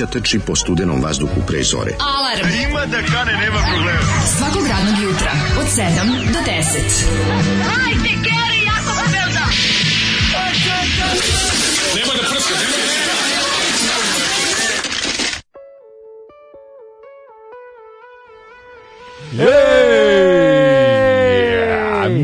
mladića trči po studenom vazduhu pre zore. Alarm! A ima da kane, nema problema. Svakog radnog jutra, od 7 do 10. Hajde, Geri, jako se velda! Nema da prska, nema da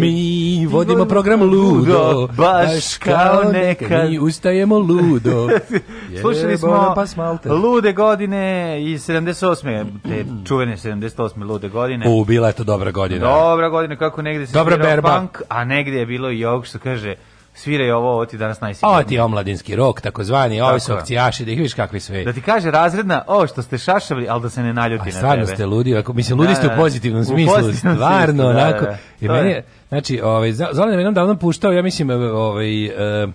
Mi vodimo program Ludo, baš kao nekad. Mi ustajemo Ludo. Slušali smo Lude godine i 78. te čuvene 78. Lude godine. U, bila je to dobra godina. Dobra godina, kako negde se dobra berba. punk, a negde je bilo i ovog što kaže sviraj ovo, ovo ti danas najsigurnije. Ovo ti je omladinski rok, takozvani, ovi su akcijaši, da ih viš kakvi sve. Da ti kaže razredna, o, što ste šašavili, ali da se ne naljuti na tebe. A stvarno ste ludi, ako, mislim, ludi da, ste u da, da. pozitivnom smislu, stvarno, smislu, onako. Da, da. I meni, znači, ovaj, Zolan je jednom davno puštao, ja mislim, e, ovaj, uh,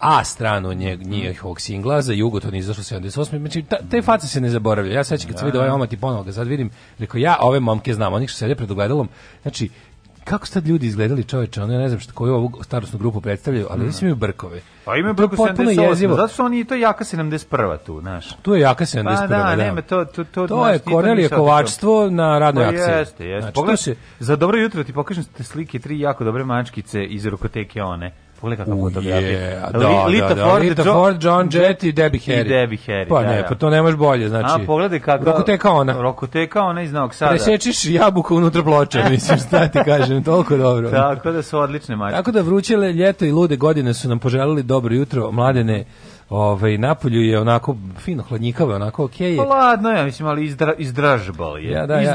A stranu nje, njihovog singla, za Jugoton izašlo 78. Znači, ta, te face se ne zaboravljaju. Ja sećam kad sam da. vidio ovaj omat i ponovo ga sad vidim, rekao ja ove momke znam, onih što sede pred ogledalom, znači, kako su tad ljudi izgledali čoveče, ono ja ne znam što koju ovu starosnu grupu predstavljaju, ali mm. svi imaju brkove. Pa imaju brko 78, zato su oni, to je jaka 71. tu, znaš. Tu je jaka 71. Pa da, da. nema, to, to, to, to znaš, je Kornelije Kovačstvo na radnoj pa akciji. Jeste, jeste. Znači, Pogledaj, se... za dobro jutro ti pokažem te slike, tri jako dobre mačkice iz rukoteke one. Pogledaj kakva fotografija. Yeah, da, Lita, da, da, Ford, Lita jo Ford, John Jett i Debbie Harry. I Debbie Harry, Pa ne, da, da. pa to nemaš bolje, znači. A pogledaj kako... Rokoteka ona. Rokoteka ona iz Novog Sada. Presečiš jabuku unutra ploča, mislim, šta ti kažem, toliko dobro. Tako da su odlične mačke. Tako da vrućele ljeto i lude godine su nam poželili dobro jutro, mladene. Ovaj napolju je onako fino hladnjikavo, onako okej. Okay. Hladno ja, mislim, ali izdra, izdržable je. Ja, da, ja,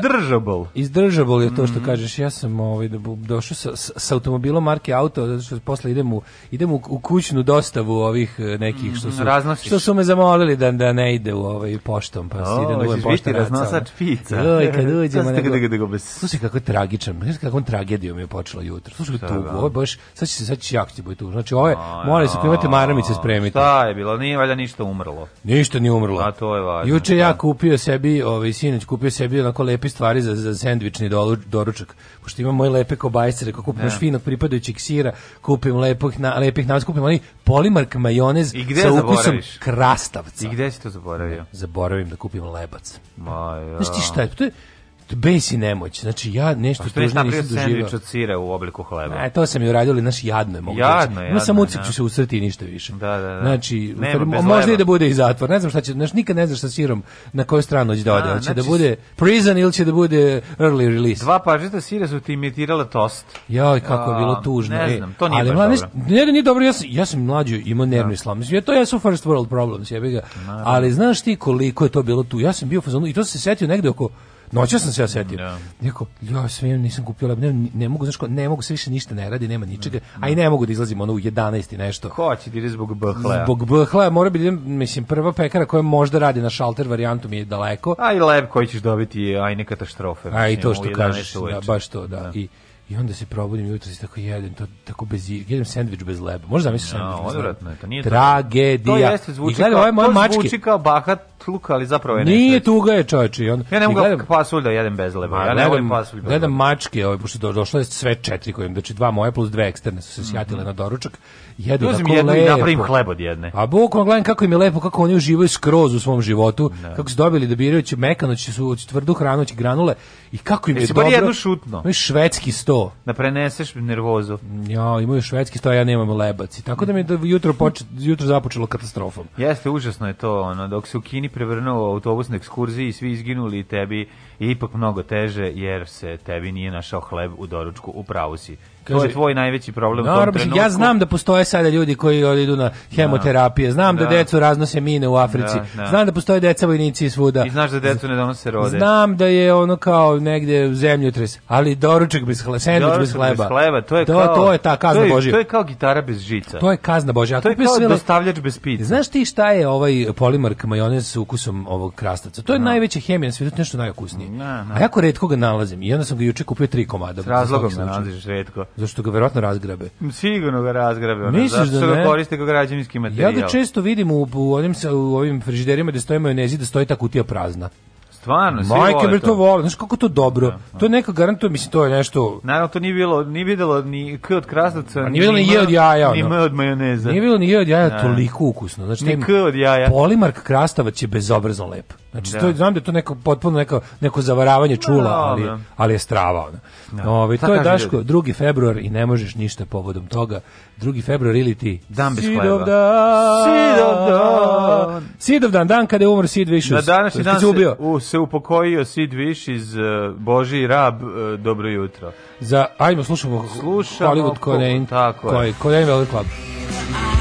izdržabal. je to što mm. kažeš. Ja sam ovaj da došao sa, sa automobilom marke auto, zato što posle idem u idem u, u kućnu dostavu ovih eh, nekih što mm, su Raznosiš. što su me zamolili da da ne ide u ovaj poštom, pa se ide u ovaj poštu. raznosač pica. Oj, kad uđemo nego. Slušaj kako je tragičan, znaš kakvom tragedijom je počelo jutro. Slušaj tu, da. baš sad će se sad će jak ti biti tu. Znači ove, morali se da. primati maramice spremiti. Šta je bilo, nije valjda ništa umrlo. Ništa nije umrlo. A to je važno. Juče ja da. kupio sebi, ovaj sinoć kupio sebi onako lepe stvari za za sendvični doručak. Pošto imam moje lepe kobajce, rekao kupim još finog pripadajućeg sira, kupim lepih na lepih nas kupim oni polimark majonez I gde sa ukusom krastavca. I gde si to zaboravio? Zaboravim da kupim lebac. Ma ja. Znaš ti šta je? To je bes i nemoć. Znači ja nešto pa tužno nisam doživio. Pa sira u obliku hleba. E, to sam i uradio, ali naš jadno je mogu. Jadno, znači, jadno. Samo ucit da. ću se usrti i ništa više. Da, da, da. Znači, Nema, možda i da bude i zatvor. Ne znam šta će, znaš, nikad ne znaš sa sirom na koju stranu će da ode. Da, hoće da znači, da bude prison ili će da bude early release. Dva pažita sira su ti imitirala tost. Joj, kako je bilo tužno. Ne e, znam, to nije ali, baš dobro. Ne, nije dobro, ja sam, ja sam mlađo imao nervni slom. Ja, to jesu first world problems, jebi ga. Ali znaš ti koliko je to bilo tu? Ja sam bio u fazonu i to se setio negde oko Noćas sam se ja setio. Da. Rekao, ja sve nisam kupio lep, ne, ne mogu, znači ne mogu, sve više ništa ne radi, nema ničega, a i ne mogu da izlazim ono u 11 i nešto. Hoće će ti da zbog bhl Zbog bhl mora bi, mislim, prva pekara koja možda radi na šalter varijantu mi je daleko. A i lep koji ćeš dobiti, aj neka ne katastrofe. A i to što kažeš, da, baš to, da. da. I, i onda se probudim jutro i tako jedem to tako bez jedem sendvič bez leba. Možda misliš no, da, sendvič. Odvratno je, to nije tragedija. To jeste zvuči. I gledaj, ove moje mačke. Zvuči kao bahat luka, ali zapravo je nešto. Nije tuga je čoveče. On, ja ne mogu gledam, pasulj da jedem bez leba. Ja ne volim pasulj. Bez gledam mačke, ovaj, pošto do, došlo sve četiri koje znači dva moje plus dve eksterne su se mhm. sjatile mm -hmm. na doručak. Jedu Uzim tako jednu lepo. i napravim hleb od jedne. A bukvalno gledam kako im je lepo, kako oni uživaju skroz u svom životu, da. kako su dobili da birajući mekanoći su tvrdu hranoći granule i kako im je Jesi dobro. Jesi jedno šutno. Imaju švedski sto. Da preneseš nervozu. Ja, imaju švedski sto, a ja nemam lebac. I tako da mi je da jutro, poče, jutro započelo katastrofom. Jeste, užasno je to, ono, dok se u Kini prevrnuo autobus na ekskurziji i svi izginuli i tebi je ipak mnogo teže jer se tebi nije našao hleb u doručku u pravu si Kaže, to je tvoj najveći problem Naravno, u tom trenutku. Ja znam da postoje sada ljudi koji idu na da. hemoterapije, znam da, da decu raznose mine u Africi, da, da. znam da postoje deca vojnici svuda. I znaš da decu ne donose rode. Znam da je ono kao negde zemljotres, ali doručak bez hleba, sendvič bez hleba. Bez hleba to, je to, kao, to je ta kazna to Božja. To je kao gitara bez žica. To je kazna Božja. To je kao svele, dostavljač bez pita. Znaš ti šta je ovaj polimark majonez s ukusom ovog krastavca? To je no. najveća hemija na svijetu, nešto najokusnije. No, no. A jako redko ga nalazim i onda sam ga juče kupio tri komada. S razlogom nalaziš redko. Zašto ga verovatno razgrabe? Sigurno ga razgrabe. Ono, Misliš da ne? koriste kao građevinski materijal. Ja ga često vidim u, u, onim, u ovim frižiderima gde stoje majonezi, da stoji ta kutija prazna. Stvarno, svi Majke mi to. to vole. Znaš kako to dobro. Ja, da, da. to neka garantuje mislim to je nešto. Naravno to nije bilo, ni videlo ni k od krasavca, pa ni videlo ni je od jaja, ni m od majoneza. Nije bilo ni je od jaja ja. Da. toliko ukusno. Znači ni k od jaja. Polimark krastavac je bezobrazno lep. Znači, da. to, znam da je to neko, potpuno neko, neko zavaravanje pa čula, ali, ali je strava. Da. Ove, ovaj, to je Daško, 2. februar i ne možeš ništa povodom toga. 2. februar ili ti... Dan bez Sidov dan! Sidov dan! Sidov dan, dan kada je umro Sid Vicious. Na današnji dan se, ubio. U, se upokojio Sid Vicious, uh, e, Boži rab, uh, dobro jutro. Za, ajmo, slušamo, slušamo Hollywood Connect, Connect Club. Tako je.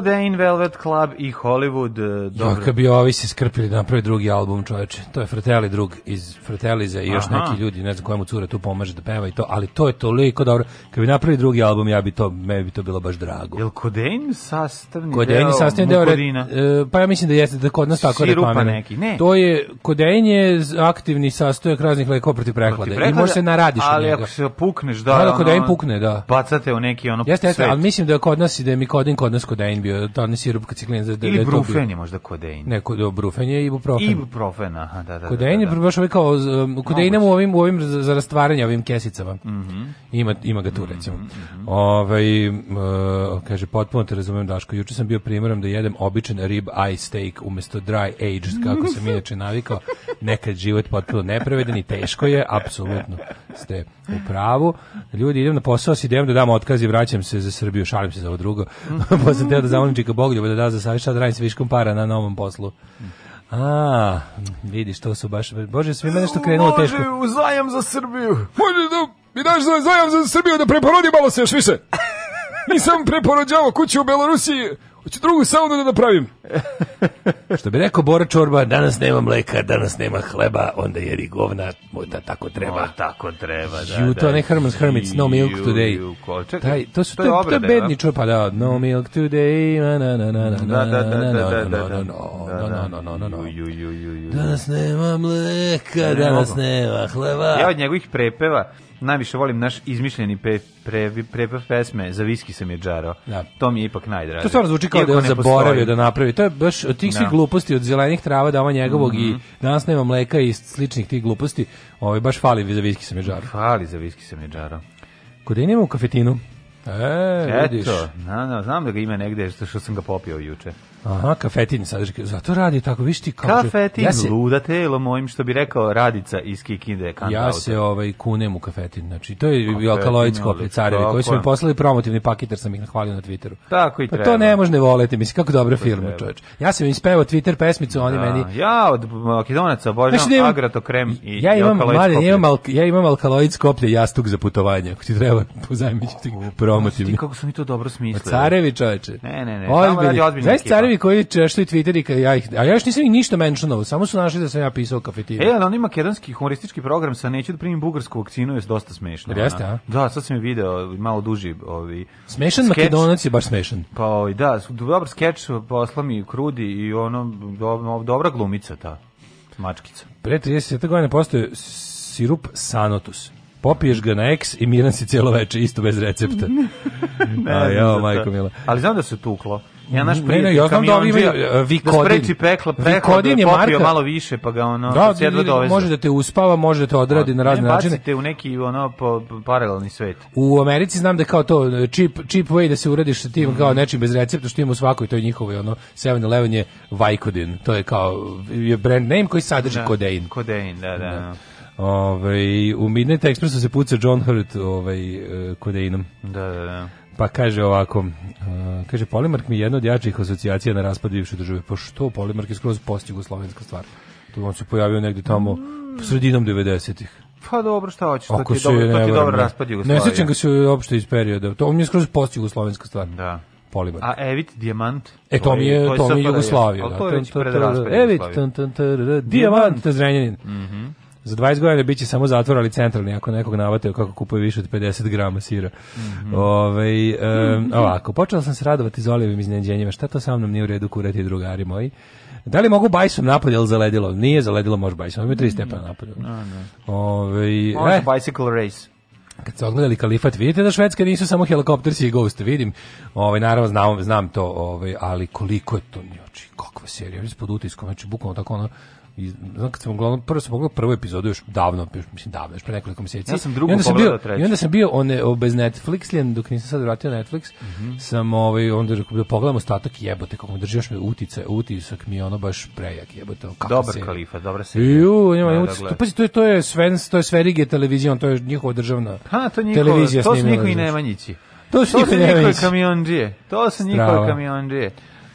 Dane, Velvet Club i Hollywood. E, dobro. Jo, kad bi ovi se skrpili da napravi drugi album, čoveče. To je Fratelli drug iz Fratellize i još Aha. neki ljudi, ne znam kojemu cure tu pomaže da peva i to, ali to je toliko dobro. Kad bi napravili drugi album, ja bi to, me bi to bilo baš drago. Jel Kodain sastavni Codeine deo sastavni deo, re, e, pa ja mislim da jeste, da kod nas tako Sirupa neki, ne. To je, Kodain je aktivni sastojak raznih lekova protiv prehlade. prehlade. I može se naradiš Ali ako se pukneš, da. Da, da Kodain pukne, da. Bacate u neki ono Jeste, jeste, ali mislim da je kod nas ide mi Codeine kod nas Kodain bio Da dobio davni sirup kaciklijen za da Ili brufen je možda kodein. Ne, kod, brufen je ibuprofen. Ibuprofen, aha, da, da. da kodein da, je da, da. baš ovaj kao, kodein u ovim, u ovim za rastvaranje, ovim kesicama. Mm ima, ima ga tu, mhm, recimo. Mm -hmm. Ovaj, uh, kaže, potpuno te razumem Daško, juče sam bio primoram da jedem običan rib eye steak umesto dry aged, kako sam inače navikao. Nekad život potpuno nepravedan i teško je, apsolutno ste u pravu. Ljudi, idem na posao s idejom da dam otkaz i vraćam se za Srbiju, šalim se za ovo drugo. pa sam teo da naučnika Bogljuba da da za savjet šta da radim s viškom para na novom poslu. A, vidiš, to su baš... Bože, sve mene što krenulo teško. Može, uzajam za Srbiju. Može, da mi daš za zajam za Srbiju da preporodim malo se još više. Nisam preporođavao kuću u Belorusiji. Hoću drugu saunu da napravim. Što bi rekao Bora Čorba, danas nema mleka, danas nema hleba, onda jedi govna, da tako treba. No, tako treba, da. You, to da. ne Herman's Hermits, no milk today. Taj, to su to, je obrade, to bedni čupa, da, no milk today, na na na na na na na na na na na Danas nema mleka, danas nema hleba. Ja od njegovih prepeva najviše volim naš izmišljeni pe, pre, pre, pre pesme, za viski sam je džaro. Da. To mi je ipak najdraže. To stvarno zvuči kao da je on zaboravio da napravi to je baš od tih svih no. Da. gluposti, od zelenih trava, da doma njegovog mm -hmm. i mhm. danas nema mleka i sličnih tih gluposti, ovaj, baš fali za viski sa međara. Fali za viski sa međara. Kod u kafetinu. E, Eto, vidiš. Na, na, znam da ga ima negde, što, što sam ga popio juče. Aha, kafetin sadrži, zato radi tako, viš ti kao... Da- kafetin, ja se, luda telo mojim, što bi rekao Radica iz Kikinde. Ja se ovaj, kunem u kafetin, znači to je bio kaloidsko koji su mi poslali promotivni paket, jer sam ih nahvalio na Twitteru. Tako i pa treba. to ne može ne voleti, mislim, kako dobre filme, čoveč. Ja sam im spevao Twitter pesmicu, oni da. meni... Ja od Makedonaca obožavam znači, Agrato krem i ja imam, mlade, ja imam, al, ja imam alkaloid skoplje jastuk za putovanje, ako ti treba pozajmiću ti promotivni. Kako su mi to dobro smislili? Pa carevi, čoveče. Ne, ne, ne, ozbiljni prvi koji češljaju Twitter i ja ih, a ja još nisam ih ništa mentionovao, samo su našli da sam ja pisao kafetiru. E, ali on ima makedonski humoristički program sa neću da primim bugarsku vakcinu, je dosta smešno. Jeste, a? Da, sad sam je video, malo duži. Ovi, smešan skeč. makedonac je baš smešan. Pa, ovi, da, dobar skeč posla mi Krudi i ono, do, dobra glumica ta mačkica. Pre 30. godina postoje sirup Sanotus popiješ ga na eks i miran si cijelo veče, isto bez recepta. ne, A, jo, majko mila. Ali znam da se tuklo. Ja naš prijatelj, ne, ne, ja znam da ovi imaju e, da Vikodin. Da spreči pekla, pekla, da je popio marka, malo više, pa ga ono, da, se jedva e, dovezda. Može da te uspava, može da te odradi A, pa, na razne ne, načine. Ne, u neki ono, po, paralelni svet. U Americi znam da kao to e, cheap, cheap way da se uradiš sa tim mm kao nečim bez recepta, što ima u svakoj, to je njihovoj, ono, 7-Eleven je Vicodin. To je kao je brand name koji sadrži da, kodein. Kodein, da, da. da. Ove, ovaj, u Midnight Expressu se puca John Hurt ovaj, kodeinom. Da, da, da. Pa kaže ovako, uh, kaže Polimark mi je jedna od jačih asocijacija na raspad bivše države. Pa što Polimark je skroz postjugoslovenska stvar. To on se pojavio negde tamo sredinom 90-ih. Pa dobro, šta hoćeš, to ti je dobro, to ti dobro raspad Jugoslavije. Ne sećam ga se uopšte iz perioda. To on je skroz postjugoslovenska stvar. Da. Polimark. A Evit Diamant? E, to mi je, to mi je Jugoslavija. Ali da. to je već preda raspad Evit, Dijamant, Zrenjanin. Mhm. Za 20 godina biće samo zatvor, ali centralni, ako nekog navate kako kupuje više od 50 grama sira. Mm -hmm. Ove, ovaj, um, mhm. ovako, počela sam se radovati Zolijevim iznenađenjima. Šta to sa mnom nije u redu kurati drugari moji? Da li mogu bajsom napolje ili zaledilo? Nije zaledilo, može bajsom. Ima tri mhm. stepena napolje. Mm -hmm. Ove, može eh. bicycle race kad ste ogledali kalifat, vidite da Švedske nisu samo helikoptersi i da ghost, vidim. Ovaj naravno znam, znam to, ovaj, ali koliko je to znači kakva serija, pod utiskom, znači bukvalno tako ono I, znači kad sam uglavnom, prvo sam pogledao prvu epizodu još davno, još, mislim davno, još pre nekoliko meseci. Ja sam drugu I onda bio, treću. I onda sam bio one, o, Netflix, Netflixlijan, dok nisam sad vratio Netflix, mm -hmm. sam ovaj, onda rekao da pogledam ostatak jebote, kako me drži još me utice, utisak mi je ono baš prejak jebote. Kako dobar se... kalifa, dobra se. Ju, ima da, da utisak. Da, to je, to je, Sven, to je Sverige televizion, to je njihova državna ha, to njihova, televizija. To su njihovi nemanjići. To su njihovi kamionđije. To su njihovi kamionđije.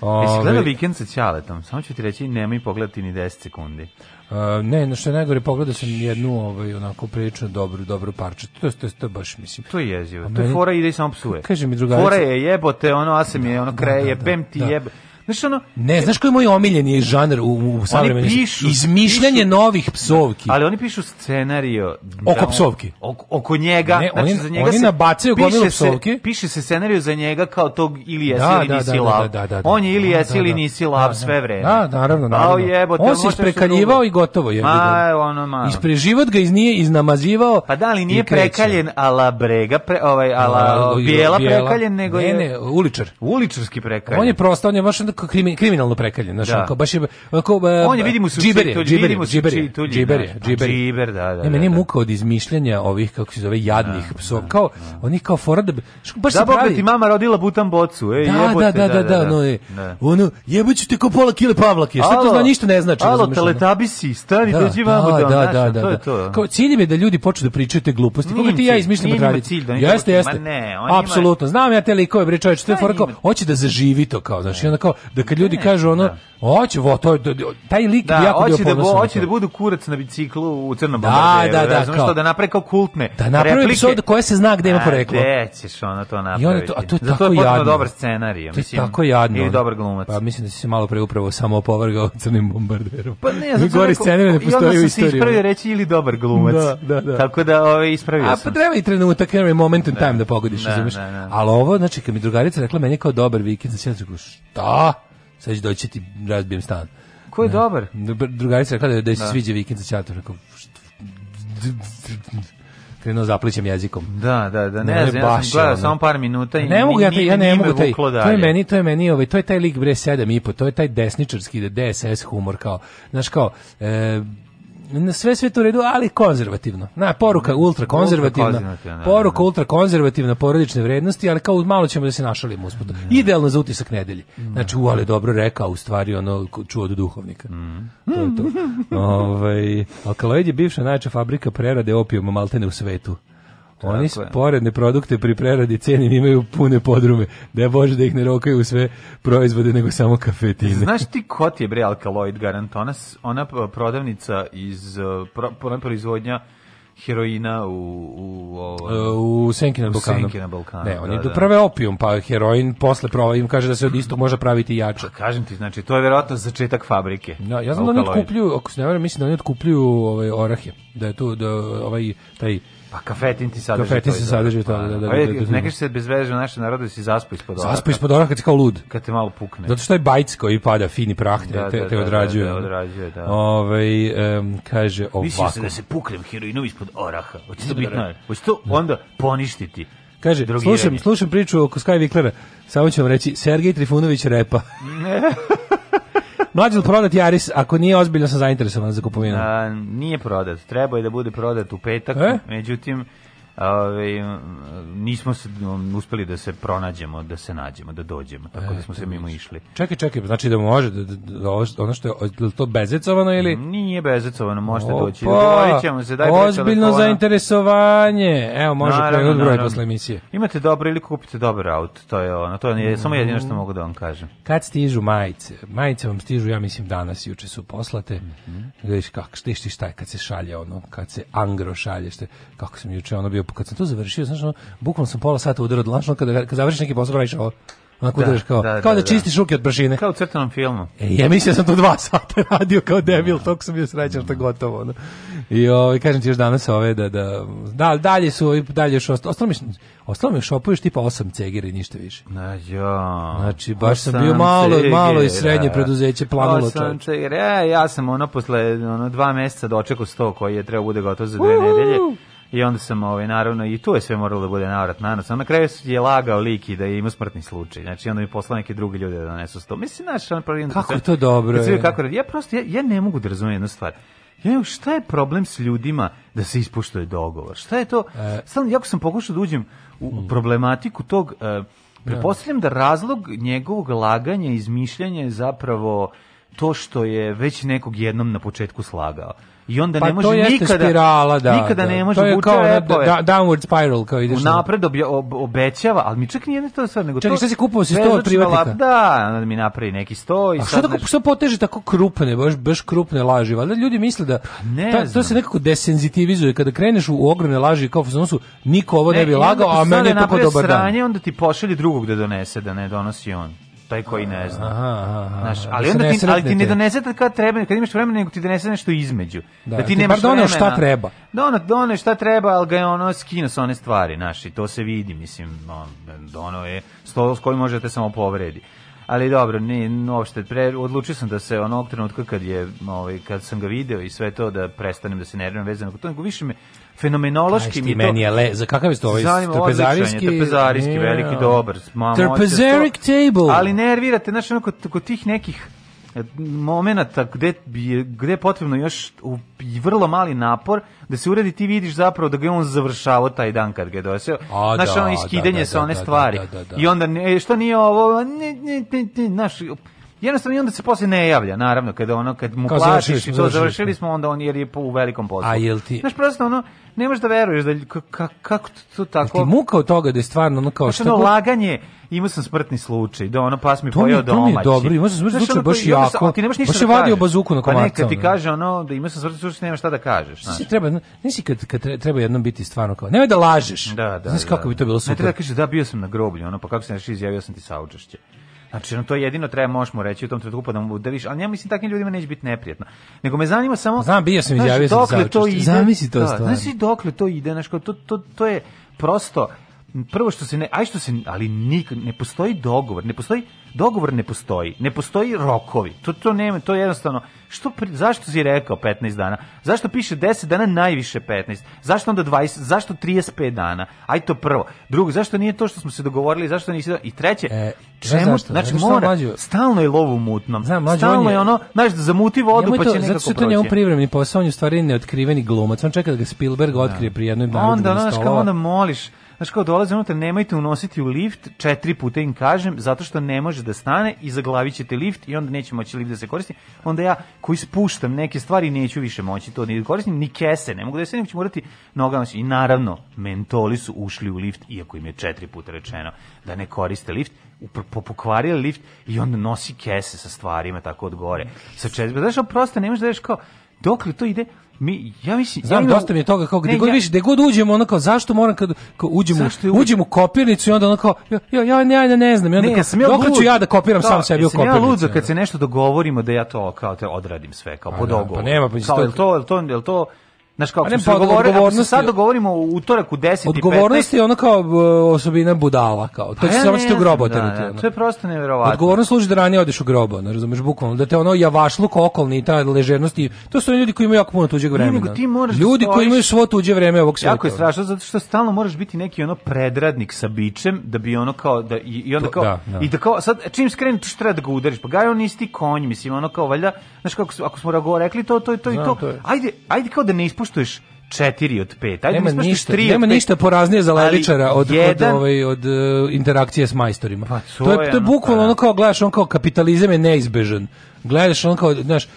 Ove... Jesi gledao vikend sa Ćaletom? Samo ću ti reći, nemoj pogledati ni 10 sekundi. Uh, ne, no što je najgore, pogledao sam jednu ovaj, onako prilično dobru, dobru parče. To, to, to, baš, mislim... To je jezivo. To je fora ide i samo psuje. Kaže mi drugarica... Fora je jebote, ono, a se mi je, ono, kreje, da, da, da, pem ti da. jebe. Znaš ono, ne, znaš koji je moj omiljeni žanr u, u savremenim izmišljanje pišu, novih psovki. Ali oni pišu scenario da oko psovki. On, oko njega, ne, znači oni, za njega oni se nabacaju gomilu psovki. piše se scenario za njega kao tog da, ili jesi da, da, da, ili da, nisi da, lav. On je ili jesi ili nisi lav sve vreme. Da, naravno, naravno. Jebote, on se isprekaljivao i gotovo je. Ma, ono malo. Ispreživot ga iz nije iznamazivao. Pa da, ali nije prekaljen ala brega, pre, ovaj ala bijela prekaljen nego je ne, uličar. Uličarski prekaljen. On je prostao, on je baš krimi, kriminalno prekaljen, znači da. baš je onako e, On je vidimo se džiber, džiber, džiber, džiber, džiber, da, da. Ne, meni da, da. muka od izmišljanja ovih kako se zove jadnih da, psova, kao oni kao fora da baš se pravi. Da mama rodila butan bocu, ej, jebote. Da, da, da, da, no. Ono jebaću te ko pola kile pavlake. Šta to zna, ništa ne znači, razumeš? Alo, teletabisi, stani dođi vamo da, da, da, da. Kao cilj je da ljudi počnu da pričaju te gluposti. Kako ti ja izmišljam da Jeste, jeste. Apsolutno. Znam ja te likove, bre čoveče, to je fora hoće da zaživi to kao, znači onda kao da kad ljudi ne, kažu ono, da. hoće, vo, to, taj lik da, jako hoće bio da, bo, hoće da budu kurac na biciklu u crnom da, bombarderu, da, da, razumiješ to, da napravi kao kultne Da naprave episod koje se zna gde ima poreklo. Gde ćeš ono to napraviti? I ono to, a to je Zato tako je dobar scenarij, to mislim. tako jadno. I dobar glumac. Pa mislim da si se malo pre upravo samo opovrgao crnim bombarderom. Pa ne, ja sam gori scenarij ne postoji u istoriji. Ispravio reći ili dobar glumac. Da, da, da. Tako da ove ovaj, ispravio sam. A pa treba i trenutak, ne moment in da. time da pogodiš, da, razumeš? Da, Ali ovo, znači kad mi drugarica rekla meni kao dobar vikend, znači ja šta? sad ću doći ti razbijem stan. Ko je dobar? Drugarica rekla da se da. sviđa vikend za čatom, rekao, krenuo zaplićem jezikom. Da, da, da, ne, ne znam, ja sam gledao samo par minuta i ne mogu ja, ja ne mogu taj, to je meni, to je meni, ovaj, to je taj lik bre 7 i po, to je taj desničarski DSS da, humor kao, znaš kao, e, na sve sve to u redu, ali konzervativno. Na poruka mm, ultra konzervativna, da, poruka da. ultra konzervativna porodične vrednosti, ali kao malo ćemo da se našalimo usput. Mm. Idealno za utisak nedelje. Mm. Znači, u ali dobro rekao, u stvari ono čuo od duhovnika. Mm. To je to. Ovaj Alkaloid je bivša najjača fabrika prerade opijuma maltene u svetu. Oni sporedne produkte pri preradi cenim imaju pune podrume. Da je Bože da ih ne rokaju sve proizvode, nego samo kafetine. Znaš ti ko ti je bre alkaloid garant? Ona, ona prodavnica iz eh, pro, pro, proizvodnja heroina u u u, eh, u Senki na Balkanu. Senki na Balkanu. Ne, oni da, da. opijum, pa heroin posle prova im kaže da se od isto može praviti jače. Pa kažem ti, znači to je verovatno začetak fabrike. No, ja znam da oni otkupljuju, ako se ne varam, mislim da oni otkupljuju ovaj orahe, da je to da ovaj taj Pa kafetin ti sadrži. Kafetin se sadrži to, da, da, pa da, da, da. da, da, da se bez veze naše narode se zaspo ispod oraha. Zaspo ispod oraha kad si kao lud. Kad te malo pukne. Zato što je bajc koji pada fini prah te, da, te, te odrađuje. Da, da, odrađuje, da. Ove, ovaj, um, kaže ovako. Mislim se da se puknem heroinom ispod oraha. Hoće to bitno. Hoće to onda poništiti. Kaže, slušam, slušam priču oko Sky Viklera. Samo ću vam reći, Sergej Trifunović repa. Mlađe prodat Jaris, ako nije ozbiljno sam zainteresovan za kupovinu. A, nije prodat, treba je da bude prodat u petak, e? međutim Ove, nismo se um, uspeli da se pronađemo, da se nađemo, da dođemo, tako e, da smo se mimo išli. Čekaj, čekaj, znači da može, da, da, da ono što je, to bezecovano ili? Nije bezecovano, možete Opa, doći. Govorićemo ćemo se, daj Ozbiljno zainteresovanje, evo može krenuti broj posle emisije. Imate dobro ili kupite dobar auto, to je ono, to je mm. samo jedino što mm. mogu da vam kažem. Kad stižu majice, majice vam stižu, ja mislim, danas, juče su poslate, mm -hmm. gledeš kako, šta je kad se šalje ono, kad se angro šalje, šta, kako sam juče ono bio kad sam to završio, znaš, bukvalno sam pola sata udarao dlančno, kada, kada završiš neki posao, radiš ovo. Onako da, kao, da, da, kao da, da čistiš ruke od prašine. Kao u crtanom filmu. E, ja mislim da sam tu dva sata radio kao debil, tog sam bio srećan što gotovo. Ono. I ovaj kažem ti još danas ove da da da dalje su dalje još ostalo ostalo mi ostalo mi šopuješ tipa 8 cegira i ništa više. Na ja. Znači baš sam bio malo cegere, malo i srednje preduzeće planulo to. Osam cegira. Ja, e, ja sam ono posle ono dva meseca dočekao sto koji je trebao bude gotov za dve uh -huh. nedelje I onda sam, ovaj, naravno, i tu je sve moralo da bude navrat na nos. Na kraju je lagao lik i da je imao smrtni slučaj. Znači, onda mi poslao neke druge ljude da donesu sto. Mislim, znaš, on pravi... Kako je to dobro? Je. Kako, radi. ja prosto, ja, ja ne mogu da razumijem jednu stvar. Ja, šta je problem s ljudima da se ispoštuje dogovor? Šta je to? E... Stalno, jako sam pokušao da uđem u, u mm. problematiku tog... Uh, Pretpostavljam da razlog njegovog laganja, i izmišljanja je zapravo to što je već nekog jednom na početku slagao. I onda pa ne može nikada spirala, da, nikada da, ne može to je kao da, da, downward spiral kao ideš. Unapred obje, ob, obećava, al mi čak nije ne to sve nego Čekaj, to. Čekaj, se kupovao si sto od privatnika. Da, mi napravi neki sto i A sad. A što tako što poteže tako krupne, baš baš krupne laži, valjda ljudi misle da pa ne ta, to se nekako desenzitivizuje kada kreneš u ogromne laži kao fazonu su niko ovo ne, ne bi lagao, a mene je tako dobar dan. Sranje, onda ti pošalje drugog da donese, da ne donosi on taj koji ne zna. Aha, aha, Znaš, da ali onda ti, ali ti ne donese da kad treba, kad imaš vremena, nego ti donese nešto između. Da, da ti, ti nemaš bar vremena. šta treba. Da Dono, dono šta treba, ali ga je ono skino sa one stvari, znaš, i to se vidi, mislim, on, dono je stol s kojim možete da samo povredi. Ali dobro, ni uopšte pre, odlučio sam da se onog trenutka kad je ovaj kad sam ga video i sve to da prestanem da se nerviram vezano kod to, nego više me fenomenološki mi meni je le, za kakav je to ovaj trpezarijski trpezarijski yeah. veliki dobar mamo trpezaric table ali nervirate znači onako kod tih nekih e, momenata gde, gde je potrebno još u, vrlo mali napor da se uredi ti vidiš zapravo da ga je on završavao taj dan kad ga je doseo. Da, znaš, ono da, iskidanje sa da, one stvari. I onda, ne, e, što nije ovo, ne, ne, ne, ne, naš, jednostavno i onda se posle ne javlja, naravno, kada ono, kad mu Kao platiš završili, i to završili smo, onda on jer je u velikom poslu. A jel ti... Znaš, prosto ono, ne možeš da veruješ da kako ka, to tako. Jel ti muka od toga da je stvarno ono kao što ono, laganje. Imao sam smrtni slučaj, da ono pas mi to pojeo mi, to domaći. To mi je dobro, imao sam smrtni slučaj baš jako. Ti nemaš ništa baš da vadio bazuku na komarca. Pa ne, ti kaže ono da imao sam smrtni slučaj, nema šta da kažeš, znaš. Si treba, nisi kad, kad treba jednom biti stvarno kao. Nemoj da lažeš. Da, da. Znaš da, kako bi to da. bilo super. Ne treba da kaže da bio sam na groblju, ono pa kako se nešto izjavio sam ti saučešće. Znači, no, to jedino treba možeš mu reći u tom trenutku pa da mu udaviš, ali ja mislim takvim ljudima neće biti neprijatno. Nego me zanima samo Znam, bio sam znaš, izjavio dokle sam to ide. Zamisli to da, stvarno. Znaš dokle to ide, znači to, to, to je prosto prvo što se ne, aj što se, ali nik, ne postoji dogovor, ne postoji dogovor ne postoji, ne postoji rokovi. To to nema, to je jednostavno Što, zašto si rekao 15 dana? Zašto piše 10 dana najviše 15? Zašto onda 20? Zašto 35 dana? Aj to prvo. Drugo, zašto nije to što smo se dogovorili? Zašto nisi da- I treće, e, čemu? Zašto? Znači, mora, stalno je lov u mutnom. Znam, mlađu, stalno je... ono, znaš, da zamuti vodu pa će to, nekako proći. Zato što njemu privremeni posao, on je u stvari neotkriveni glumac. On čeka da ga Spielberg otkrije da. pri jednoj narudžbini stolova. Onda, znaš, kao onda moliš Znaš kao dolaze unutra, nemojte unositi u lift, četiri puta im kažem, zato što ne može da stane i zaglavit ćete lift i onda neće moći lift da se koristi. Onda ja koji spuštam neke stvari neću više moći to da koristim, ni kese, ne mogu da se neću morati nogama. I naravno, mentoli su ušli u lift, iako im je četiri puta rečeno da ne koriste lift, pokvarili lift i onda nosi kese sa stvarima tako od gore. Sa četiri, pa znaš, prosto ne možeš da ješ kao, dok li to ide, mi ja mislim Znam, ja dosta mi je toga kao gde god ja, više, god uđemo ono kao zašto moram kad kao uđemo uđemo u kopirnicu i onda ono kao ja ja ja ne ne, znam i onda ne, kao, ja sam ja ću ja da kopiram to, da, sam sebi u kopirnicu. Ja lud za kad se nešto dogovorimo da ja to kao te odradim sve kao pa po da, pa dogovoru. Pa nema pa to, to, to, to, to Znaš kako smo se pa dogovorili, ako se sad dogovorimo u utorak u 10 i 15... Odgovornost je ono kao e, osobina budala, kao. To pa će samo ćete u grobo terati. Da, da, to je prosto nevjerovatno. Odgovornost služi da ranije odeš u grobo, ne razumeš, bukvalno. Da te ono javašluk okolni i ta ležernost, i, to su ljudi koji imaju jako puno tuđeg vremena. ti moraš da ljudi koji imaju svo tuđe vreme ovog sveta. Jako je strašno, zato što stalno moraš biti neki ono predradnik sa bičem, da bi ono kao, da, i, i onda kao, da, da. i da kao, sad, čim skrenu, što treba da ga udariš, pa gaj on isti konj, mislim, ono kao, valjda, znaš kako, ako smo rekli to, to, to, to, i to, to, ajde, to, to, to, to, to, ispoštuješ 4 od pet. Ajde, nema ništa, tri nema ništa poraznije za levičara od, jedan... od, ovaj, od uh, interakcije s majstorima. Pa, to, je, to je bukvalno pa da. ono kao, gledaš, on kao kapitalizam je neizbežan gledaš ono kao, znaš,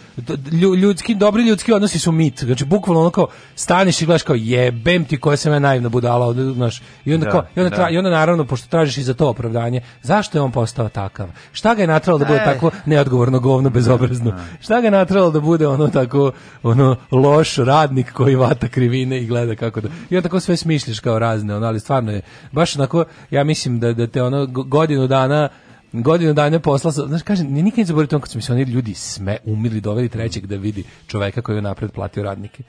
ljudski, dobri ljudski odnosi su mit. Znači, bukvalno ono kao, staneš i gledaš kao, jebem ti koja se ja naivna budala, znaš, i onda, da, kao, i onda, da. tra, i onda naravno, pošto tražiš i za to opravdanje, zašto je on postao takav? Šta ga je natralo da bude e. tako neodgovorno, govno, bezobrazno? Da. Šta ga je natralo da bude ono tako, ono, loš radnik koji vata krivine i gleda kako da... I onda tako sve smišliš kao razne, ono, ali stvarno je, baš onako, ja mislim da, da te ono godinu dana godinu dana posla, znaš, kažem, nikad ne zaboravim on kad su mi se oni ljudi sme umili doveli da trećeg da vidi čoveka koji je napred platio radnike.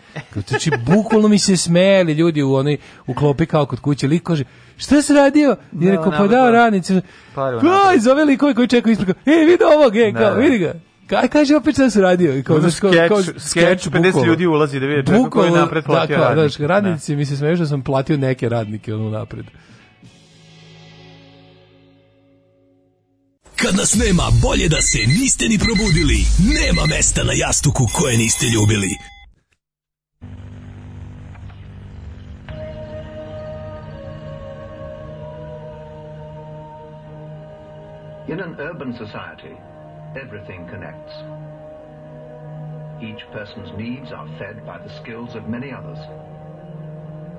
Znači, bukvalno mi se smeli ljudi u onoj u klopi kao kod kuće, lik kaže, šta si radio? I je da, rekao, pa dao da. radnice. Kaj, zove likove koji čekaju ispreka, e, vidi ovog, e, kao, vidi ga. Kaj kaže opet šta se radio i kao znači kao skeč 50 ljudi ulazi da vide čovjeka koji napred platio da, radnike. Da, radnici mi se smeju što sam platio neke radnike ono napred. Kad nas nema, bolje da se niste ni probudili. Nema mesta na jastuku koje niste ljubili. In an urban society, everything connects. Each person's needs are fed by the skills of many others.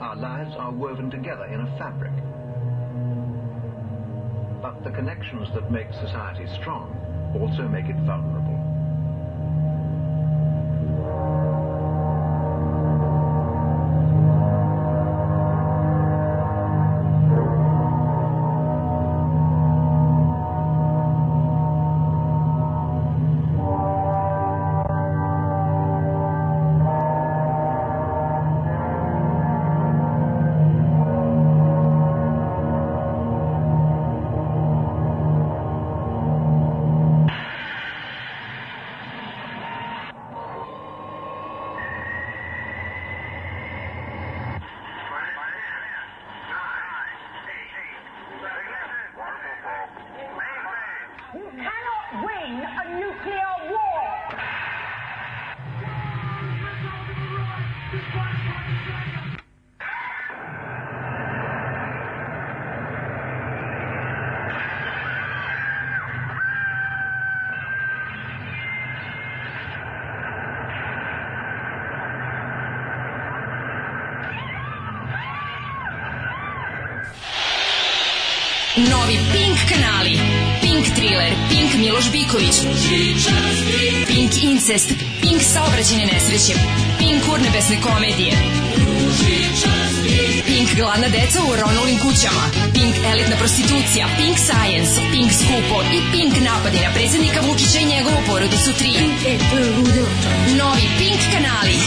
Our lives are woven together in a fabric. But the connections that make society strong also make it vulnerable. novi Pink kanali. Pink Thriller, Pink Miloš Biković, Pink Incest, Pink Saobraćene nesreće, Pink Urnebesne komedije, Pink Gladna deca u Ronulim kućama, Pink Elitna prostitucija, Pink Science, Pink Skupo i Pink Napadi na predsjednika Vučića i njegovu porodicu 3. Novi Pink kanali.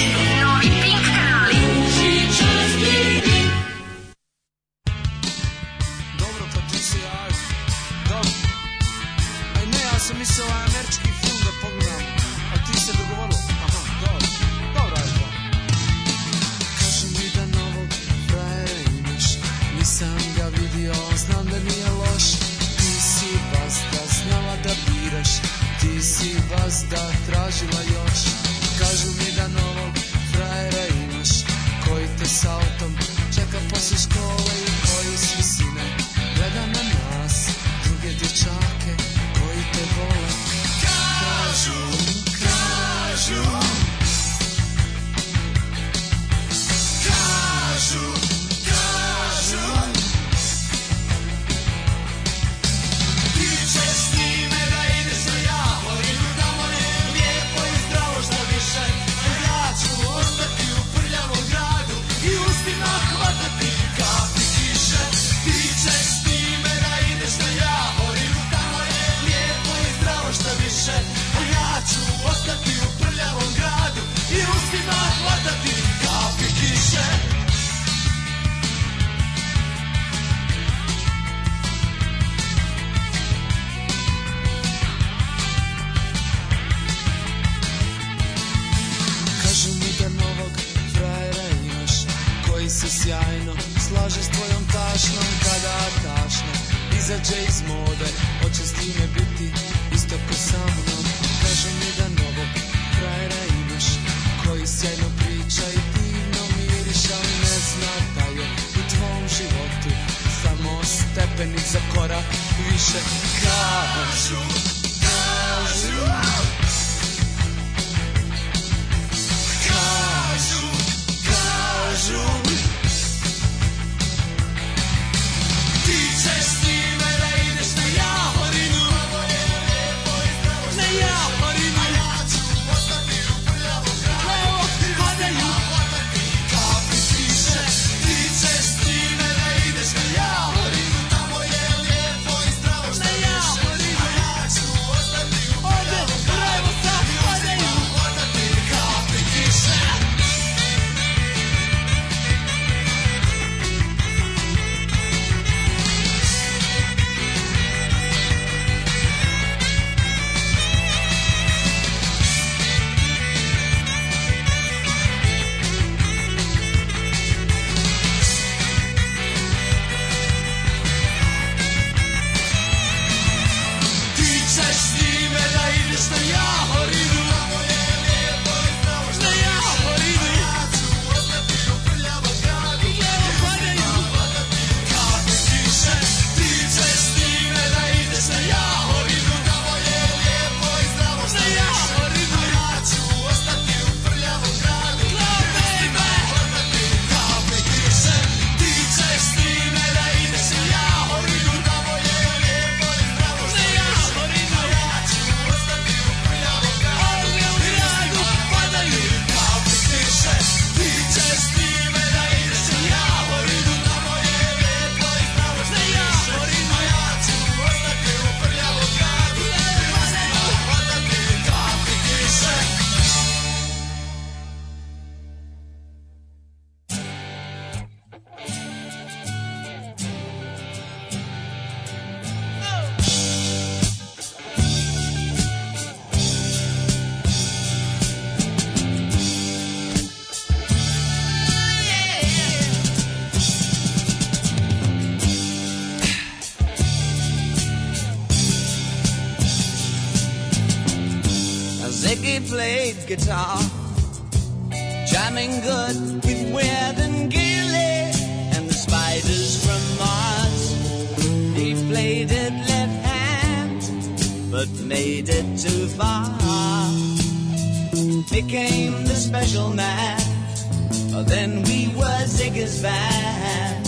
played guitar, jamming good with Weird and Gilly and the spiders from Mars. He played it left hand, but made it too far. Became the special man. Then we were Ziggy's band.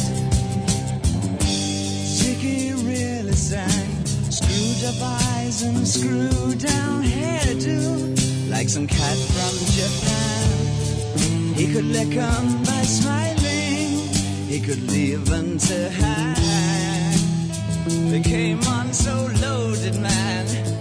Ziggy really sang, screwed up eyes and screwed down hairdo like some cat from Japan. He could let come by smiling, he could leave until to They came on so loaded, man.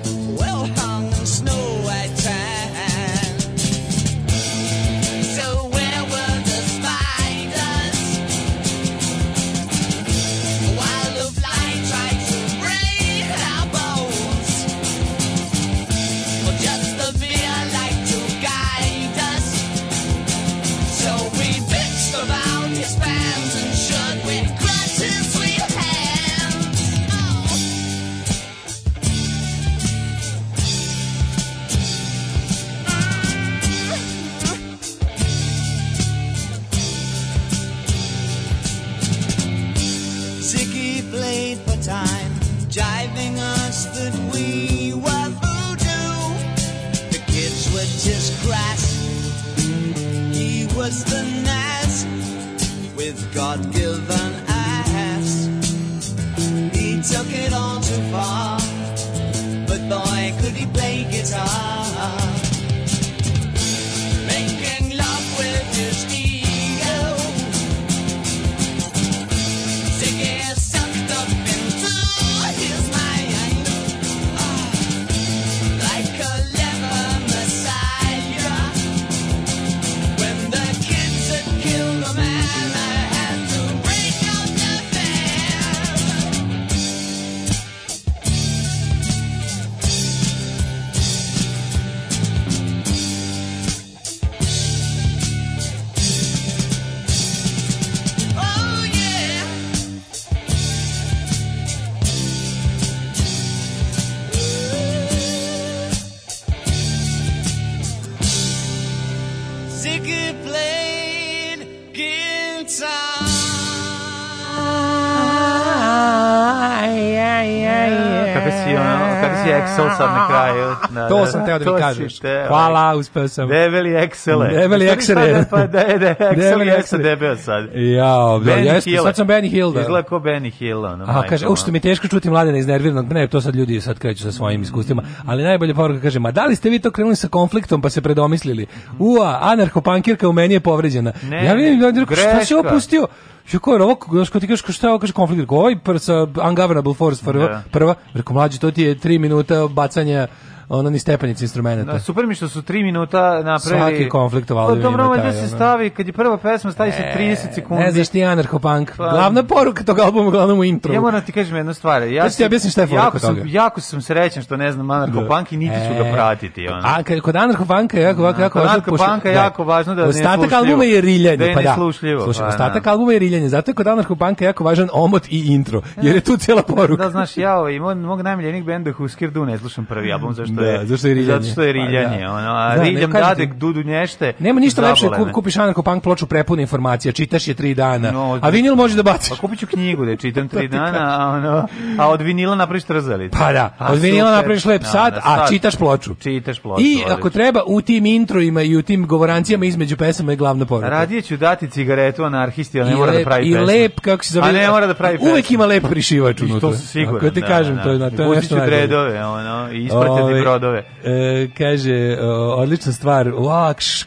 Da, to da, sam da. teo da mi kažeš. Te, Hvala, uspeo sam. Debeli eksele. Debeli eksele. Pa da, da, debeli eksele. debeo sad. Ja, da, jeste, sad sam Benny Hill. Da. Izgleda ko Benny Hill. Ono, A, kaže, ušto mi je teško čuti mladena iznerviranog, ne, to sad ljudi sad kreću sa svojim iskustvima, ali najbolje poruka kaže, ma da li ste vi to krenuli sa konfliktom pa se predomislili? Ua, anarchopankirka u meni je povređena. Ne, ja vidim, ne, greška. šta si opustio? Jo ko rok, znači ko ti kažeš šta je kaže konflikt, ovaj prsa ungovernable force prva, prva, preko mlađi to ti je 3 minuta bacanja ono ni stepenice instrumenta. Da, super mi što su 3 minuta napravili. Svaki konfliktovali. Pa dobro, valjda se stavi kad je prva pesma stavi se 30 e, sekundi. Ne znaš ti anarchopunk. Pa, Glavna poruka tog albuma, glavnom u intro. Ja moram ti kažem jednu stvar. Ja ti objasnim šta je jako sam, jako sam srećan što ne znam anarchopunk i niti ću ga e, pratiti ono. A kod anarchopunka je jako da, jako jako važno. Da anarchopunka je jako da. važno da ne Ostatak albuma je riljanje, pa da. Slušaj, pa ostatak albuma je riljanje, zato je kod anarchopunka jako važan omot i intro, jer je tu cela poruka. Da znaš, ja i ovaj, mog najmiljenik benda Husker Du ne slušam prvi album zašto što da, je da, zašto je riljanje. Zato je riljanje, pa, da. ono, a da, riljam ne, dade ti, dudu nješte. Nema ništa lepše kup, kupiš anarko punk ploču prepune informacija, čitaš je 3 dana. No, a da. vinil može da baciš. Pa kupiću knjigu da čitam 3 dana, a ono, a od vinila napraviš trzalicu. Pa da, a od vinila napraviš lep da, sad, a čitaš ploču. Čitaš ploču. I ako treba u tim introima i u tim govorancijama između pesama je glavna poruka. Radije ću dati cigaretu anarhisti, ali ne mora da pravi pesmu. I lep, kako se zove. A ne mora da pravi pesmu. Uvek ima lep prišivač unutra. To su sigurno. Ako ti kažem, to je na to je nešto najdje. Budiću dredove, ono, i ispratiti brodove. E, kaže, e, odlična stvar, lakš,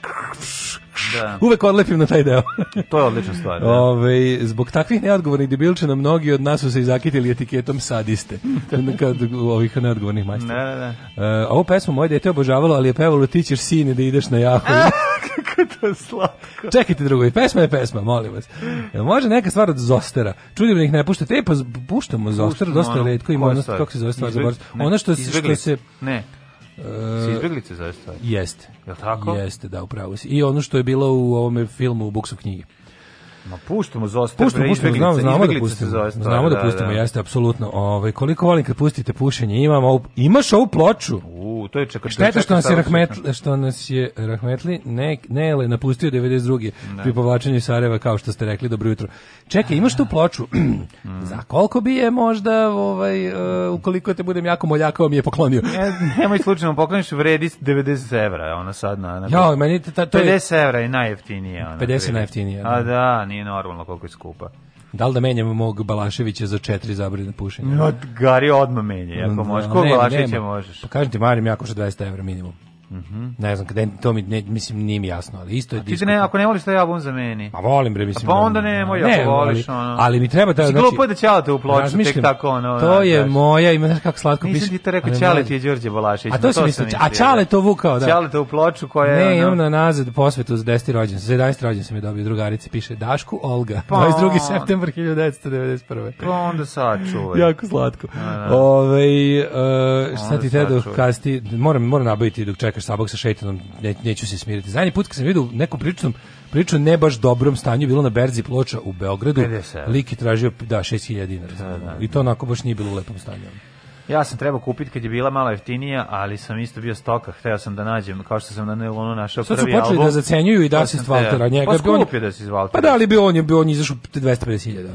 da. Uvek odlepim na taj deo. to je odlična stvar. Da. Ove, ovaj, zbog takvih neodgovornih debilčana mnogi od nas su se izakitili etiketom sadiste. Kad ovih neodgovornih majstora. Da, da, da. E, ovo pesmo moje dete obožavalo, ali je pevalo ti ćeš sine da ideš na jahu. to slatko. Čekajte drugo, pesma je pesma, molim vas. Jel može neka stvar od Zostera? Čudim da ih ne puštate. E, pa puštamo Zoster, dosta redko ima ono, kako se zove stvar, Izbjeg... Ono što, se, što se... Ne, se izbjeglice zaista. Jeste. Je tako? Jeste, da, upravo si. I ono što je bilo u ovome filmu u buksu knjige. Ma puštamo Zostar, puštamo, puštamo, znamo, znamo da pustimo. Zostar, znamo da, da pustimo, da, jeste apsolutno. Ovaj koliko volim kad pustite pušenje, imam ovu, imaš ovu ploču. U, to je čeka. Šta je što nas je Rahmetli, što nas je Rahmetli ne ne le napustio 92. Ne. Da. pri povlačenju Sarajeva kao što ste rekli dobro jutro. Čekaj, imaš tu ploču. Mm. Za koliko bi je možda ovaj uh, ukoliko te budem jako moljakao mi je poklonio. ne, nemoj slučajno pokloniš vredi 90 evra, ona sad na. na ja, meni ta, to je 50 evra je najjeftinije. Ona, 50 najjeftinija. A da, da nije nije normalno koliko je skupa. Da li da menjamo mog Balaševića za četiri zabrine pušenja? No, Gari odmah menje, ako da, možeš. Da, Kog Balaševića možeš? Pa kažem ti, Marim, jako što 20 evra minimum. Mhm. ne znam kada to mi ne, mislim nije mi jasno, ali isto je. A ti ne, ako ne voliš to ja bum za meni. Ma volim bre, mislim. A pa da- onda nemoj, ne, ako voliš ono. Ali mi treba da znači. Glupo da ćalate u ploču tek tako ono. To je moja, ima znaš kako slatko piše. Nisi ti to rekao ćale ti je Đorđe Balašić. A to se misli, a ćale da. to vukao, da. Ćale to u ploču koja je. Ne, imam na nazad posvetu za 10. rođendan. Za 11. rođendan sam je dobio drugarice, piše Dašku Olga. 22. Pa septembar 1991. Pa onda sačuvaj. Jako slatko. Da, ovaj, e, šta ti te kasti, moram moram nabaviti dok čekam čekaš sabak sa šejtanom, ne, neću se smiriti. Zadnji put kad sam video neku nekom priču ne baš dobrom stanju, bilo na Berzi ploča u Beogradu, Liki tražio da, 6000 dinara. Da, da. I to da. onako baš nije bilo u lepom stanju. Ja sam trebao kupiti kad je bila malo jeftinija, ali sam isto bio stoka, hteo sam da nađem, kao što sam na Nelonu našao prvi album. Sad su počeli da album, da zacenjuju i da se iz Valtera njega. Pa skup da se iz Valtera. Pa da, ali bio on je, bio on izašao 250.000.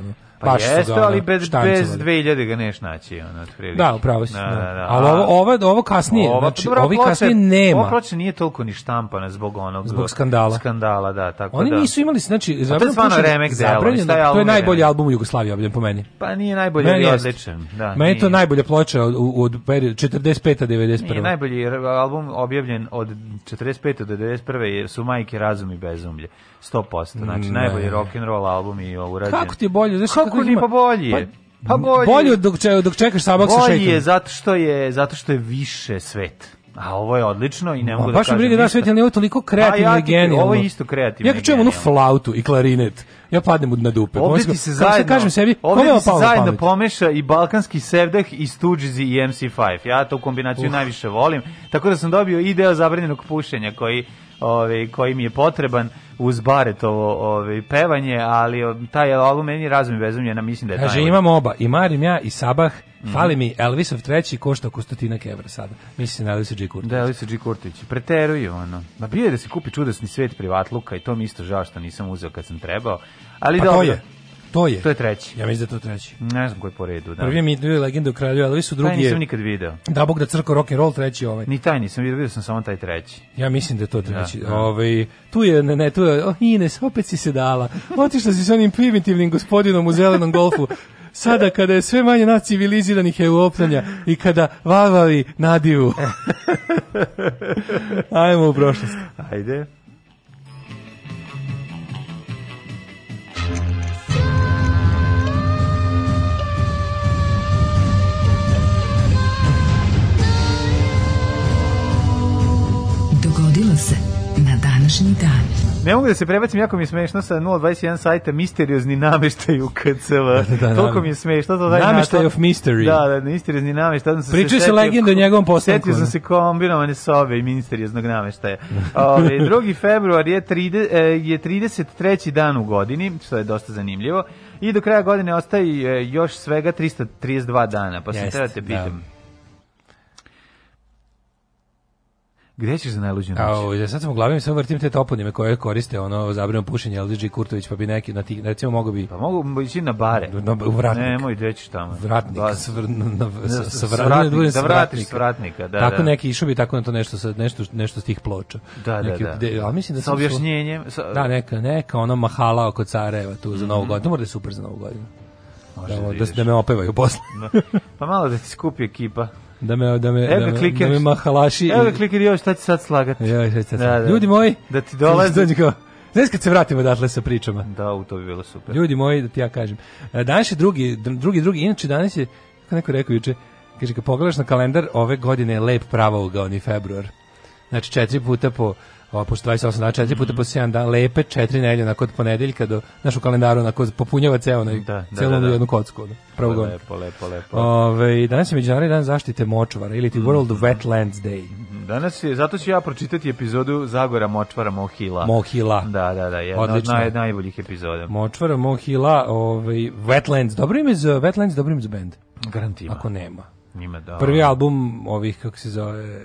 Pa jeste, ali bez, bez 2000 ga neš naći. Ono, da, upravo si. Da, da, da. da ali ovo, ovo, ovo kasnije, ovo, znači, dobra, ovi kasnije nema. Ova ploča nije toliko ni štampana zbog onog... Zbog skandala. Skandala, da, tako Oni da. Oni nisu imali, znači... A to je stvarno remek zabranjen, delo. To je najbolji album u Jugoslaviji, obljen po meni. Pa nije najbolji, meni je odličan. Da, meni je to najbolja ploča od, od 45. a 91. Nije najbolji album objavljen od 45. do 91. su Majke razum i bezumlje. 100%. Znači, ne. najbolji roll album i ovo urađen. Kako ti bolje? Znaš, kako, zakoni, pa bolje. Pa, pa bolje. Bolje dok, čekaš, dok čekaš sabak sa šetom. Bolje zato što je, zato što je više svet. A ovo je odlično i ne mogu da kažem. Pa Baš mi briga da svet, ali ovo toliko kreativno pa, ja, genijalno. Ovo je isto kreativno. Ja kad čujem onu flautu i klarinet, ja padnem na dupe. Ovdje ti se zajedno, kažem sebi, ovdje ti se zajedno pomeša i balkanski sevdah i Stoogiesi i MC5. Ja to kombinaciju uh. najviše volim. Tako da sam dobio i deo zabranjenog pušenja koji ovaj, koji mi je potreban uz Baretovo ovaj, pevanje, ali taj album meni razum i bezumljen, mislim da je Kaže, taj. imam oba, i Marim ja, i Sabah, Mm Fali mi Elvisov treći košta oko stotinak evra sada. Mislim na Elvisa G. Kurtić. Da, Elvis G. Kurtić. Preteruju ono. Ma bio da se kupi čudesni svet privatluka i to mi isto žao što nisam uzeo kad sam trebao. Ali pa dobro, to je. To je. To je treći. Ja mislim da je to treći. Ne znam koji po redu, da. Prvi je mi dvije legende o kralju su drugi Taj nisam nikad video. Da bog da crko rock and roll, treći ovaj. Ni taj nisam video, video sam samo taj treći. Ja mislim da je to da, treći. Da, da. Ovaj tu je ne ne, tu je oh, Ines, opet si se dala. Otišla si sa onim primitivnim gospodinom u zelenom golfu. sada kada je sve manje nas civiliziranih europljanja i kada varvari nadivu. Ajmo u prošlost. Ajde. dogodilo se na današnji dan. Ne mogu da se prebacim, jako mi je smešno sa 021 sajta misteriozni nameštaj u KCV. Da, da, da, Toliko mi je smešno. To da nameštaj of mystery. Da, da, misteriozni nameštaj. Pričaju se, se legende o njegovom postanku. Setio sam se kombinovane sobe i misterioznog nameštaja. Ove, 2. februar je, 30, e, je 33. dan u godini, što je dosta zanimljivo. I do kraja godine ostaje e, još svega 332 dana, pa se trebate da. pitam. Gde ćeš za najluđu noć? Au, ja sad sam u glavi samo vrtim te toponime koje koriste ono zabrano pušenje LDG Kurtović pa bi neki na tih recimo mogu bi Pa mogu ići na bare. Na, u vratnik. Nemoj deći tamo. Vratnik. Da, svr, na, sa, sa da vratnik, da, da vratiš s vratnika, da. Tako da. neki išao bi tako na to nešto sa nešto nešto s tih ploča. Da, da neki, da, da. al mislim da sa objašnjenjem sa, da neka neka ono mahala oko Careva tu za mm. Novu godinu, mora da super za Novu godinu. Može da, da, da, da me opevaju posle. pa malo da ti skupi ekipa da me da me Evo da me, da me mahalaši. Evo ga kliker, joj, šta će sad slagati? Joj, šta će sad. Da, da. Ljudi moji, da ti dolazi. Znaš kad se vratimo odatle sa pričama. Da, u to bi bilo super. Ljudi moji, da ti ja kažem. E, danas je drugi, drugi, drugi, inače danas je, kako neko rekao juče, kaže, kad pogledaš na kalendar, ove godine je lep pravo ga, oni februar. Znači, četiri puta po Ovo, pošto 28 dana, 4 puta po 7 dana, lepe 4 nedelje, onako od ponedeljka do našu kalendaru, onako popunjava ceo, onaj, da, da, celu da, da. jednu kocku. Da, pravo lepo, lepo, lepo, lepo. Ove, danas je Međunarodni dan zaštite močvara, ili ti mhm. World Wetlands Day. Danas je, zato ću ja pročitati epizodu Zagora Močvara Mohila. Mohila. Da, da, da, jedna Odlično. od naj, najboljih epizoda. Močvara Mohila, ovaj, Wetlands, dobro ime za Wetlands, dobro ime za band. Garantima. Ako nema. Njima da. Prvi album ovih, kako se zove,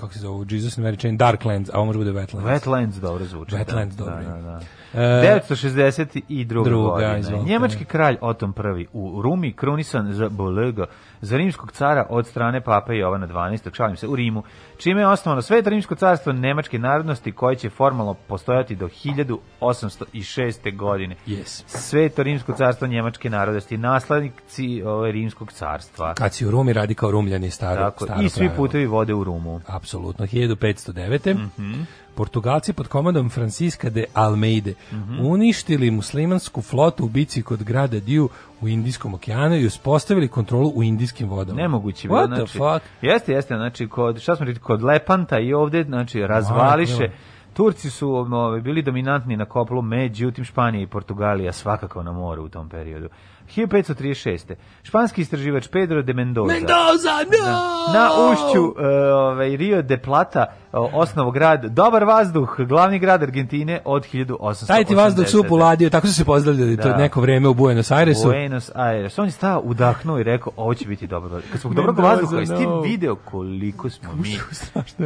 kako se zove, Jesus and Mary Chain, Darklands, a ovo može bude Wetlands. Wetlands dobro zvuči. Da. Wetlands da, dobro. Da, da, da. E, 962. Druga, godine. Njemački kralj Otom prvi, u Rumi krunisan za Bolego za rimskog cara od strane pape Jovana 12. šalim se u Rimu, čime je osnovano sve rimsko carstvo nemačke narodnosti koje će formalno postojati do 1806. godine. Yes. Sveto rimsko carstvo nemačke narodnosti, naslednici ove, ovaj, rimskog carstva. Kad si u Rumi radi kao rumljani staro, Tako, staro I svi pravilo. putevi vode u Rumu. Apsolutno, 1509. Mm -hmm. Portugalci pod komandom Francisca de Almeide mm -hmm. uništili muslimansku flotu u bici kod grada Diu u Indijskom okeanu i uspostavili kontrolu u Indijskom daljinskim vodama. Nemoguće bilo. What the znači, fuck? Jeste, jeste, znači, kod, šta smo rekli, kod Lepanta i ovde, znači, razvališe. Turci su um, bili dominantni na koplu, međutim Španija i Portugalija svakako na moru u tom periodu. 1536. Španski istraživač Pedro de Mendoza. Mendoza, no! Na, da. na ušću uh, ovaj, Rio de Plata, uh, e, osnovu grad, dobar vazduh, glavni grad Argentine od 1880. Taj ti vazduh su upoladio, tako su se pozdravljali da. to neko vreme u Buenos Airesu. Buenos Aires. On je stao, udahnuo i rekao, ovo će biti dobro. Kad smo dobro vazduha, no. jesi video koliko smo mi,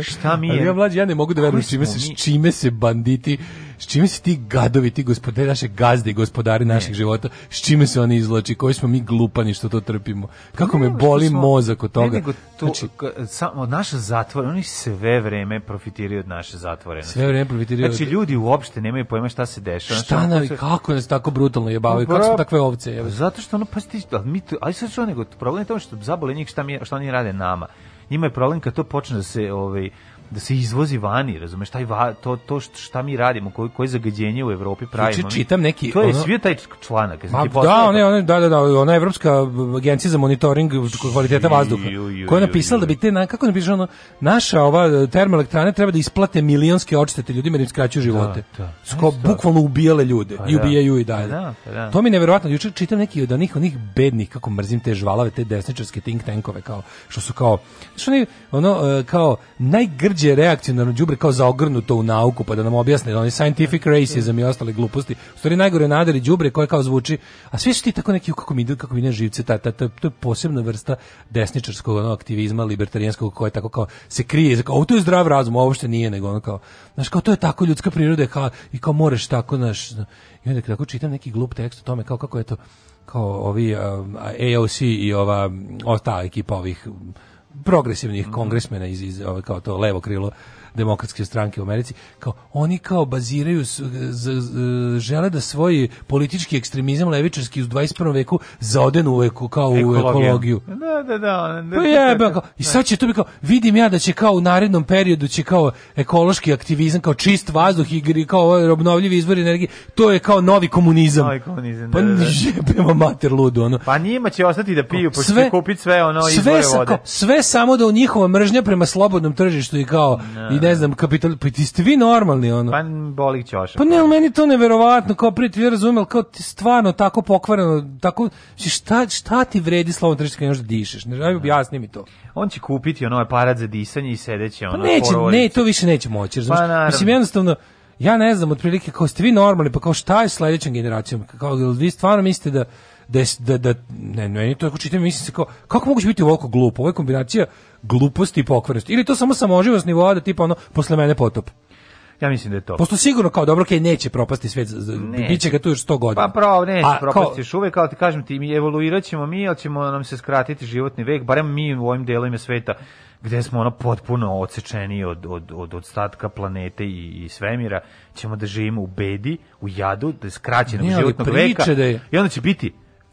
šta mi je? Ali ja, mlađi, ja ne mogu da verujem čime, se, čime se banditi s čime se ti gadovi, ti gospodari, naše gazde i gospodari naših ne. života, s čime se oni izloči, koji smo mi glupani što to trpimo. Kako me boli smo, mozak od toga. Ne, to, znači, samo naša zatvor, oni sve vreme profitiraju od naše zatvorenosti. Sve vreme profitiraju. Znači, od... ljudi uopšte nemaju pojma šta se dešava. Šta nam, kako nas tako brutalno jebavaju, kako smo takve ovce jebavaju. Pa zato što ono, pa ti, ali, mi to, ali sad što nego, problem je to što zabole njih šta, mi, šta oni rade nama. Njima je problem kad to počne da se, ovaj, da se izvozi vani, razumeš, taj va, to, to šta mi radimo, koje, koje zagađenje u Evropi znači, pravimo. Či, čitam neki... To je ono, svi taj članak. Ma, da, one, one, da, da, da, ona Evropska agencija za monitoring kvaliteta vazduha, koja je napisala da bi te, na, kako napiše ono, naša ova e, termoelektrana treba da isplate milionske odštete ljudima da im skraćuju da, živote. Da, da. Sko, bukvalno ubijale ljude pa i da. ubijaju i dalje. Pa da, pa da. To mi je neverovatno. Juče čitam neki od onih, onih bednih, kako mrzim te žvalave, te desničarske think tankove, kao, što su kao, što oni, ono, e, kao, najgrđe utvrđuje reakcionarno đubre kao zaogrnuto u nauku, pa da nam objasne da oni scientific racism i ostale gluposti. U stvari najgore nadari đubri koje kao zvuči, a svi su ti tako neki kako mi idu, kako mi ne živce, ta, ta, ta, to je posebna vrsta desničarskog ono, aktivizma libertarijanskog koji tako kao se krije, kao to je zdrav razum, ovo uopšte nije, nego ono kao, znači kao to je tako ljudska priroda kao, i kao možeš tako, znaš, i onda kako čitam neki glup tekst o tome kao kako je to, kao ovi um, AOC i ova, o, ta ekipa ovih progresivnih mhm. kongresmena iz, iz ove kao to levo krilo demokratske stranke u Americi, kao oni kao baziraju, s, z, z, žele da svoj politički ekstremizam levičarski u 21. veku zaodenu u eku, kao u ekologiju. ekologiju. Da, da, da. da, da, da pa jebe, kao, I sad će to biti kao, vidim ja da će kao u narednom periodu će kao ekološki aktivizam, kao čist vazduh i kao ovaj obnovljivi izvori energije, to je kao novi komunizam. Novi komunizam, pa da, da, da. Pa jebemo mater ludu, ono. Pa njima će ostati da piju, pošto pa sve, će kupiti sve ono sve izvore vode. Kao, sve samo da u njihova mržnja prema slobodnom tržištu i kao, no. i ne znam, kapital, pa ti ste vi normalni, ono. Pa boli ćoša. Pa ne, ali meni to neverovatno, kao prije ti ja razumel, kao ti stvarno tako pokvareno, tako, šta, šta ti vredi slobodno tržište kad da dišeš? Ne, aj objasni mi to. On će kupiti ono ovaj aparat za disanje i sedeće pa ono. Pa neće, ne, to više neće moći, razumiješ? Pa, Mislim, jednostavno, ja ne znam, otprilike, kao ste vi normalni, pa kao šta je sledećom generacijom? Kao, vi stvarno mislite da da, da, da ne, ne, to ako čitam, mislim se kao, kako moguće biti ovoliko glupo? Ovo je kombinacija gluposti i pokvarenosti. Ili to samo samoživost nivoa da tipa ono, posle mene potop. Ja mislim da je to. Pošto sigurno kao dobro kaj neće propasti svet, neće. biće ga tu još 100 godina. Pa pravo, neće propasti još uvek, kao ti kažem ti, mi evoluirat ćemo mi, ali ćemo nam se skratiti životni vek, barem mi u ovim delovima sveta gde smo ono potpuno odsečeni od, od, od, od statka planete i, i svemira, ćemo da živimo u bedi, u jadu, da je skraćenog životnog veka. Da je... I onda će biti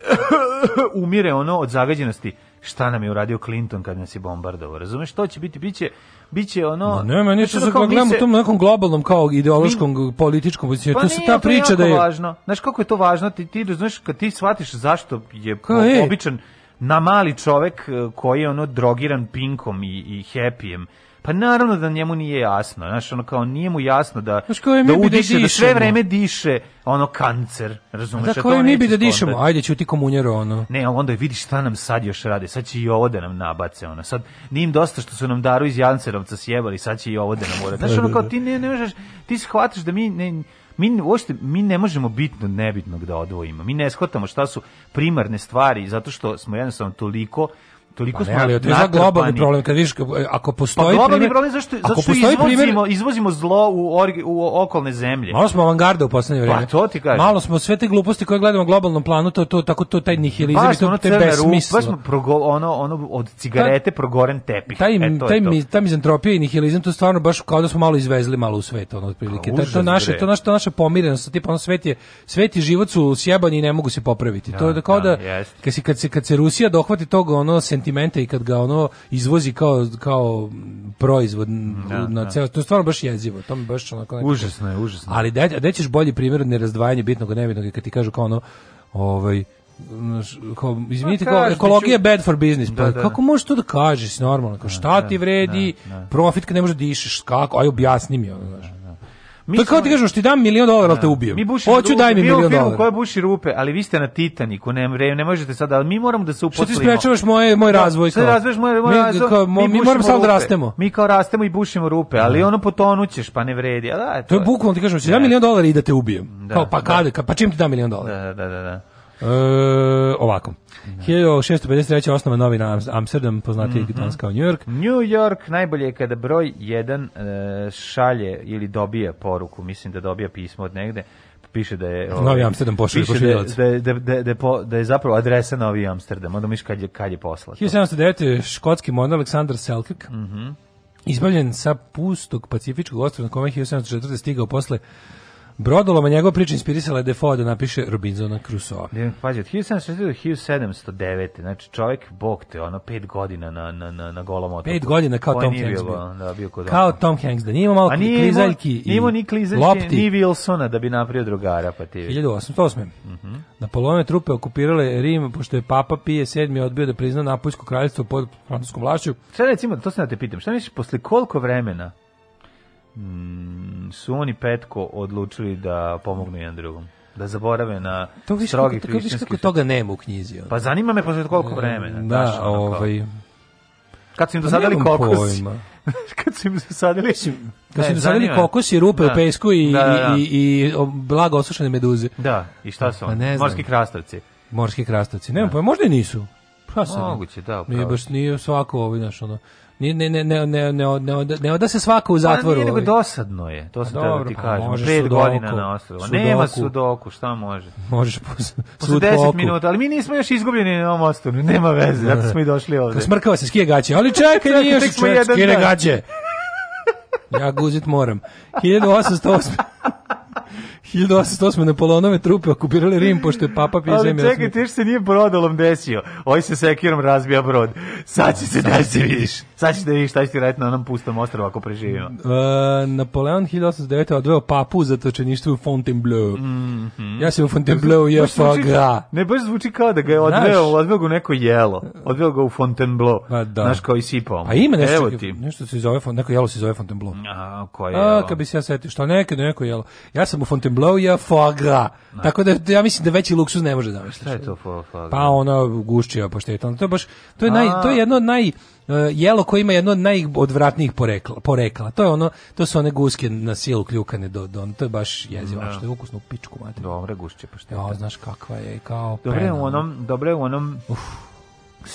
umire ono od zagađenosti šta nam je uradio Clinton kad nas je bombardovao. Razumeš, to će biti, biće, biće ono... Ma ne, meni što sad gledamo tom nekom globalnom kao ideološkom, mi, političkom Pa to se ta priča da je... važno. Znaš kako je to važno? Ti, ti znaš, kad ti shvatiš zašto je kao, običan na mali čovek e, koji je ono drogiran pinkom i, i happyjem, Pa naravno da njemu nije jasno, znaš, ono kao nije mu jasno da znaš, koje da, da udiše, da, da, sve vreme diše ono kancer, razumeš? Da, koje mi bi da dišemo? Ajde, ću ti komunjero, ono. Ne, onda vidiš šta nam sad još rade, sad će i ovo da nam nabace, ono. Sad nije dosta što su nam daru iz Jancerovca sjebali, sad će i ovo da nam urade. Znaš, ono kao ti ne, ne možeš, ti shvataš da mi ne, mi uopšte mi ne možemo bitno od nebitnog da odvojimo. Mi ne shvatamo šta su primarne stvari zato što smo jednostavno toliko toliko pa smo ali to je globalni problem kad vidiš e, ako pa postoji pa globalni problem zašto zašto postoji izvozimo, izvozimo zlo u, orgi, u okolne zemlje malo smo avangarda u poslednje vreme pa to ti kažem malo smo sve te gluposti koje gledamo globalnom planu to to tako to taj nihilizam pa, to ono te besmislo baš smo progol, ono ono od cigarete Ta, progoren tepih taj e, to taj to. mi taj mizantropija i nihilizam to stvarno baš kao da smo malo izvezli malo u svet ono otprilike pa, to naše to naše to naše pomirenost tipa ono svet je svet i život su sjebani i ne mogu se popraviti to da, je da kao da, da kad se kad se kad se Rusija dohvati tog ono sentimenta i kad ga ono izvozi kao, kao proizvod da, na da. ceo, to je stvarno baš jezivo, to mi baš onako nekako. Užasno je, užasno. Ali da da ćeš bolji primer od nerazdvajanja bitnog od nebitnog i kad ti kažu kao ono ovaj kao pa izvinite kao ekologija ću... bad for business pa da, da, da, kako možeš to da kažeš normalno kao da, šta ti vredi profit kad ne možeš dišeš kako aj objasni mi ono znaš Mi to kao ti kažeš, ti dam milion dolara, ali te da. ubijem. Mi Hoću, daj mi milion dolara. koja buši rupe, ali vi ste na Titaniku, ne, ne možete sada, ali mi moramo da se uposlimo. Što ti sprečavaš moje, moj da, razvoj? Kao? razvoješ moj, moj mi, razvoj, kao, mi, mi moramo samo da rastemo. Mi kao rastemo i bušimo rupe, ali da. ono potonućeš, pa ne vredi. A da, to, to je bukvalno, ti kažeš, ti dam milion dolara i da te ubijem. Da, kao, pa, Kada, pa čim ti dam milion dolara? Da, da, da. da. E, ovako. Da. 1653. osnova novi na Amsterdam, poznati mm -hmm. kao New York. New York najbolje je kada broj 1 šalje ili dobije poruku, mislim da dobija pismo od negde, piše da je ovaj, Novi Amsterdam pošalje pošiljalac. Da, da, da, da, da je zapravo adresa Novi Amsterdam, onda misliš kad je, kad je poslat. 1709. škotski monar Aleksandar Selkirk. Mhm. Mm izbavljen sa pustog pacifičkog ostrva na kome je 1740 stigao posle Brodoloma njegova priča inspirisala je Defoe da napiše Robinzona Crusoe. Ne, pazi, od 1760 do 1709, znači čovjek, bog te, ono, pet godina na, na, na, na golom otoku. Pet godina kao Tom Hanks. Bio, da, bio kod kao Tom Hanks, da nije imao malo nije klizaljki nije imao ni klizaljki, lopti. ni Wilsona da bi napravio drugara, pa ti... 1808. Mm -hmm. Napoleone trupe okupirale Rim, pošto je Papa Pije VII odbio da prizna Napoljsko kraljevstvo pod francuskom vlašću. Šta recimo, to se da te pitam, šta misliš, posle koliko vremena mm, su oni petko odlučili da pomognu jedan drugom da zaborave na to više strogi kako, kako, kako toga nema u knjizi. Onda. Pa zanima me posle koliko mm, vremena. Da, daš, ono, ovaj... Kad su im pa dosadili pa kokosi. kad su im dosadili... Mislim, kad su im dosadili kokosi, rupe da. u pesku i, da, da, da. i, i, blago osušene meduze. Da, i šta su pa oni? Morski krastavci. Morski krastavci. Nema, da. pa možda i nisu. Pa Moguće, da, upravo. Nije baš nije svako ovaj, znaš, ono ne ne ne ne ne ne ne ne ne oda se svako u pa zatvoru. Pa, nego dosadno je. To pa se treba da ti pa kažem. 5 godina na ostrvu. Nema sudoku, šta može? Možeš posle 10 minuta, ali mi nismo još izgubljeni na ovom ostrvu. Nema veze, zato smo i došli ovde. Smrkava se skije gaće. Ali čekaj, nije još skije gaće. Ja guzit moram. 1808. 1808. Napoleonove trupe okupirali Rim, pošto je papa pije zemlje. Ali čekaj, ti se nije brodolom desio. Oj se sekirom razbija brod. Sad će se desiti, vidiš. Sad će da vidiš šta će ti raditi na onom pustom ostrovu ako preživimo. Uh, Napoleon 1809. odveo papu za točeništvo u Fontainebleau. Mm -hmm. Ja sam u Fontainebleau je fagra. Ne, baš zvuči kao da ga je odveo, odveo ga neko jelo. Odveo ga u Fontainebleau. Pa da. Znaš kao i sipao. A ima nešto, Evo ti. nešto se zove, neko jelo se zove Fontainebleau. A, koje jelo? A, kad bi se ja setio, šta nekad neko jelo. Ja sam u Fontainebleau blow your foie gras. Ne. Tako da ja mislim da veći luksuz ne može zamisliti. Da šta je to foie gras? Pa ona guščija pašteta. To je baš to je naj to je jedno od naj e, jelo koje ima jedno od najodvratnijih porekla, porekla. To je ono, to su one guske na silu kljukane do, do to je baš jezivo, no. Da. što je ukusno u pičku mater. Dobre gušće pašteta. Ja, znaš kakva je, kao dobre pena. U onom, dobre u onom, Uf.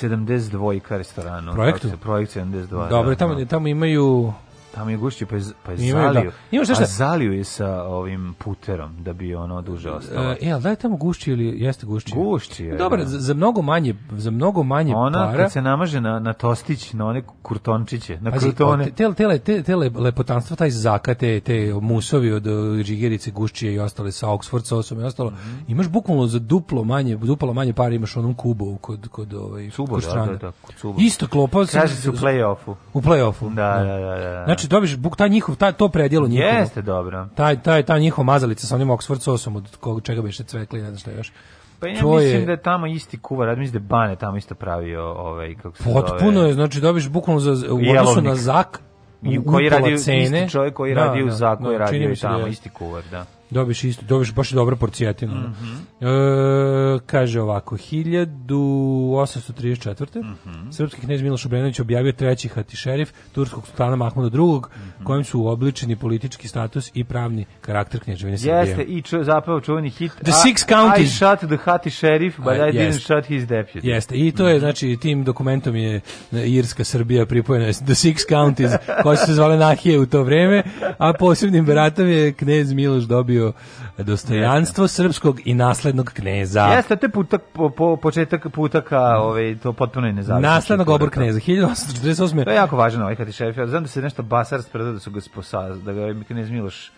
72 restoranu. Projektu? Projekt 72. Dobro, da, tamo, da. tamo imaju Tamo je gušće, pa je, pa je Imaju, zaliju. Da. Ima šta šta? A zaliju je sa ovim puterom, da bi ono duže e, ostalo. E, ali da je tamo gušće ili jeste gušće? Gušće je. Dobar, da. za, mnogo manje, za mnogo manje Ona, para. Ona kad se namaže na, na tostić, na one kurtončiće, na Pazi, krutone. Te, te, te, te lepotanstvo, taj zakate, te, musovi od e, žigerice, gušće i ostale sa Oxford sosom i ostalo. Mm -hmm. Imaš bukvalno za duplo manje, duplo manje para imaš onom kubu kod, kod, ovaj, Cubo, da, da, da, kod Isto klopao se. Kaže se u play-offu. U play-offu. Da, da, da. da, da. da. Znači, znači dobiš buk taj njihov taj to predjelo njihovo. Jeste dobro. Taj taj ta njihov mazalica sa onim Oxford sosom od kog čega bi beše cvekli, ne znam šta još. Pa ja to mislim je... da je tamo isti kuvar, ja mislim da je Bane tamo isto pravio ovaj kako se Potpuno je, znači dobiš bukvalno za u odnosu na Zak i koji radi cene. isti čovjek koji da, radi u da, Zaku, koji da, radi tamo da isti kuvar, da. Dobiš isto, dobiš baš dobro porcijatinu. Mm -hmm. e, kaže ovako, 1834. Mm -hmm. Srpski knjez Miloš Obrenović objavio treći hati šerif turskog sultana Mahmuda II, mm -hmm. kojem su uobličeni politički status i pravni karakter knježevine Srbije. Jeste, i čo, zapravo čuveni hit The I, Six Counties. I shot the hati šerif, but I, I didn't jest. shot his deputy. Jeste, i to je, mhm. znači, tim dokumentom je e, Irska Srbija pripojena The Six Counties, koja su se zvale Nahije u to vreme, a posebnim beratom je knjez Miloš dobio izgubio dostojanstvo Jeste. srpskog i naslednog kneza. Jeste, te putak, po, po, početak putaka, ovaj, to potpuno je nezavisno. Naslednog obor kneza, 1848. To je jako važno, ovaj kada šef, znam da se nešto basar spreda da su ga sposa, da ga ovaj knez Miloš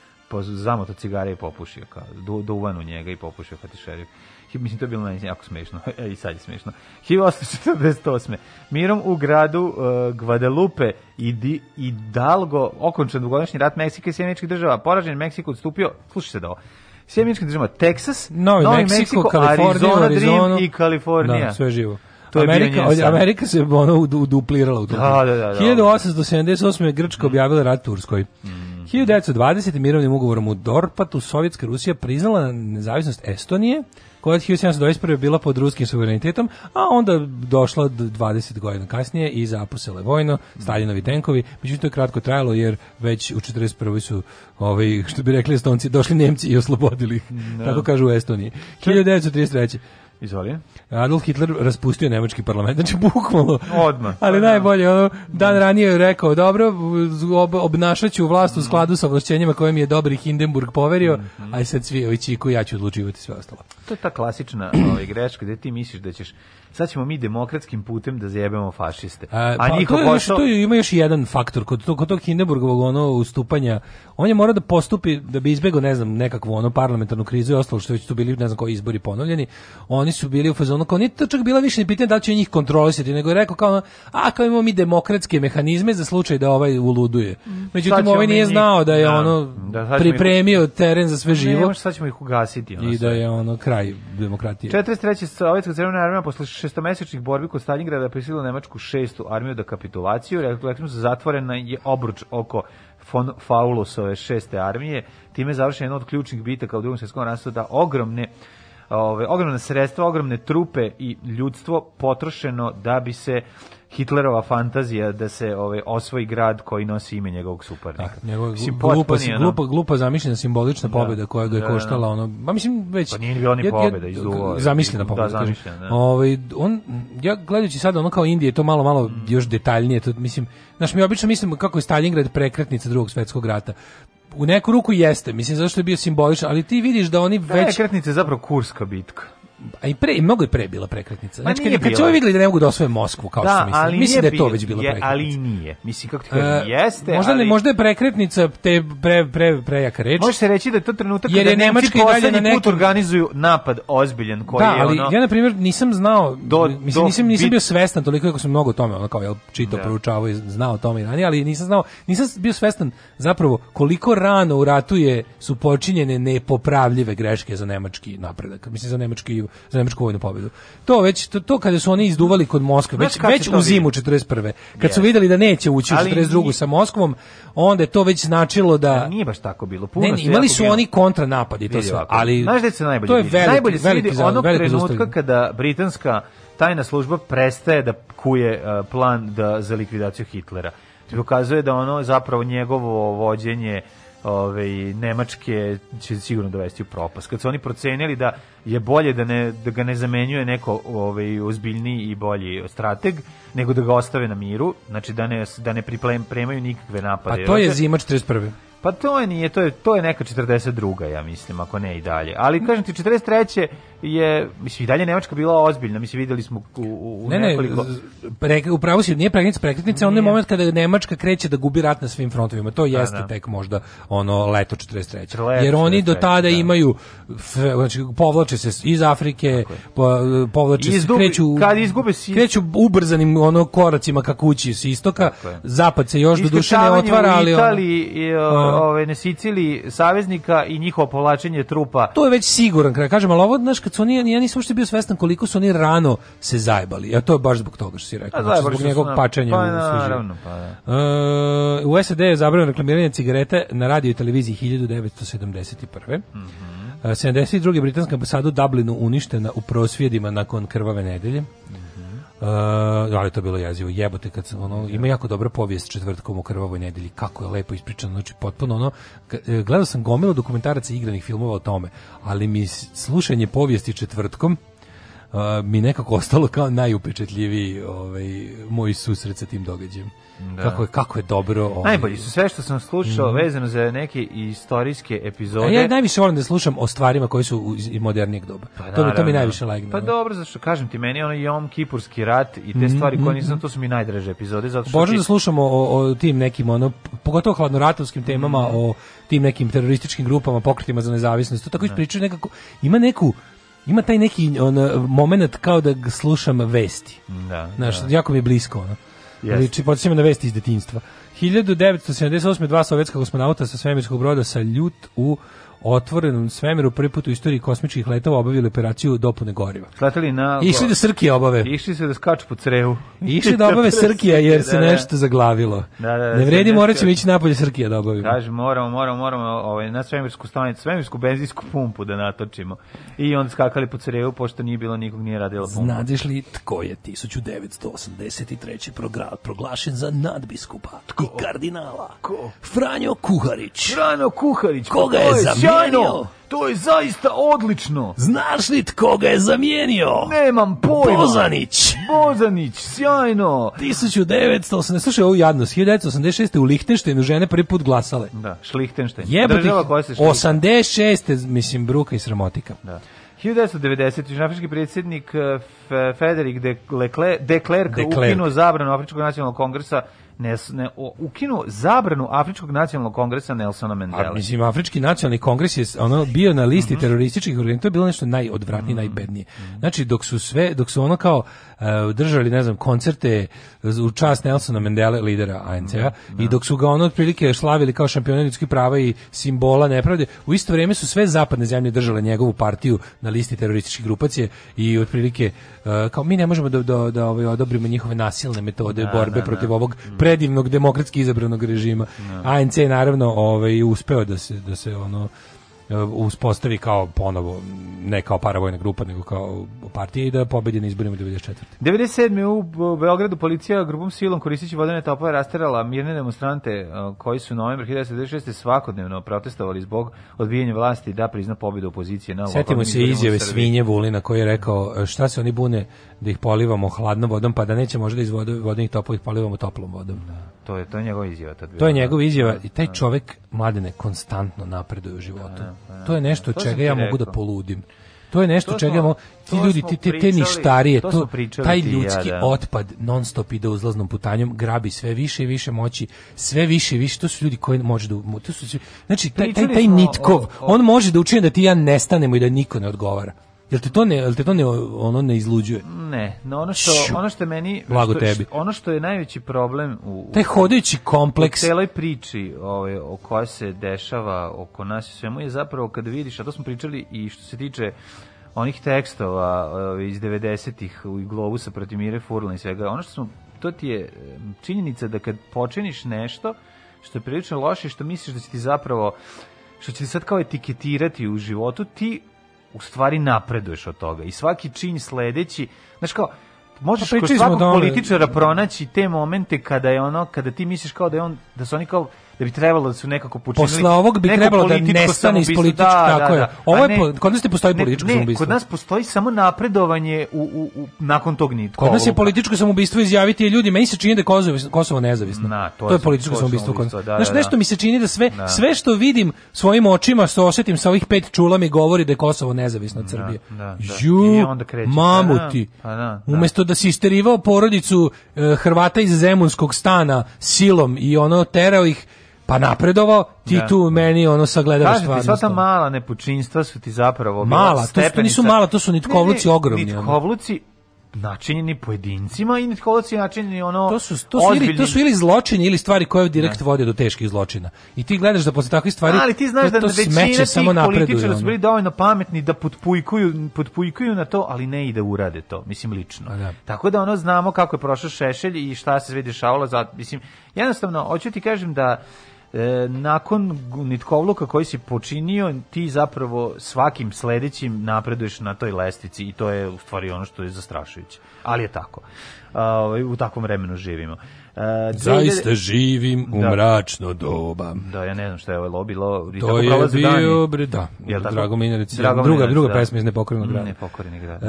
zamoto cigare i popušio, kao, do u njega i popušio kada šerif. mislim to je bilo meni jako smešno, e, i sad je smešno, 1848. Mirom u gradu uh, Guadalupe i Di, Hidalgo okončan dugogodišnji rat Meksika i Sjemeničkih država, poražen Meksiko odstupio, slušaj se da ovo, Sjemeničkim državama, Texas, Novi, Novi Meksiko, Meksiko Arizona, Arizona, Dream i Kalifornija. Da, sve živo. To Amerika, je Amerika se ono uduplirala u to. Da, da, da, da. 1878. Da. je Grčka mm. objavila rat Turskoj. Mm. 1920. mirovnim ugovorom u Dorpatu Sovjetska Rusija priznala nezavisnost Estonije, koja je 1721. bila pod ruskim suverenitetom, a onda došla 20 godina kasnije i zapusele vojno, Staljinovi tenkovi, međutim to je kratko trajalo jer već u 41. su ovaj, što bi rekli Estonci, došli Nemci i oslobodili, no. Da. tako kažu u Estoniji. 1933. Izvolite. Adolf Hitler raspustio nemački parlament, znači bukvalno. Odmah. Ali najbolje, ono, dan mm. ranije je rekao, dobro, ob, obnašaću vlast u skladu sa ovlašćenjima koje mi je dobri Hindenburg poverio, mm -hmm. aj sad svi ovi čiku, ja ću odlučivati sve ostalo. To je ta klasična ovaj, greška gde ti misliš da ćeš sad ćemo mi demokratskim putem da zajebemo fašiste. A, pa, a to, je, pošto... to ima još jedan faktor kod to, kod tog Hindenburgovog ono ustupanja. On je mora da postupi da bi izbegao ne znam nekakvu ono parlamentarnu krizu i ostalo što već tu bili ne znam koji izbori ponovljeni. Oni su bili u fazonu ono kao nije to čak bila više pitanje da li će njih kontrolisati, nego je rekao kao, a kao imamo mi demokratske mehanizme za slučaj da ovaj uluduje. Mm. Međutim, ovaj nije znao da je da, ono da, pripremio ih... teren za sve živo. Ne, sad ćemo ih ugasiti. Ono I da je ono kraj demokratije. 43. Sovjetska crvena armija posle šestomesečnih borbi kod Stalingrada prisilila Nemačku šestu armiju da kapitulaciju, rekli su zatvorena je obruč oko von Faulosove šeste armije, time je završena jedna od ključnih bitaka u drugom svjetskom ratu da ogromne ove, ogromne sredstva, ogromne trupe i ljudstvo potrošeno da bi se Hitlerova fantazija da se ovaj osvoji grad koji nosi ime njegovog suparnika. Da, njegov, mislim, glupa, ono, glupa, glupa zamišljena simbolična da, pobjeda koja ga je da, da, koštala ono, ma mislim već pa nije bila ni pobjeda izduvao. Zamišljena pobjeda. Da, zamišljena, Ovaj on ja gledajući sada ono kao Indije to malo malo mm. još detaljnije to mislim Znaš, mi obično mislimo kako je Stalingrad prekretnica drugog svetskog rata u neku ruku jeste, mislim zašto je bio simboličan, ali ti vidiš da oni već... Prekretnica je zapravo kurska bitka a i pre i mnogo je pre bila prekretnica. Pa znači kad kad čovjek videli da ne mogu da osvoje Moskvu kao da, što mislim. Ali mislim da je to već bila prekretnica. Je, ali nije. Mislim kako ti kažem, jeste, možda ali ne, možda je prekretnica te pre pre pre, prejaka reč. Može se reći da je to trenutak kada je Nemačka i na neki put organizuju napad ozbiljen koji da, je ono. Da, ali ja na primjer nisam znao, do, mislim nisam nisam bio svestan toliko kako sam mnogo o tome, ono kao jel čitao, da. proučavao i znao o tome i ranije, ali nisam znao, nisam bio svestan zapravo koliko rano u ratu je su počinjene nepopravljive greške za nemački napredak. Mislim za nemački za nemačku vojnu pobedu. To već to, to kada su oni izduvali kod Moskve, već već u zimu 41. Kad yes. su videli da neće ući u 42. Nije... sa Moskvom, onda je to već značilo da ja, da, nije baš tako bilo. Puno ne, imali su oni kontra napadi to sve, ali Znaš da se najbolje to je veliki, najbolje se vidi onog trenutka kada britanska tajna služba prestaje da kuje uh, plan da za likvidaciju Hitlera. To pokazuje da ono zapravo njegovo vođenje ove, Nemačke će sigurno dovesti u propast. Kad su oni procenili da je bolje da, ne, da ga ne zamenjuje neko ove, ozbiljniji i bolji strateg, nego da ga ostave na miru, znači da ne, da ne pripremaju nikakve napade. A to je zima 41. Pa to je nije, to je, to je neka 42. ja mislim, ako ne i dalje. Ali kažem ti, 43. je, mislim, i dalje Nemačka bila ozbiljna, mislim, videli smo u, u ne, nekoliko... Ne, pre, upravo si, nije prekretnica prekretnica, onda je moment kada Nemačka kreće da gubi rat na svim frontovima, to da, jeste da, da. tek možda ono leto 43. Leto Jer oni 43, do tada da. imaju, znači, povlače se iz Afrike, po, povlače Izgubi, se, kreću, kad izgube si... kreću ubrzanim ono koracima ka kući s istoka, zapad se još do duše ne otvara, ali... Ono, Da. ovaj na Siciliji saveznika i njihovo povlačenje trupa. To je već siguran kraj. Kažem, al ovo znaš kad su oni ja nisam uopšte bio svestan koliko su oni rano se zajbali. Ja to je baš zbog toga što si rekao, znači, zbog njegovog da. pačenja pa, naravno, pa, da. E, u SAD je zabranjeno reklamiranje cigarete na radio i televiziji 1971. Mhm. E, mm 72. britanska ambasada u Dublinu uništena u prosvjedima nakon krvave nedelje. Mm -hmm. Uh, da, ali to je bilo jezivo, jebote kad sam, ono, ima jako dobra povijest četvrtkom u krvavoj nedelji, kako je lepo ispričano, znači potpuno ono, e, gledao sam gomilu dokumentaraca igranih filmova o tome, ali mi slušanje povijesti četvrtkom uh, mi nekako ostalo kao najupečetljiviji ovaj, moj susret sa tim događajem. Da. Kako je kako je dobro ovaj. Najbolji su sve što sam slušao mm -hmm. vezano za neke istorijske epizode. A ja najviše volim da slušam o stvarima koje su iz modernijeg doba. Pa, to mi to mi najviše legne. Pa da. dobro, zašto kažem ti meni ono Jom Kipurski rat i te mm -hmm. stvari koje nisam mhm. to su mi najdraže epizode zato što Bože ti... da slušamo o, o tim nekim ono pogotovo hladnoratovskim temama mm -hmm. o tim nekim terorističkim grupama, pokretima za nezavisnost. To tako da. ispričaju nekako ima neku ima taj neki on, moment kao da slušam vesti. Da, Znaš, da. jako mi je blisko. Ono. Yes. Liči, podsjećamo na vesti iz detinjstva. 1978. dva sovjetska kosmonauta sa svemirskog broda sa ljut u otvorenom svemiru prvi put u istoriji kosmičkih letova obavili operaciju dopune goriva. Sletali na Išli da Srkije obave. Išli se da skaču po crevu. Išli da obave da, da, Srkija jer se da, da, nešto zaglavilo. Da, da, ne vredi, morat ćemo ići napolje Srkija da obavimo. Kaže, moramo, moramo, moramo ovaj, na svemirsku stanicu, svemirsku benzinsku pumpu da natočimo. I onda skakali po crevu, pošto nije bilo nikog nije radila pumpa. Znadeš li tko je 1983. Progra, proglašen za nadbiskupa tko? i kardinala? Ko? Franjo Kuharić. Franjo Kuharić. Pa Koga je za sjajno! To je zaista odlično. Znaš li tko ga je zamijenio? Nemam pojma. Bozanić. Bozanić, sjajno. 1980, slušaj ovu jadnost, 1986. u Lihtenštajnu žene prvi put glasale. Da, Šlihtenštajn. Jebati, 86. mislim, bruka i sramotika. Da. 1990. Južnoafrički predsjednik eh, Federik de Leclerc, de Klerk ukinuo zabranu Afričkog nacionalnog kongresa ne, ne o, ukinu zabranu Afričkog nacionalnog kongresa Nelsona Mendela. A, mislim, Afrički nacionalni kongres je ono, bio na listi mm -hmm. terorističkih organizacija, to je bilo nešto najodvratnije, mm -hmm. najbednije. Znači, dok su sve, dok su ono kao uh, držali, ne znam, koncerte u čast Nelsona Mendele, lidera ANC-a, da, i da. dok su ga ono otprilike slavili kao šampiona ljudskih prava i simbola nepravde, u isto vrijeme su sve zapadne zemlje držale njegovu partiju na listi terorističkih grupacije i otprilike e, kao mi ne možemo da, da, da ovaj, odobrimo njihove nasilne metode da, da borbe da, protiv ovog mm. predivnog demokratski izabranog režima. ANC je naravno ovaj, uspeo da se, da se ono Eh, uspostavi kao ponovo ne kao paravojna grupa nego kao partija i da pobedi na izborima 94. 97. u Beogradu policija grupom silom koristeći vodene topove rasterala mirne demonstrante eh, koji su u novembru 1996. svakodnevno protestovali zbog odbijanja vlasti da prizna pobedu opozicije na izborima. Sjetimo se izjave Svinje Vulina koji je rekao eh, šta se oni bune da ih polivamo hladnom vodom, pa da neće možda da iz vode, vodenih topova ih polivamo toplom vodom. Da, to je to je njegova izjava. To, to je njegov da. izjava i taj da. čovek mladene konstantno napreduje u životu. to je nešto od čega ja mogu da poludim. Pa, to je nešto to čega smo, ti ljudi ti te, te ništarije, to, to taj ljudski ja, da. otpad non stop ide uzlaznom putanjom, grabi sve više i više moći, sve više i više, to su ljudi koji može da to su znači taj taj, taj nitkov, o, o, on može da učini da ti ja nestanemo i da niko ne odgovara. Jel te to ne, jel te to ne ono ne izluđuje? Ne, no ono što ono što meni što, tebi. ono što je najveći problem u, taj hodajući kompleks u celoj priči ovaj o kojoj se dešava oko nas i svemu je zapravo kad vidiš, a to smo pričali i što se tiče onih tekstova ovaj, iz 90-ih u Globusa protiv Mire Furlan i svega. Ono što smo to ti je činjenica da kad počiniš nešto što je prilično loše što misliš da će ti zapravo što će ti sad kao etiketirati u životu, ti u stvari napreduješ od toga. I svaki čin sledeći, znači kao, možeš pa kod svakog političara pronaći te momente kada je ono kada ti misliš kao da je on da su oni kao da bi trebalo da su nekako počinili posle ovog bi trebalo da nestane iz političkog da, tako da, je da. ovo pa je ne, kod nas ne postoji političko ne, kod nas postoji samo napredovanje u, u, u nakon tog nitko. kod nas je političko samoubistvo izjaviti ljudi meni se čini da Kosovo Kosovo nezavisno Na, to, to, je političko samoubistvo kod nas znači nešto mi se čini da sve da. sve što vidim svojim očima što osetim sa ovih pet čula mi govori da je Kosovo nezavisno od Srbije ju mamuti pa pa umesto da si isterivao porodicu eh, Hrvata iz zemunskog stana silom i ono terao ih pa napredovao, ti da. tu meni ono sagledavaš Kažete, stvarnost. Kažete, sva ta mala nepočinstva su ti zapravo mala, to su, nisu mala, to su nitkovluci ne, ne, ogromni. Nitkovluci, načinjeni pojedincima i nitkovluci načinjeni ono to su to su, ili, to su ili zločini ili stvari koje direkt ne. vode do teških zločina. I ti gledaš da posle takvih stvari Ali ti znaš da, da većina tih samo političara su bili dovoljno pametni da potpujkuju potpujkuju na to, ali ne i da urade to, mislim lično. Da. Tako da ono znamo kako je prošao Šešelj i šta se sve dešavalo, za mislim jednostavno hoću ti kažem da e, nakon nitkovluka koji si počinio, ti zapravo svakim sledećim napreduješ na toj lestvici i to je u stvari ono što je zastrašujuće. Ali je tako. E, u takvom vremenu živimo. Uh, Zaista živim u da. mračno doba. Da, ja ne znam šta je ovo bilo. I to je bio, bre, da, Jel Drago Minaric. Drago druga, Minaric, druga da. pesma iz Nepokorinog grada. Mm, Nepokoreni grad. Um,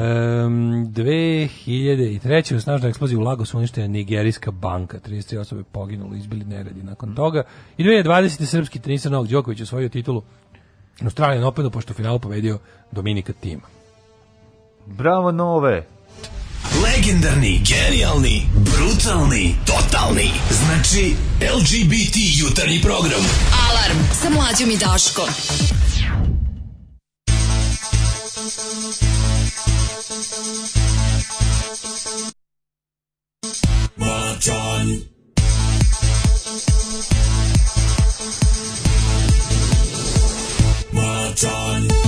2003. u snažnoj eksploziji u Lagosu uništena nigerijska banka. 33 osobe poginulo, izbili neredi nakon mm. toga. I 2020. srpski tenisa Novak Đoković osvojio titulu Australijan Openu, pošto u finalu pobedio Dominika Tima. Bravo nove! Legendarni, genijalni, brutalni, totalni. Znači, LGBT jutarnji program. Alarm sa mlađom i Daškom. March on. March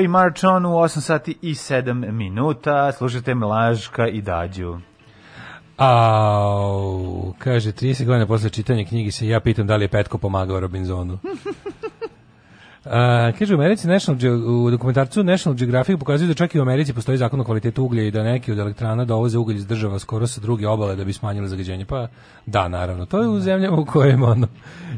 i March On u 8 sati i 7 minuta. Slušajte Mlažka i Dađu. Au, kaže, 30 godina posle čitanja knjigi se ja pitam da li je Petko pomagao Robinzonu. A, kaže, u Americi National, u dokumentarcu National Geographic pokazuje da čak i u Americi postoji zakon o kvalitetu uglja i da neki od elektrana dovoze ugalj iz država skoro sa druge obale da bi smanjili zagađenje. Pa da, naravno. To je u zemljama u kojima, ono,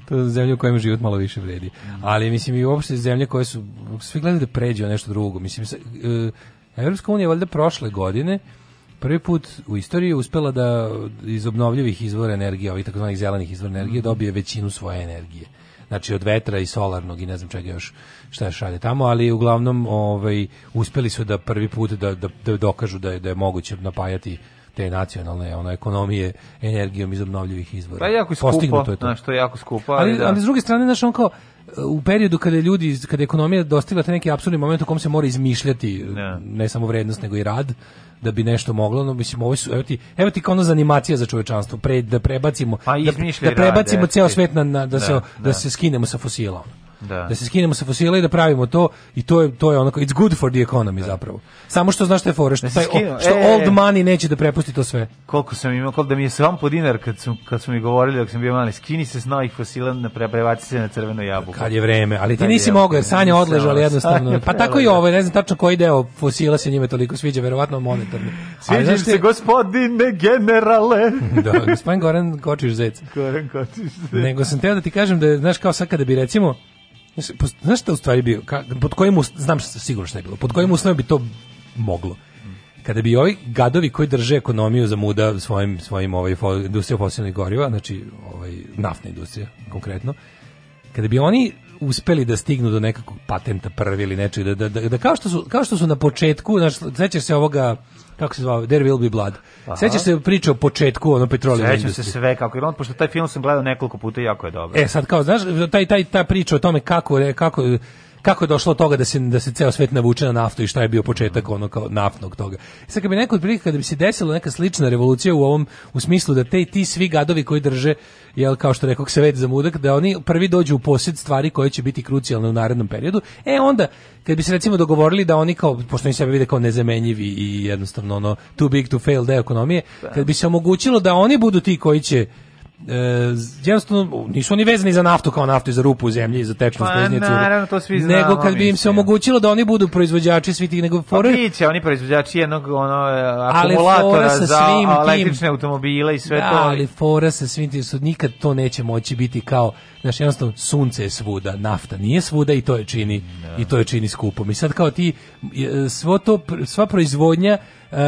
to je zemlja u kojem život malo više vredi. Ali, mislim, i uopšte zemlje koje su, svi gledaju da pređe o nešto drugo. Mislim, e, Evropska unija je valjda prošle godine prvi put u istoriji uspela da iz obnovljivih izvora energije, ovih takozvanih zelenih izvora energije, mhm. dobije većinu svoje energije znači od vetra i solarnog i ne znam čega još šta je šalje tamo, ali uglavnom ovaj, uspeli su da prvi put da, da, da dokažu da je, da je moguće napajati te nacionalne ono ekonomije energijom iz obnovljivih izvora. Pa jako skupo, Postignuto je to. Znaš, to je jako skupo, ali, ali, da. ali s druge strane znaš on kao u periodu kada ljudi, kada ekonomija dostigla taj neki apsurdni moment u kom se mora izmišljati ne, da. ne samo vrednost nego i rad da bi nešto moglo, no mislim ovo su evo ti, evo ti kao ono zanimacija za čovečanstvo, pre, da prebacimo pa da, da, prebacimo rade, ceo svet na, na da, da, se da, da. se skinemo sa fosila da. da se skinemo sa fosila i da pravimo to i to je to je onako it's good for the economy da. zapravo. Samo što znaš šta je fore, što, da taj, što e, old e. money neće da prepusti to sve. Koliko sam imao, koliko da mi je sam po dinar kad su, kad su mi govorili dok sam bio mali, skini se s novih fosila, na prebaci se na crveno jabuku. Kad je vreme, ali ti kad nisi mogao, jer Sanja ali jednostavno. Pa tako i ovo, ovaj, ne znam tačno koji deo fosila se njime toliko sviđa, verovatno monetarni. Sviđa se gospodine generale. da, gospodin Goran Kočiš Zec. Goran Kočiš Zec. Nego sam teo da ti kažem da je, znaš, kao sad kada bi recimo Znaš šta u stvari bio? pod kojim uslovima, znam šta, sigurno šta je bilo, pod kojim uslovima bi to moglo? Kada bi ovi gadovi koji drže ekonomiju za muda svojim, svojim ovaj, industrijom fosilnih goriva, znači ovaj, naftna industrija konkretno, kada bi oni uspeli da stignu do nekakvog patenta prvi ili nečeg da, da, da, da kao što su kao što su na početku znaš, sećaš se ovoga kako se zvao There Will Be Blood. Aha. Sećaš se priče o početku ono petroleum Sećam se sve kako jer on pošto taj film sam gledao nekoliko puta i jako je dobro. E sad kao znaš taj taj ta priča o tome kako kako kako je došlo do toga da se da se ceo svet navuče na naftu i šta je bio početak ono kao naftnog toga. I sad kad bi neko otprilike kada bi se desila neka slična revolucija u ovom u smislu da te ti svi gadovi koji drže jel kao što rekog se za mudak da oni prvi dođu u posjed stvari koje će biti krucijalne u narednom periodu, e onda kad bi se recimo dogovorili da oni kao pošto oni sebe vide kao nezamenjivi i jednostavno ono too big to fail da ekonomije, kad bi se omogućilo da oni budu ti koji će e, jednostavno nisu oni vezani za naftu kao naftu i za rupu u zemlji za tečnu pa, zvezdnicu. naravno, to svi znamo. Nego kad bi im se omogućilo da oni budu proizvođači svih tih nego pa fore. Pa biće, oni proizvođači jednog ono, e, akumulatora sa za svim električne tim, automobile i sve da, to. Ali fora sa svim tim, su nikad to neće moći biti kao Znaš, jednostavno, sunce je svuda, nafta nije svuda i to je čini, i to je čini skupom. I sad kao ti, svo to, sva proizvodnja Uh,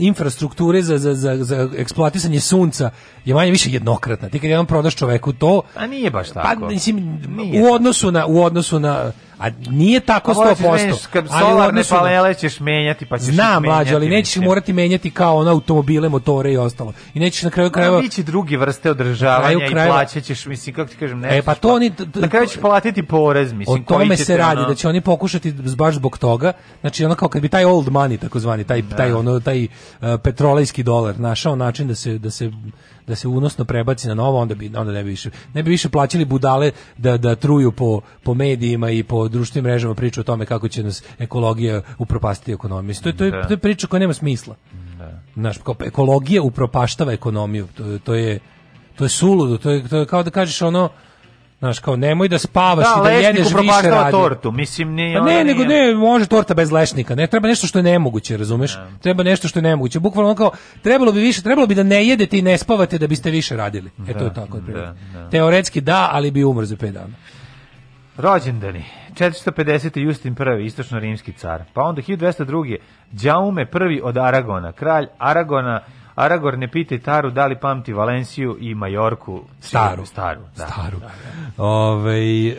infrastrukture za, za, za, za eksploatisanje sunca je manje više jednokratna. Ti kad jedan prodaš čoveku to... A nije baš pa, tako. Pa, mislim, nije u odnosu na, u odnosu na A nije tako 100%. Kad solarne panele ćeš menjati, pa ćeš Znam, mlađe, ali nećeš mislim. morati menjati kao ono automobile, motore i ostalo. I nećeš na kraju krajeva... Biće drugi vrste održavanja kraju krajeva... i plaćaćeš, mislim, kako ti kažem, ne. E, pa to oni... Na kraju ćeš platiti porez, mislim. O tome se radi, ono... da će oni pokušati baš zbog toga, znači ono kao kad bi taj old money, takozvani, taj, da. taj, ono, taj uh, petrolejski dolar našao način da se, da se da se unosno prebaci na novo, onda bi onda ne bi više ne bi više plaćali budale da da truju po po medijima i po po društvenim mrežama priču o tome kako će nas ekologija upropastiti ekonomiju. To, to, je, da. to je priča koja nema smisla. Da. Naš kao, pa ekologija upropaštava ekonomiju. To, to je to je suludo, to je, to je kao da kažeš ono, Znaš, kao nemoj da spavaš da, i da jedeš više radi. tortu, mislim nije... Pa ne, nego ne, može torta bez lešnika, ne, treba nešto što je nemoguće, razumeš? Ne. Da. Treba nešto što je nemoguće, bukvalno kao, trebalo bi više, trebalo bi da ne jedete i ne spavate da biste više radili. E to je da, tako, da, da. Teoretski da, ali bi umr za dana. Rođendani. 450. Justin I, istočno-rimski car. Pa onda 1202. Đaume I od Aragona, kralj Aragona, Aragor ne pita Taru da li pamti Valenciju i Majorku. Staru. Staru, da. Staru. Ove, e,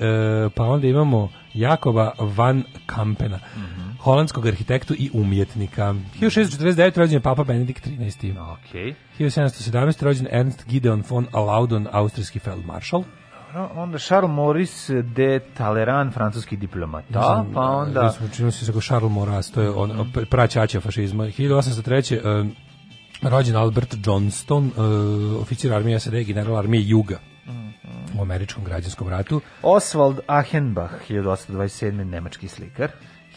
pa onda imamo Jakoba van Kampena, mm -hmm. holandskog arhitektu i umjetnika. 1649. rođen je Papa Benedikt XIII. Okay. 1717. rođen Ernst Gideon von Laudon, austrijski feldmaršal. Dobro, onda Charles Maurice de Talleyrand, francuski diplomata, da, pa da, onda... Mi smo činili se kao Charles Maurras, to je on, mm. fašizma. 1803. Um, rođen Albert Johnston, uh, oficir armije SAD, e, general armije Juga mhm. u američkom građanskom ratu. Oswald Achenbach, 1827. nemački slikar.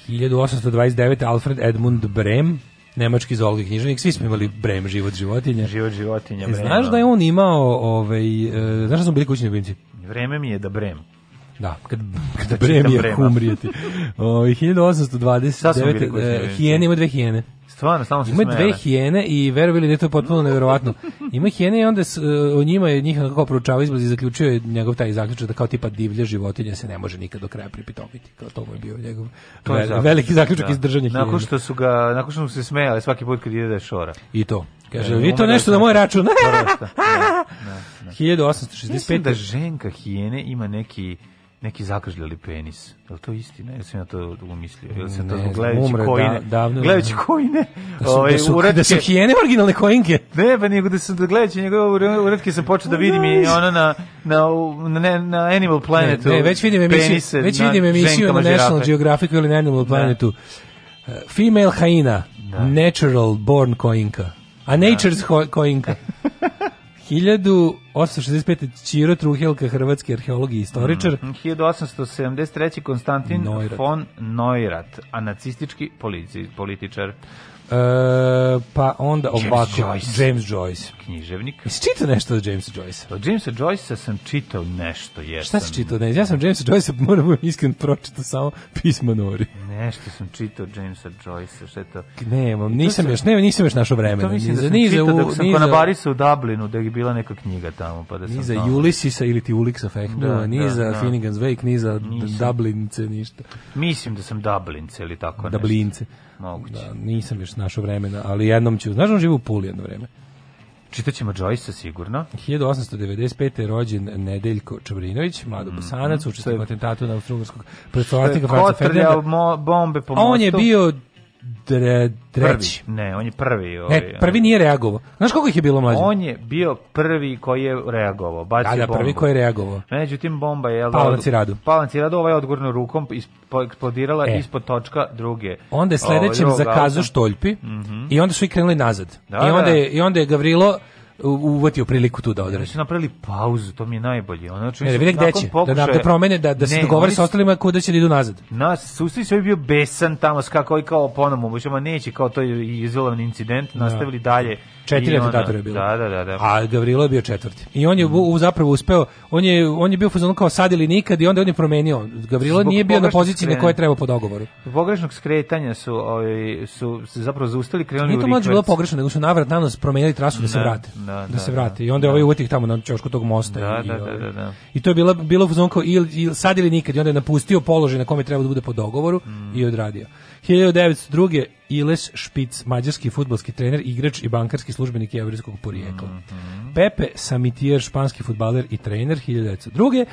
1829. Alfred Edmund Brem, nemački zoolog književnik, svi smo imali Brem, život životinja. Život životinja, e, Brem. Znaš da. da je on imao, ovaj, e, znaš da smo bili kućni ljubimci? Vreme mi je da brem. Da, kad, kad da brem je humrijeti. 1829. Da, e, hijene ima dve hijene. Stvarno, samo se Ima dve smijale. hijene i verovili da je to potpuno neverovatno. Ima hijene i onda s, e, o njima je njih kako proučavao izblaz i zaključio je njegov taj zaključak da kao tipa divlja životinja se ne može nikad do kraja pripitomiti. Kao to mu je bio njegov to je veliki zaključak da. iz držanja hijene. Nakon što su ga, nakon što su se smejali svaki put kad ide da je šora. I to. Kaže, vi to da nešto da moj račun. 1865. Mislim da ženka hijene ima neki neki zakržljali penis. Je li to istina? Jel sam ja to umislio? Jel sam ne, to gledajući umre, da, kojine? Da, davno, gledajući kojine? Da su, ovaj, da su, uredke, da su hijene originalne kojinke? Ne, pa nego da sam da gledajući njegove uredke sam počeo da vidim i ono na, na, na, na Animal Planetu. Ne, ne već vidim emisiju, penise, već vidim emisiju na, na National Geographic ili na Animal da. Planetu. Da. female hyena, da. natural born kojinka. A Nature's da. kojinka. 1865. Ćiro Truhelka, hrvatski arheolog i istoričar. Mm, 1873. Konstantin Neurath. von Neurat, a nacistički polici, političar. E, pa onda ovako, Joyce. James Joyce književnik. Jesi čitao nešto od Jamesa Joyce-a? Od Jamesa joyce sam čitao nešto, jesam. Šta si čitao? Ne, ja sam Jamesa Joyce-a, moram iskreno pročitao samo pisma Nori. Nešto sam čitao Jamesa Joyce-a, šta je to? Nemam, to nisam još, ne, nisam još našo vremena. To mislim da sam čitao u, dok sam niza, konabarisa u Dublinu, da je bila neka knjiga tamo, pa da sam Niza Ulyssisa ili ti Uliksa Fehmova, da, niza da, da, Finnegan's Wake, niza nisam. Dublince, ništa. Mislim da sam Dublince ili tako nešto. Dublince. Moguće. Da, nisam još našo vremena, ali jednom ću, znaš da on živi u Puli jedno vreme. Čitaćemo Joyce sigurno. 1895. rođen Nedeljko Čabrinović, mlado mm -hmm. bosanac, učestvovao u atentatu na austrougarskog predstavnika Franca Ferdinanda. bombe po mostu. On je bio dre, treći. Prvi. Ne, on je prvi. Ovaj, ne, prvi nije reagovao. Znaš koliko ih je bilo mlađe? On je bio prvi koji je reagovao. Bacio da, da, bombu. prvi koji je reagovao. Međutim, bomba je... Da, Palanci radu. Palanci radu, ovaj odgurno rukom eksplodirala e. ispod točka druge. Onda je sledećem ovaj, zakazu Štoljpi mm -hmm. i onda su i krenuli nazad. Da, I, onda da. je, I onda je Gavrilo uvatio priliku tu da odredi. Oni su napravili pauzu, to mi je najbolje. Ono znači ne, vide gde će, da pokušaja... da, da, da promene, da, da se ne, dogovore s ostalima kuda će da idu nazad. Nas, sustavi se bio besan tamo, skakao i kao ponomu, možemo neće, kao to je izolovan incident, da. nastavili dalje Četiri atentatora je bilo. Da, da, da, da. A Gavrilo je bio četvrti. I on je mm. u, zapravo uspeo, on je, on je bio fuzon kao sad ili nikad i onda on je promenio. Gavrilo Zbog nije bio na poziciji na koje treba po dogovoru. Pogrešnog skretanja su, ovaj, su se zapravo zaustali krenuli Nije to mlađe bilo pogrešno, nego su navrat na nos promenili trasu da, da se vrate. Da, da, da se vrate. Da. I onda je ovaj da. utih tamo na čošku tog mosta. Da, i, da, da, ovaj. da, da. I to je bilo, bilo fuzon kao il, il, sad ili nikad. I onda je napustio položaj na kome treba da bude po dogovoru mm. i odradio. 1902. Iles Špic, mađarski futbalski trener, igrač i bankarski službenik jevrijskog porijekla. Mm -hmm. Pepe Samitier, španski futbaler i trener, 1902.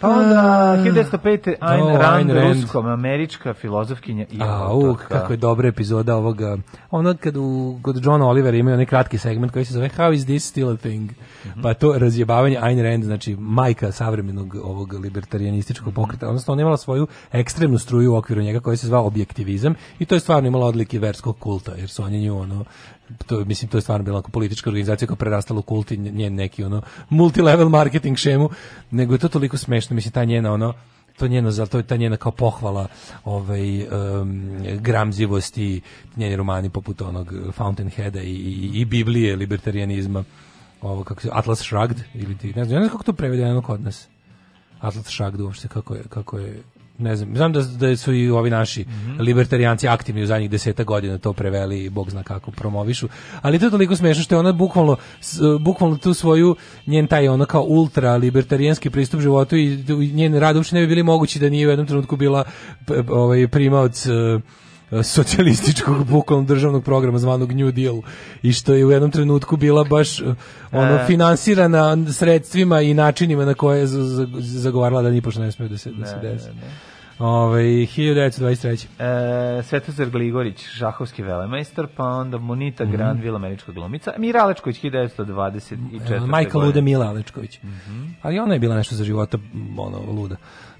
Pa onda, 1905. Ah. Ayn, Rand, ruskom, američka filozofkinja. I A, u, kako je dobra epizoda ovoga. Ono kad u, kod John Oliver imaju onaj kratki segment koji se zove How is this still a thing? Mm -hmm. Pa to razjebavanje Ayn Rand, znači majka savremenog ovog libertarianističkog pokreta. Mhm. Odnosno, ona imala svoju ekstremnu struju u okviru njega koja se zvao objektivizam i to je stvarno imala odlike verskog kulta, jer su oni nju ono to mislim to je stvarno bila politička organizacija koja prerastala u kult i njen neki ono multilevel marketing šemu, nego je to toliko smešno, mislim ta njena ono to njeno za to je ta njena kao pohvala ovaj um, gramzivosti njeni romani poput onog Fountainheada i, i, i Biblije libertarianizma ovo kako se Atlas Shrugged ili ti ne znam, ne znam kako to prevedeno kod nas Atlas Shrugged uopšte kako je kako je ne znam, znam da, da su i ovi naši mm -hmm. libertarijanci aktivni u zadnjih deseta godina to preveli i bog zna kako promovišu, ali to je toliko smešno što je ona bukvalno, bukvalno tu svoju, njen taj ono kao ultra libertarijanski pristup životu i njen rad uopšte ne bi bili mogući da nije u jednom trenutku bila ovaj, primaoc eh, E, socijalističkog bukvalno državnog programa zvanog New Deal i što je u jednom trenutku bila baš e, ono e. finansirana sredstvima i načinima na koje je zagovarala da nipošto ne smije da se, da se desi. Ove, ovaj, 1923. E, Svetozar Gligorić, žahovski velemajster, pa onda Monita mm Granville, američka glumica, Mira Alečković, 1924. E, Majka Luda Mila Alečković. Mm -hmm. Ali ona je bila nešto za života, ono, luda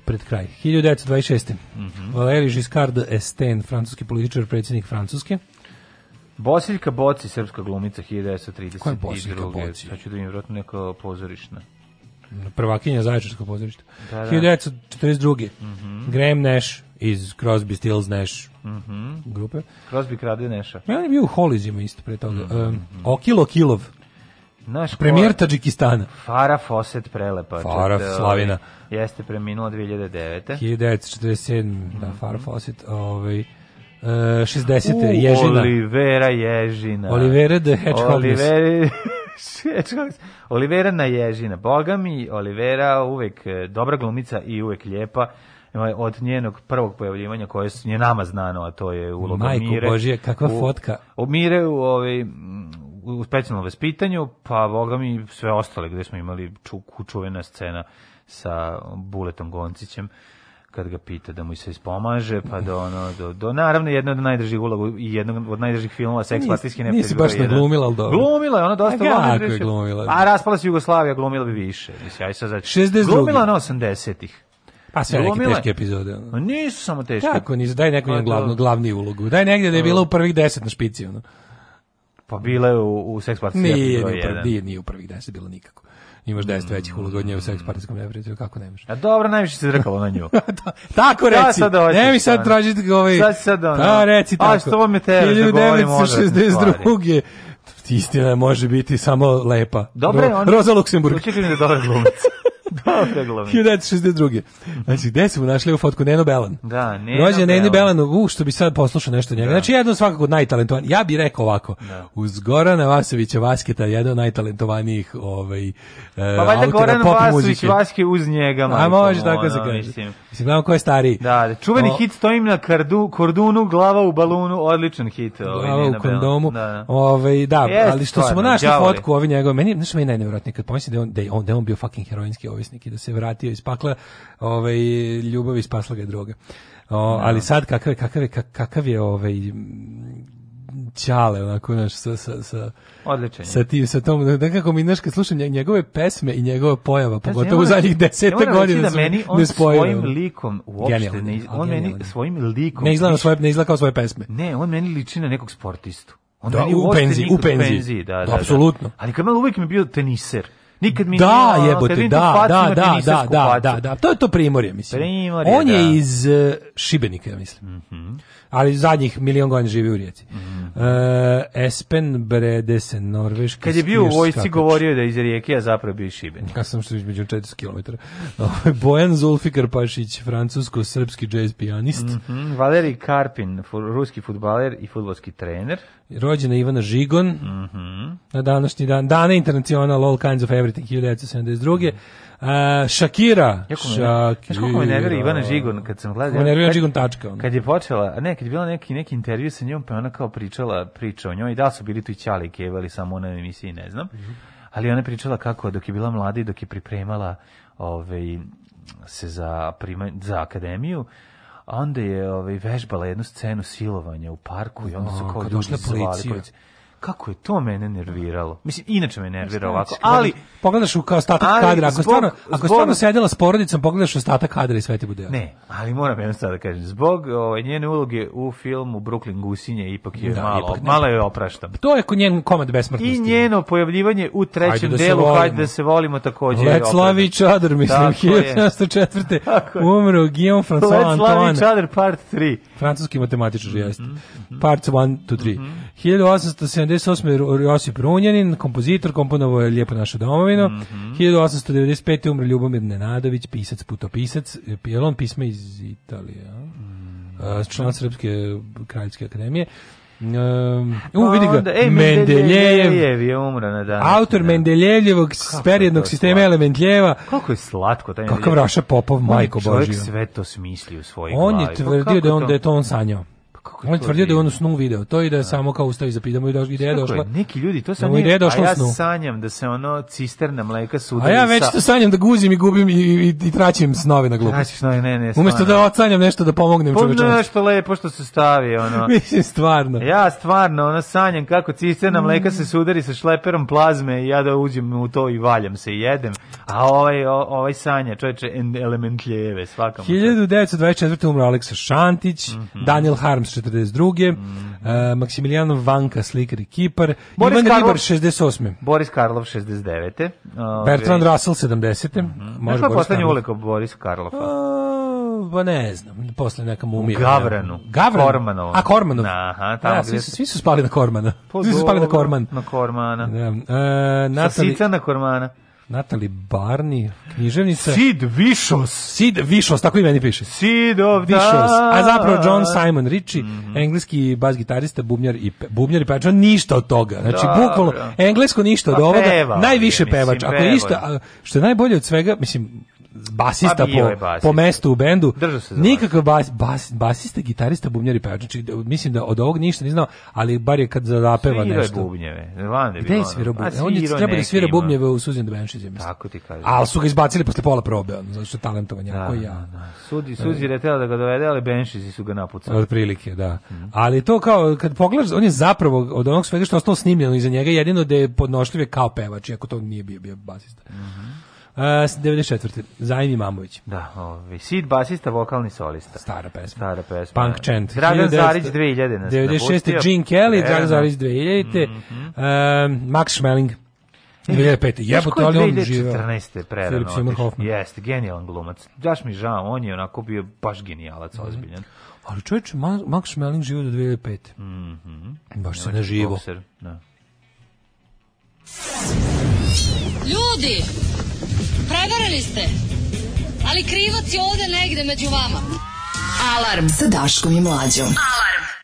pred kraj. 1926. Mm -hmm. Valéry Giscard d'Estaing, francuski političar, predsjednik Francuske. Bosiljka Boci, srpska glumica 1932. Koja je Bosiljka Boci? Sad ću da neka pozorišna. Prvakinja Zaječarsko pozorište. Da, da. 1942. Mm -hmm. Graham Nash iz Crosby, Stills, Nash mm -hmm. grupe. Crosby krade Nasha. Ja, on je bio u Holizima isto pre toga. Mm -hmm. um, Okilo Kilov. Naš premijer Tadžikistana. Fara Foset prelepa. Fara Slavina. Ovaj- Jeste preminula 2009. 1947, mm -hmm. da, mhm. Fawcett, ovaj, Uh, e, 60. U, Ježina. Olivera Ježina. Olivera the Hedgehog. Olivera... Olivera na Ježina. Boga mi, Olivera uvek e, dobra glumica i uvek lijepa od njenog prvog pojavljivanja koje je nama znano, a to je uloga Majko Mire. Božije, kakva u, fotka. U Mire u, ovaj, u specijalnom vaspitanju, pa boga mi sve ostale gde smo imali ču, čuvena scena sa Buletom Goncićem kad ga pita da mu se ispomaže, pa do, da ono, do, do naravno jedna od najdražih uloga i jednog od najdražih filmova Seks partijski neprijatelj. Nisi baš ne glumila, al dobro. Glumila je, ona dosta a, je glumila. A raspala se Jugoslavija, glumila bi više. Mislim, aj sad znači. 62. Glumila na 80-ih. Pa sve neke teške epizode. Ono. Nisu samo teške. Kako, nisu, daj neku pa da. glavnu, glavni ulogu. Daj negdje da je bila u prvih 10 na špici. Ono. Pa bila je u, u Seks partijski nije, nije, nije u prvih 10 bilo nikako imaš 10 mm. većih uloga od nje u sekspartijskom neprijatelju, kako ne možeš? A dobro, najviše se drkalo na nju. tako da, reci. Sad ne mi sad tražiti ovaj. Sad sad ono. Da, reci pa, tako. A što vam je tebe? 1962. Istina može biti samo lepa. Dobro, Ro, on... Roza Luksemburg. Očekujem da dole glumac. 1962. Da, znači, gde smo našli u fotku? Neno Belan. Da, Neno Rođen Neno Belan, u, što bi sad poslušao nešto njega. Da. Znači, jedno svakako od najtalentovanijih. Ja bih rekao ovako, da. uz Gorana Vasovića Vasketa, jedan od najtalentovanijih ovaj, pa valjda eh, Goran Vasović Vaske uz njega. A može tako se kaže. Mislim, gledamo ko je stariji. Da, da čuveni o, hit stojim na kardu, kordunu, glava u balunu, odličan hit. Ovaj, glava u kondomu. Da, da. Ove, ovaj, da Jest, ali što smo našli djavoli. fotku ovi njegove, meni, znaš meni najnevratnije, kad pomisli da je on, da on, da on bio fucking heroinski ovisnik i da se vratio iz pakla, ovaj, ljubavi, spasla ga je droga. O, da. ali sad kakav je, kakav je, kakav je ovaj, ćale, onako, znaš, sa, sa, sa, Odličan sa tim, sa tom, nekako mi, znaš, kad slušam njegove pesme i njegove pojava, pogotovo za zadnjih 10 godina, da, meni on svojim likom uopšte, ne, on genial, meni svojim likom... Ne izgleda, svoje, ne izlazi kao svoje pesme. Ne, on meni liči na nekog sportistu. On da, meni u penziji, u penziji. Da, da, da, apsolutno. Ali kad malo uvek mi bio teniser. Nikad mi da, nije, jebote, da, da, da, da, da, da, da, to je to primorje, mislim. Primorje, on je da. iz uh, Šibenika, mislim. Mhm. Mm ali zadnjih milion godina živi u rijeci. Mm. E, Espen Bredesen, norveški Kad je bio u vojci, govorio da iz rijeke, a zapravo bio Šibenik. Ja sam što između 4 km. Ovaj, Bojan Zulfikar Pašić, francusko-srpski jazz pijanist. Mm -hmm. Valerij Karpin, ruski futbaler i futbolski trener. Rođena Ivana Žigon. Mm -hmm. Na današnji dan, dana internacional All Kinds of Everything, 1972. Mm -hmm. Uh, Shakira. Znaš kako me nervira Ivana Žigon kad sam gledao. Nervira tačka. Ona. Kad je počela, a ne, kad je bila neki, neki intervju sa njom, pa ona kao pričala priče o njoj da su bili tu i Ćali kevali samo ona emisiji, ne znam. Mhm. Ali ona je pričala kako dok je bila mlada i dok je pripremala ove, ovaj, se za, prima, za akademiju, onda je ovaj, vežbala jednu scenu silovanja u parku i onda su kao ljudi zvali policija kako je to mene nerviralo. Mislim, inače me nervira ovako, ali... Pogledaš u kao ostatak ali, kadra, ako, stvarno, ako zbog... stvarno sedjela s porodicom, pogledaš ostatak kadra i sve ti bude... Ne, ali moram jednostavno da kažem, zbog ovaj, njene uloge u filmu Brooklyn Gusinje ipak je da, malo, ipak ne. malo je opraštam. To je njen komad besmrtnosti. I njeno pojavljivanje u trećem da delu, hajde da se volimo takođe. Let's love each other, mislim, 1904. Umro Guillaume François Antoine. Let's love each other part 3. Francuski matematičar mhm, jeste. Mm -hmm. Parts 1 to 3. Mm -hmm. 1878. Josip Runjanin, kompozitor, komponovao je Lijepo našu domovinu. Mm -hmm. 1895. umre Ljubomir Nenadović, pisac, putopisac. Je on pisma iz Italije? Mm -hmm. Član Srpske kraljevske akademije. Um, u, pa vidi ga, e, Mendeljejev je umro na dan. Autor da. Mendeljevljevog sperijednog sistema elementljeva. Kako je slatko taj Mendeljev. Kakav Raša Popov, majko Božija. Čovjek sve to smisli u svojoj glavi. On je pa tvrdio da, on, da je to on sanjao. Kako on je tvrdio da je on u snu video to i da je da. samo kao ustao i zapidamo i da je došla. Neki ljudi to sam ideja a ja snu. sanjam da se ono cisterna mleka sudari. A ja već to sanjam da guzim i gubim i, i, i traćim snove na gluposti. Traćiš snove, ne, ne. Umesto da odsanjam nešto da pomognem pa čovečanstvu. Pomno nešto lepo što se stavi, ono. Mislim, stvarno. Ja stvarno, ono, sanjam kako cisterna mleka se sudari sa šleperom plazme i ja da uđem u to i valjam se i jedem. A ovaj, ovaj sanja, čoveče, element ljeve, svakam. 1924. umro Aleksa Šantić, mm -hmm. Daniel Harms 1942. Mm -hmm. E, uh, Maksimilijan Vanka, slikar i kipar. Boris Ivan Karlov, Ribar, 68. Boris Karlov, 69. Uh, Bertrand okay. Russell, 70. Mm -hmm. Može Boris poslednje uliko Boris Karlov? Uh, ba pa ne znam, posle nekam umira. U Gavranu. Gavranu? Kormanovu. A, Kormanov. Da, aha, da, tamo ja, svi, su, svi su spali na Kormana. Po pa svi su spali na Korman. Na Kormana. Da. Uh, e, Natali... Sa Sica na Kormana. Natali Barni, književnica. Sid Vicious. Sid Vicious, tako i meni piše. Sid of Vicious. A zapravo John Simon Ritchie, mm -hmm. engleski bas gitarista, bubnjar i pe, bubnjar i pevač, ništa od toga. Znači da, bukvalno da. englesko ništa od pa ovoga, najviše pevač. Ako je isto, što je najbolje od svega, mislim basista pa po, basista. po mestu u bendu. Nikakav bas, bas, basista, gitarista, bubnjari, pa i znači, pevač. Da- mislim da od ovog ništa ne znao, ali bar je kad zapeva nešto. Svirao je bubnjeve. Lande da Gde je svirao bubnjeve? Pa on je treba da svira bubnjeve u Susan Benšiz, ja mislim. Tako ti kažem. Ali su ga izbacili posle pola probe, on, znači su talentovan, jako da, ja. Da. da Sudi, Suzi je da ga dovede, ali Benšizi su ga napucali. Od prilike, da. Mm Ali to kao, kad pogledaš, on je zapravo od onog svega što je ostalo snimljeno iza njega, jedino da je podnošljiv je kao pevač, iako to nije bio, bio basista. Mm -hmm. Uh, 94. Zajmi Imamović. Da, ovaj. Sid basista, vokalni solista. Stara pesma. Stara pesma. Punk da. Chant. Dragan Zarić 2000. Nas 96. Gene Kelly, Dragan Zarić 2000. Mm -hmm. uh, Max Schmeling. 2005. E, Jebote, ali on živeo. 2014. predano. Filip Seymour Hoffman. Jeste, genijalan glumac. Daš mi žao, on je onako bio baš genijalac, mm -hmm. ozbiljan. Ali čovječ, Max Schmeling živeo do 2005. Mm -hmm. Baš se ne znači, živo. Da. Ljudi, prevarili ste, ali krivac je ovde negde među vama. Alarm sa Daškom i Mlađom. Alarm.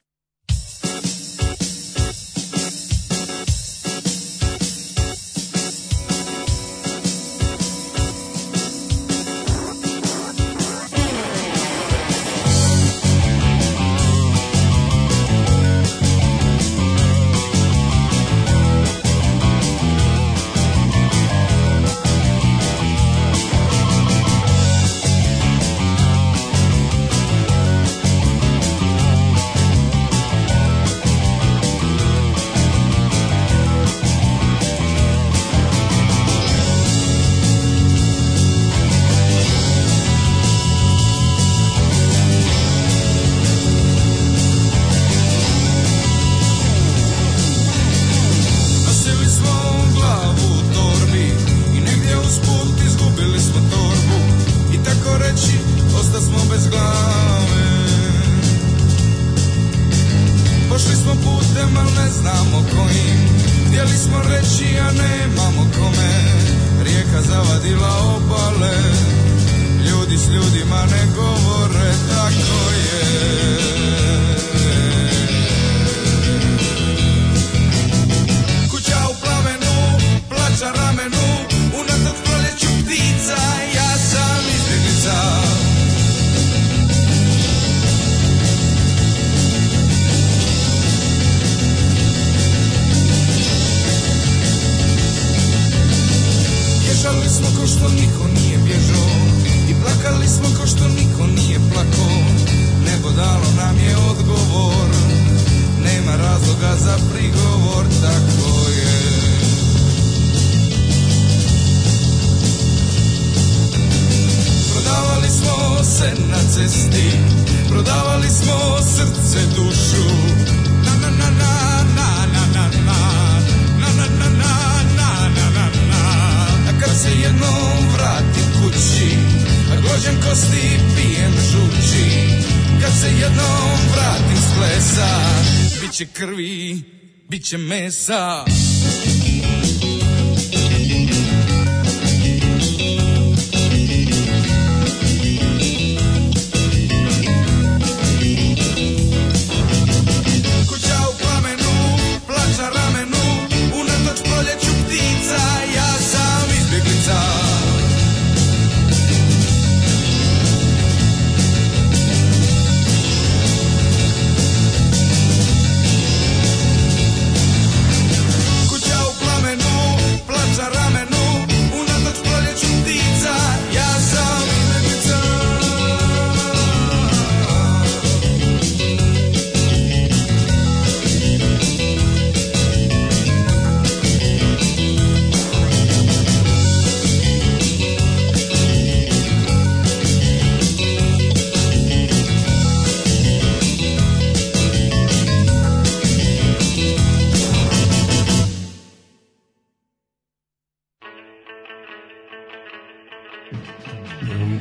mesa.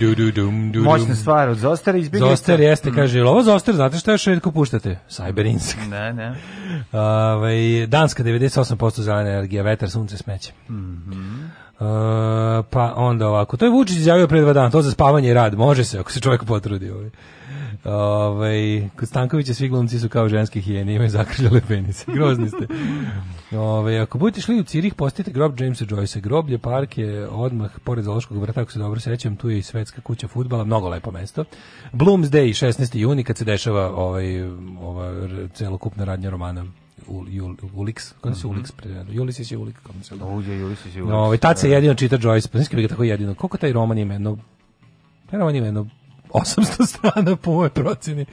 du, du, dum, du, Moćna stvar od Zostara izbjeglica. Zostar jeste, mm. kaže, jel ovo Zostar, znate šta još redko puštate? Cyber Insect. Ne, ne. Ove, ovaj, Danska 98% zelena energija, vetar, sunce, smeće. Mm -hmm. Uh, pa onda ovako, to je Vučić izjavio pre dva dana, to za spavanje i rad, može se ako se čovjek potrudi. Ovaj. Ovaj kod Stankovića svi glumci su kao ženske hijene, imaju zakrljale penise. Grozni ste. Ove, ovaj, ako budete šli u Cirih, postavite grob Jamesa Joyce. Groblje park je odmah pored Zološkog vrta, ako se dobro sećam, tu je i Svetska kuća fudbala, mnogo lepo mesto. Bloomsday 16. juni kad se dešava ovaj ova celokupna radnja romana Ul, Jul, Ulix, kako se mhm. Ulix prevedeno? Ulysses je Ulix, kako se zove? Ulysses je Ulix. No, ovaj, tad se da. jedino čita Joyce, pa znači bi tako jedino. Koliko taj roman ima jedno? Taj roman ima jedno 800 strana po moje procjeni.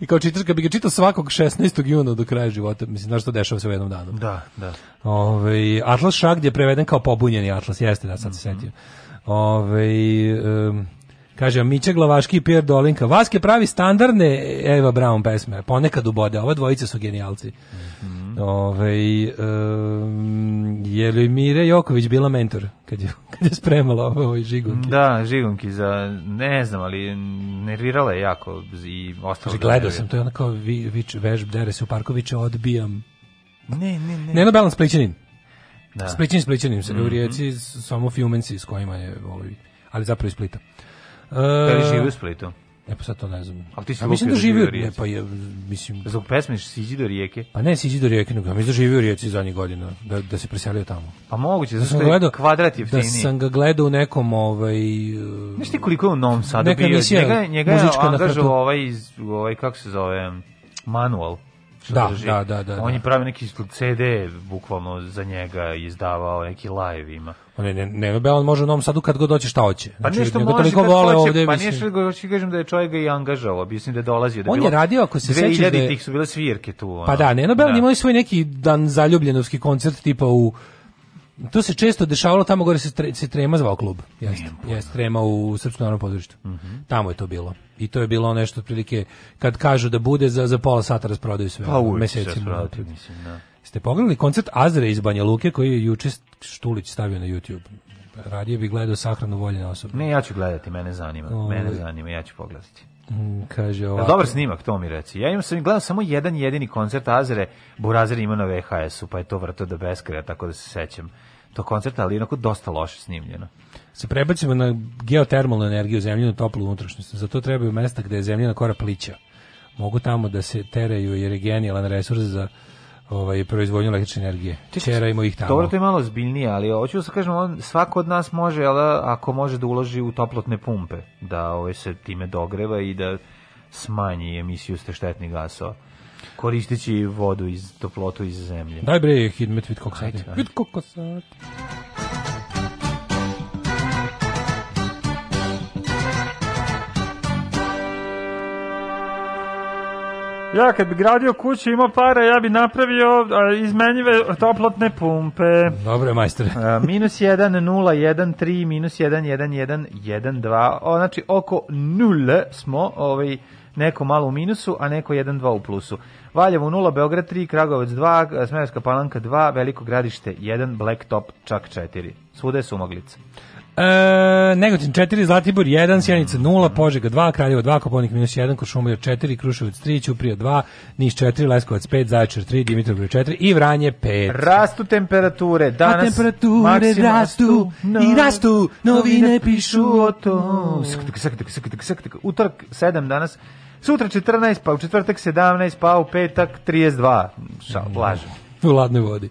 I kao čitaš, bi ga čitao svakog 16. juna do kraja života, mislim, znaš što dešava se u jednom danu. Da, da. Ove, ovaj, Atlas Šag je preveden kao pobunjeni Atlas, jeste da sad se mm -hmm. setio. Ove, ovaj, um, Kaže, Miće Glavaški i Pierre Dolinka. Vaske pravi standardne Eva Brown pesme, ponekad ubode. Ova dvojica su genijalci. Mm -hmm. Mm. Ovaj um, je li Mire Joković bila mentor kad je kad je spremala ovaj žigunki? Da, žigunki za ne znam, ali nervirala je jako i ostalo. Da gledao sam to je ona kao vi, vič, vežb dere se u Parkovića odbijam. Ne, ne, ne. Neno Balans Pličanin. Da. Spličanin, Spličanin se mm -hmm. u mhm. rijeci, samo Fiumenci s kojima je ovaj, ali zapravo iz Splita. Uh, da li e, živi u Splitu? E pa sad to ne znam. Ali ti si ja, mislim da živio, ne, pa je, mislim... Zbog pesme Siđi do rijeke? Pa ne Siđi do rijeke, nego ja mislim da živio u rijeci zadnjih godina, da, da se preselio tamo. Pa moguće, da sam gledao, kvadrat je Da sam ga gledao u nekom, ovaj... E, znaš ti koliko je u Novom Sadu bio? Njega, njega je angažao ovaj, ovaj, kako se zove, manual sadrži. Da, da, da, da, On je da. pravio neki CD bukvalno za njega izdavao neki live ima. On je, ne, ne, on može u Novom Sadu kad god dođe šta hoće. Pa znači, nešto može kad vole hoće, ovde, pa mislim. nešto hoće kažem da je čovjek ga i angažao, mislim da je dolazio. Da je on je radio, ako se sećaš da je... tih su bile svirke tu. Pa ono. Pa da, Neno Bell da. imao svoj neki dan zaljubljenovski koncert tipa u To se često dešavalo tamo gore se, tre, se Trema zvao klub. Jeste, jeste Trema u Srpskom narodnom pozorištu. Mm -hmm. Tamo je to bilo. I to je bilo nešto otprilike kad kažu da bude za za pola sata rasprodaju sve. Pa mesecima. se rasprodaju, mislim, da. Ste pogledali koncert Azre iz Banja Luke koji je juče Štulić stavio na YouTube? Radije bih gledao sahranu voljene osobe. Ne, ja ću gledati, mene zanima. Ovaj. Mene zanima, ja ću pogledati. Mm, kaže ovako. Dobar snimak, to mi reci. Ja imam sam gledao samo jedan jedini koncert Azere, Burazer ima na VHS-u, pa je to vrto da beskraja, tako da se sećam to koncert, ali inako dosta loše snimljeno. Se prebacimo na geotermalnu energiju, zemljenu toplu unutrašnjost. Za to trebaju mesta gde je zemljena kora plića. Mogu tamo da se tereju jer je genijalan resurs za ovaj proizvodnju električne energije. Ćerajmo ih tamo. Dobro, to je malo zbiljnije, ali hoću da kažem on svako od nas može, al da, ako može da uloži u toplotne pumpe, da ovaj se time dogreva i da smanji emisiju štetnih gasova koristeći vodu iz toplotu iz zemlje. Daj bre, hidmet vid kokosati. Vid kokosati. Ja kad bi gradio kuću imao para, ja bi napravio a, izmenjive toplotne pumpe. Dobro, majstore. A, minus 1, 0, 1, 3, minus 1, 1, 1, 1, 2. O, znači, oko 0 smo, ovaj, neko malo u minusu, a neko 1, 2 u plusu. Valjevo 0, Beograd 3, Kragovac 2, Smerovska palanka 2, Veliko gradište 1, Blacktop čak 4. Svude su sumaglica. E, Negotin 4, Zlatibor 1, Sjenica 0, Požega 2, Kraljevo 2, Koponik minus 1, Košumlija 4, Kruševac 3, Ćuprija 2, Niš 4, Leskovac 5, Zaječar 3, Dimitrovgrad 4 i Vranje 5. Rastu temperature, danas A temperature rastu i rastu, novine pišu o to. Utorak 7 danas, sutra 14, pa u četvrtak 17, pa u petak 32. Šal, lažem. U ladnoj vodi.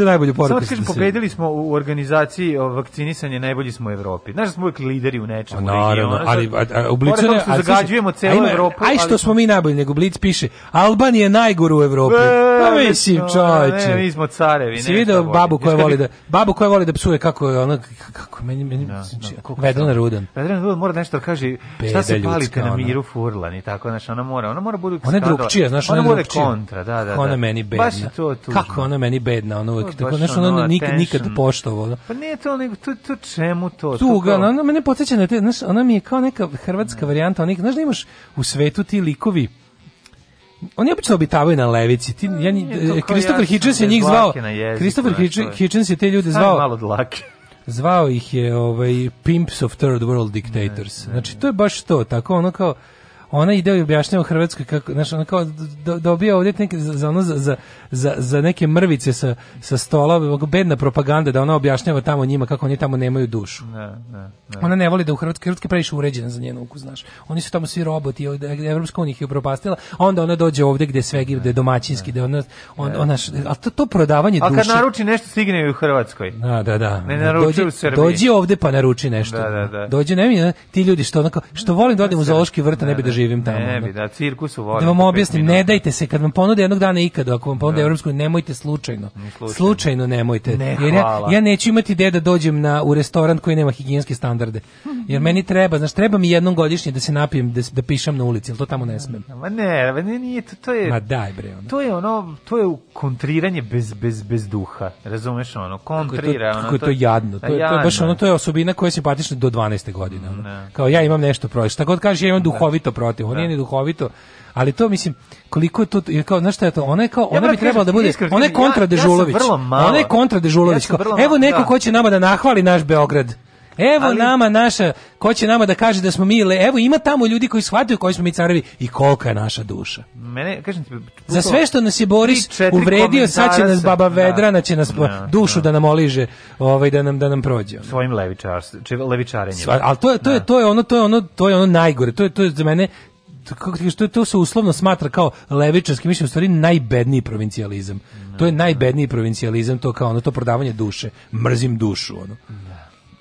ste najbolju poruku. Samo kažem, pobedili smo u organizaciji vakcinisanje, najbolji smo u Evropi. Znaš da smo uvijek lideri u nečemu. Pa naravno, ono, ali a, u Blicu ne... Zagađujemo celu Evropu. Aj što smo mi najbolji, nego Blic piše, Albanija je najgore u Evropi. E, Pa mislim, čoveče. mi smo carevi. Si video babu koja voli da, babu koja voli da psuje kako je ona, kako meni, meni, da, znači, da, Vedrana Rudan. Vedrana Rudan mora nešto da kaže, šta se palite na miru furlan i tako, znaš, ona mora, ona mora budu Ona je drugčija, znaš, ona, ona kontra, da, da. Ona da. meni bedna. Baš to tužno. Kako ona meni bedna, ona uvek, tako, znaš, ona nikad poštovala. Pa nije to, nego, tu tu čemu to? Tuga, ona mene podsjeća na te, znaš, ona mi je kao neka hrvatska varijanta, onih, znaš da imaš u svetu ti likovi, oni obično obitavaju na levici. Ti, ja, e, Christopher Hitchens je njih zvao. Christopher Hitchens je te ljude zvao. malo dlake. Zvao ih je ovaj Pimps of Third World Dictators. Znači, to je baš to. Tako ono kao ona ide i objašnjava Hrvatskoj kako, znači ona kao do, dobija ovdje neke, za, ono, za, za, za, neke mrvice sa, sa stola, bedna propaganda da ona objašnjava tamo njima kako oni tamo nemaju dušu. Ne, ne, ne. Ona ne voli da u Hrvatskoj, Hrvatska je previše uređena za njenu uku, znaš. Oni su tamo svi roboti, Evropska unija ih je upropastila, a onda ona dođe ovdje gde sve gdje domaćinski, gdje ona, on, ona, a to, to prodavanje duše. A kad naruči nešto stigne u Hrvatskoj. Da, da, da. Ne naruči u Srbiji. Dođi ovdje pa naruči nešto. Da, da, da. Dođi, ne, ti ljudi što onako, što volim da odem u zoološki vrt, ne bi da živim tamo. Ne da. bi, da, cirkusu volim. Da vam objasnim, ne dajte se, kad vam ponude jednog dana ikada, ako vam ponude da. evropsku, nemojte slučajno. Slučajno, slučajno nemojte. Ne, jer ja, ja neću imati ideje da dođem na, u restoran koji nema higijenske standarde. Jer meni treba, znači treba mi jednom godišnje da se napijem, da, da pišem na ulici, al to tamo ne smem. Ma ne, ne, nije, to, to je... Ma daj bre, ono. To je ono, to je kontriranje bez, bez, bez duha, razumeš ono, kontrira. Kako je to, ono, to, to jadno, to, jadno. to je baš ono, to je osobina koja je simpatična do 12. godine. Ono. Kao ja imam nešto prošlo, šta god kaže, ja imam da. duhovito prošlo protiv. On da. nije ni duhovito, ali to mislim koliko je to je kao znaš šta je to ona je kao ona ja, bi trebala da bude iskrat, ona je kontra ja, Dežulović ja ona je kontra Dežulović ja evo neko da. ko će nama da nahvali naš Beograd Evo ali... nama naša, ko će nama da kaže da smo mi, le, evo ima tamo ljudi koji shvataju koji smo mi carevi i kolika je naša duša. Mene, kažem ti, Za sve što nas je Boris uvredio, sad će nas baba Vedrana, da, će nas da, dušu da. da. nam oliže, ovaj, da, nam, da nam prođe. Ono. Svojim levičar, levičarenjem. Sva, ali to je, to, je, da. to, je ono, to, je ono, to je ono najgore, to je, to je za mene kako ti što to se uslovno smatra kao levičarski mislim u stvari najbedniji provincijalizam. No, to je da. najbedniji provincijalizam, to kao ono to prodavanje duše. Mrzim dušu ono. Da.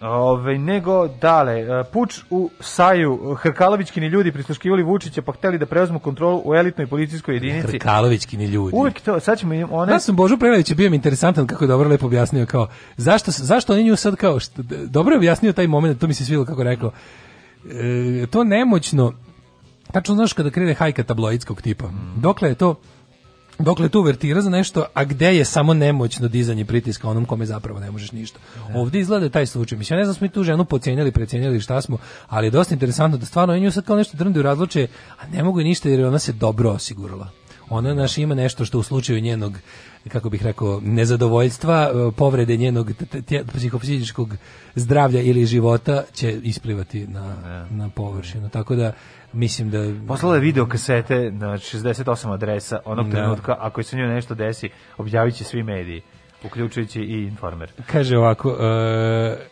Ove, nego, dale, e, puč u Saju, Hrkalovićkini ljudi prisluškivali Vučića pa hteli da preuzmu kontrolu u elitnoj policijskoj jedinici. Hrkalovićkini ljudi. Uvijek to, sad ćemo one... Ja sam Božu Prelević bio mi interesantan kako je dobro lepo objasnio, kao, zašto, zašto on nju sad kao, što, dobro je objasnio taj moment, to mi se svilo kako rekao, e, to nemoćno, tačno znaš kada krene hajka tabloidskog tipa, mm. dokle je to Dokle tu vertira za nešto, a gde je samo nemoćno dizanje pritiska onom kome zapravo ne možeš ništa. Da. Ovdje izgleda taj slučaj. Mislim, ja ne znam smo i tu ženu pocijenili, precijenili šta smo, ali je dosta interesantno da stvarno nju sad kao nešto drndi u razloče, a ne mogu ništa jer ona se dobro osigurala ona da. naš ima nešto što u slučaju njenog kako bih rekao, nezadovoljstva, e, povrede njenog psihofizičkog zdravlja ili života će isplivati na, da. na površinu. Tako da, mislim da... Poslala je video kasete na 68 adresa onog da. trenutka, ako se njoj nešto desi, objavit će svi mediji uključujući i informer. Kaže ovako, uh,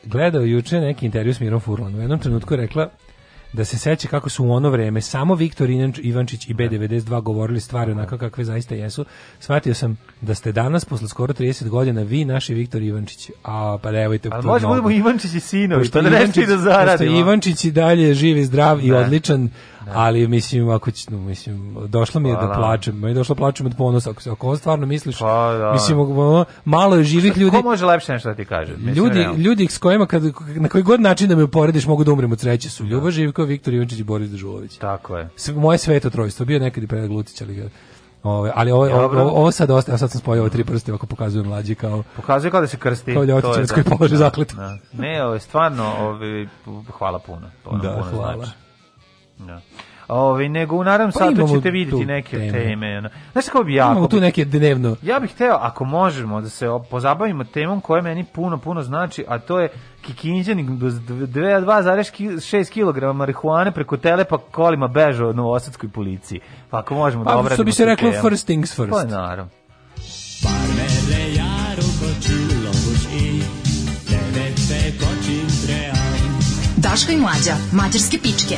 gledao juče neki intervju s Mirom Furlan. U jednom trenutku rekla, da se seća kako su u ono vreme samo Viktor Ivančić i da. B92 govorili stvari onako da. kakve zaista jesu. Shvatio sam da ste danas, posle skoro 30 godina, vi naši Viktor Ivančić. A, pa nevojte. Da, Ali možemo budemo Ivančić i sinovi, pa da nešto i da zaradimo. Ivančić i dalje živi, zdrav i odličan Da. ali mislim ako će, no, mislim došlo mi je da plačem, i došlo da plačem od ponosa ako, ako ovo stvarno misliš. Pa, da. mislim malo je živih Šta, ljudi. Ko može lepše nešto da ti kaže? ljudi, realno. ljudi s kojima kad na koji god način da me uporediš mogu da umrem od sreće su Ljubo Živko, Viktor Ivančić i Boris Dežulović. Tako je. sve Moje sveto trojstvo bio nekad i Predrag Lucić, ali Ove, ali ovo, ovo, ovo sad ostaje, sad sam spojio ove tri prste, ovako pokazuju mlađi kao... Pokazuje kao da se krsti. Kao ljotićevac koji polože zakletu. Ne, ovo je stvarno, ovo, hvala puno. To da, puno hvala. Znači. Da. Ove, nego u naravnom pa satu ćete vidjeti neke teme. teme ono. Znaš kako bi jako... Imamo tu neke dnevno... Ja bih hteo, ako možemo, da se pozabavimo temom koja meni puno, puno znači, a to je kikinđanik do 2,6 kg marihuane preko telepa kolima beža od novosadskoj policiji. Pa ako možemo pa, da obradimo... Pa što bi se reklo temu. first things first. Pa naravno. Parmele i mlađa, mađarske pičke.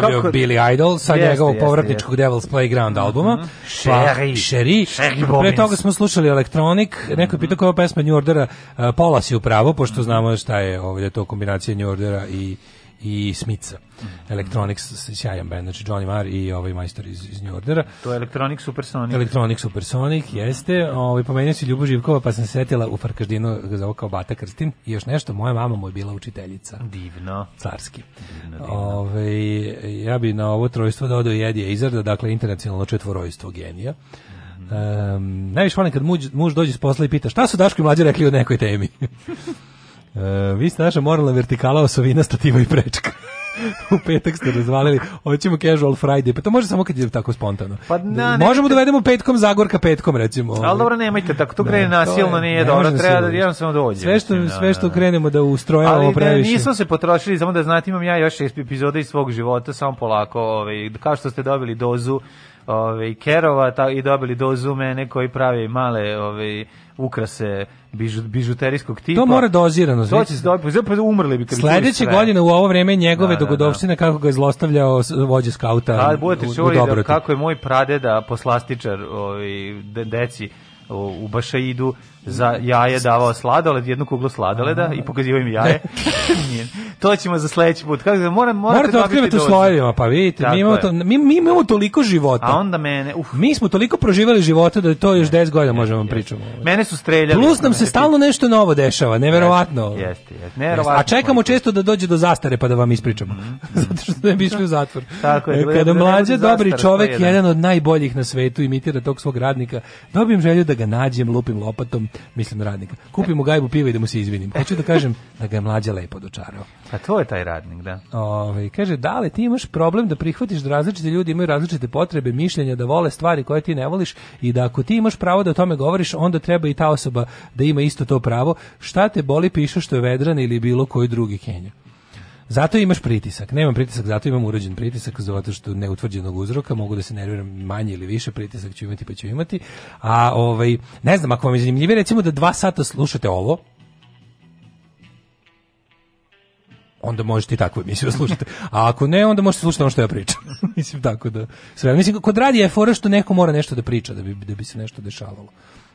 kao Billy Idol sa jeste, njegovog povratničkog jeste. Devil's Playground mhm. albuma. Mm -hmm. pa, Pre toga smo slušali Electronic, neko je mhm. pitao koja pesma New Ordera, uh, e, Pola si upravo, pošto znamo šta je ovdje to kombinacija New Ordera i i Smica. Mm -hmm. Electronics, sjajan band, znači Johnny Marr i ovaj majstor iz, iz New Ordera. To je Electronic Supersonic. Electronic Supersonic, jeste. Ovaj, pomenio si Ljubu Živkova, pa sam setila u Farkaždinu zao kao Bata Krstin. I još nešto, moja mama mu je bila učiteljica. Divno. Carski. Divno, divno. Ove, ovaj, ja bi na ovo trojstvo dodao Jedi Izarda, dakle internacionalno četvorojstvo genija. Um, najviše volim kad muž, muž dođe s posla i pita šta su Daško i mlađe rekli o nekoj temi. Uh, vi ste naša moralna vertikala osovina stativa i prečka. u petak ste razvalili, hoćemo casual Friday, pa to može samo kad je tako spontano. Pa da, na, ne, Možemo dovedemo da petkom Zagorka petkom recimo. Ali ovaj. dobro nemojte tako, to krene nasilno, je, nije dobro, da treba da jedan samo dođe. Sve što, mislim, sve što krenemo da ustrojavamo ali, previše. Ali nismo se potrošili, samo da znate imam ja još epizode iz svog života, samo polako, ovaj, kao što ste dobili dozu ove, ovaj, kerova ta, i dobili dozu mene koji pravi male ove, ovaj, ukrase bižu, bižuterijskog tipa. To mora dozirano. To znači će se dobiti, pa zapravo umrli bi. Sledeće godine u ovo vreme njegove da, dogodovštine da, da. kako ga je zlostavljao vođe skauta A, budete čuli da, kako je moj pradeda poslastičar ovi, ovaj, deci u, u Bašaidu za jaje davao sladoled, jednu kuglu sladoleda Aha. i pokazivao im jaje. to ćemo za sledeći put. Kako da moram morate, morate otkrivati u slojevima, pa vidite, Tako mi imamo, to, mi, mi imamo toliko života. A onda mene, uf. Mi smo toliko proživjeli života da to još 10 godina možemo vam pričamo. Mene su streljali. Plus nam se stalno nešto novo dešava, neverovatno. Jeste, jeste. Neverovatno. A čekamo često da dođe do zastare pa da vam ispričamo. Mhm. Zato što ne bi išli u zatvor. Tako je. E, da kada mlađe dobri čovek, da. jedan od najboljih na svetu imitira tog svog radnika, dobijem želju da ga nađem, lupim lopatom, mislim radnika. Kupimo gajbu piva i da mu se izvinim. Hoću da kažem da ga je mlađa lepo dočarao. A to je taj radnik, da. Ove, ovaj, kaže, da li ti imaš problem da prihvatiš da različite ljudi imaju različite potrebe, mišljenja, da vole stvari koje ti ne voliš i da ako ti imaš pravo da o tome govoriš, onda treba i ta osoba da ima isto to pravo. Šta te boli piše što je Vedran ili bilo koji drugi Kenja? Zato imaš pritisak. Nemam pritisak, zato imam urođen pritisak, zato što neutvrđenog uzroka mogu da se nerviram manje ili više, pritisak ću imati pa ću imati. A ovaj, ne znam, ako vam je zanimljivije, recimo da dva sata slušate ovo, onda možete i takvu emisiju da slušati. A ako ne, onda možete slušati ono što ja pričam. mislim, tako da... Sve. Mislim, kod radija je fora što neko mora nešto da priča da bi, da bi se nešto dešavalo.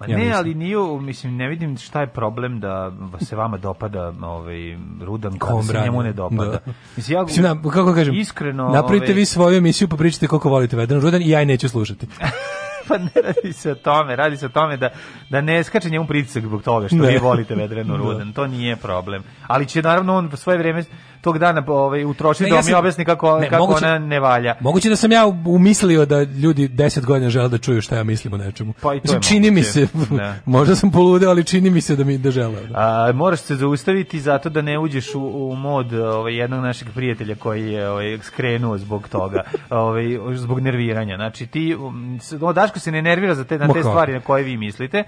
Ma pa ja ne, mislim. ali nije, mislim, ne vidim šta je problem da se vama dopada ovaj, Rudan, kada se njemu ne dopada. Da. Mislim, ja, mislim, na, kako da kažem, iskreno... Napravite ove... Ovaj, vi svoju emisiju, pa pričajte koliko volite Vedran Rudan i ja i neću slušati. pa ne radi se o tome, radi se o tome da, da ne skače njemu pritisak zbog toga što ne. Da. vi volite Vedrenu da. Rudan, to nije problem. Ali će naravno on svoje vreme tog dana ovaj, utrošio ne, da ja mi objasni kako, ne, kako moguće, ona ne valja. Moguće da sam ja umislio da ljudi 10 godina žele da čuju šta ja mislim o nečemu. Pa i to Mislim, čini moguće. mi se, da. možda sam poludeo, ali čini mi se da mi da žele. Da. A, moraš se zaustaviti zato da ne uđeš u, u mod ovaj, jednog našeg prijatelja koji je ovaj, skrenuo zbog toga, ovaj, zbog nerviranja. Znači ti, um, o, Daško se ne nervira za te, na te Mokao. stvari na koje vi mislite,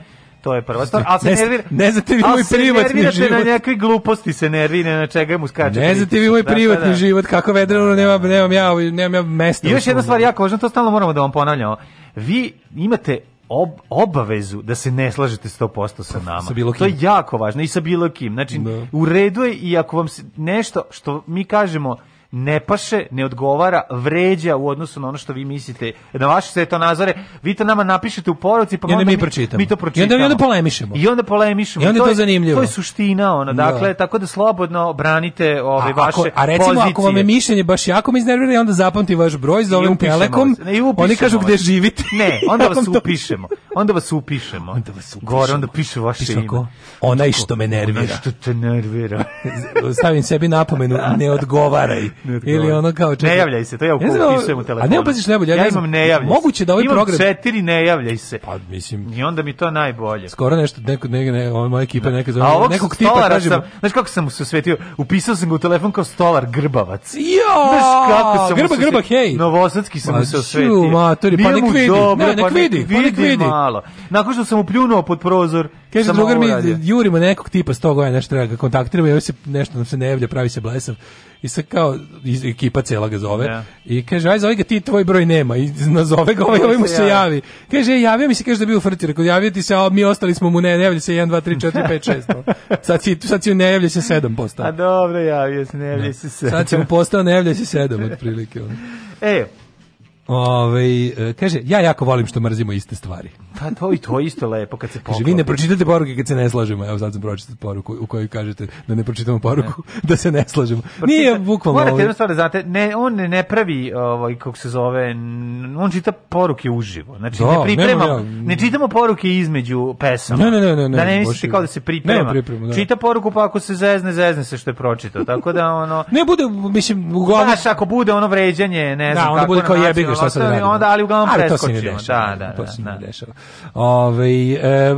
To je prva stvar. Ali se ne, nervira. Ne znate vi moj privatni život. se život. na neke gluposti se nervira, na čega mu skače. Ne znate vi moj da, da, privatni da, život, kako vedreno da, nema nemam ja, nemam ja mesta. još jedna stvar jako važna, to stalno moramo da vam ponavljamo. Vi imate ob, obavezu da se ne slažete 100% sa nama. Sa bilo kim. To je jako važno i sa bilo kim. Znači, da. u redu je i ako vam se, nešto što mi kažemo ne paše, ne odgovara, vređa u odnosu na ono što vi mislite. Na vaše se to nazore, vi to nama napišete u poruci, pa onda, onda mi, pročitamo. mi to pročitamo. I onda, I onda polemišemo. I onda polemišemo. I onda to je to zanimljivo. To je suština, ona. Da. dakle, jo. tako da slobodno branite ove a, vaše ako, a recimo, pozicije. ako vam je mišljenje baš jako me iznervira, onda zapamti vaš broj, zovem Telekom, ne, oni kažu gde živite. Ne, onda vas upišemo. Onda vas upišemo. Onda vas upišemo. Gore, onda piše vaše ime. Onaj što me nervira. Onaj što te nervira. Stavim sebi napomenu, ne odgovaraj. Ili ono kao čekaj. Ne javljaj se, to ja upisujem u telefonu. A ne opaziš najbolje. Ja, ja imam ne javljaj Moguće da ovaj imam program... četiri ne javljaj se. Pa mislim. I onda mi to najbolje. Skoro nešto, neko, ne, ne, ova moja ekipa da. neka zove, A nekog tipa kažemo. Sam, znaš kako sam mu se osvetio? Upisao sam ga u telefon kao stolar grbavac. Jo! Znaš kako sam grba, grba, hej! Novosadski sam mu pa se osvetio. Ma Matori, pa nek vidi, dobro, ne, pa nek vidi, pa nek vidi. Malo. Nakon što sam upljunuo pod prozor, Kaže drugar mi jurimo nekog tipa sto godina nešto treba ga kontaktiramo, ja ovaj se nešto nam se ne javlja, pravi se blesav i sad kao iz, ekipa cela ga zove yeah. Da. i kaže aj zove ga ti tvoj broj nema i nazove ga ovaj, ovaj mu se javi kaže e, javio mi se kaže da bio u frti rekao javio ti se a mi ostali smo mu ne, ne javlja se 1, 2, 3, 4, 5, 6 sad si, sad si ne javlja se 7 postao a dobro javio se ne javlja da. se 7 sad si mu postao ne javlja se 7 otprilike on. e Ove, e, kaže, ja jako volim što mrzimo iste stvari. Pa to i to isto lepo kad se poklopi. Kaže, vi ne pročitate poruke kad se ne slažemo. Evo sad sam pročitati poruku u kojoj kažete da ne pročitamo poruku, ne. da se ne slažemo. Pročita, Nije bukvalno... Morate ovaj- jednu stvar da znate, ne, on ne pravi, ovaj, kako se zove, on čita poruke uživo. Znači, Do, ne da, priprema, ja. ne čitamo poruke između pesama. Ne, ne, ne, ne, ne da ne mislite kao da se priprema. Ne, priprema da. Čita poruku pa ako se zezne, zezne se što je pročitao. Tako da, ono... ne bude, mislim, uglavnom... Znaš, ako bude ono vređanje, ne da, znam da, kako... Da, bude kao jebi bi šta sad da radimo. Onda, ali uglavnom ali preskočimo. To se ne dešava. Da, da, da, to se da. Ove, e,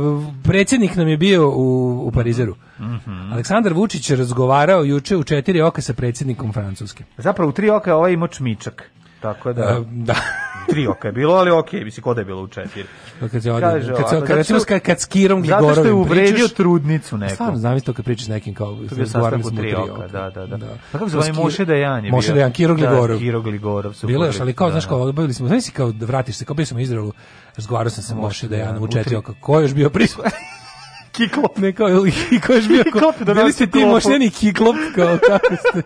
predsjednik nam je bio u, u Parizeru. Mm -hmm. Aleksandar Vučić je razgovarao juče u četiri oka sa predsjednikom Francuske. Zapravo u tri oka ovaj imao čmičak. Tako da. E, da tri oka je bilo, ali okej, okay, mislim, kod da je bilo u četiri. Pa kad se odi, kad se, kad, recimo, kad, kad s Kirom pričaš... Zato što je uvredio trudnicu neku. Pa stvarno, znam to kad pričaš nekim kao... To je sastanak u tri oka, da, da, da. da. Pa kako se zove Moše Dejan je bio? Moše Dejan, Kiro da, Gligorov. Da, Kiro Gligorov Bilo još, ali kao, da. znaš, kao, bili smo, znaš si kao, vratiš se, kao bili smo u Izraelu, razgovarao sam sa Moše Dejanom u četiri oka, ko je još bio prisutan? Kiklop. Ne, kao, ko je bio, ko, da bili ste ti mošneni kiklop, kao, tako ste.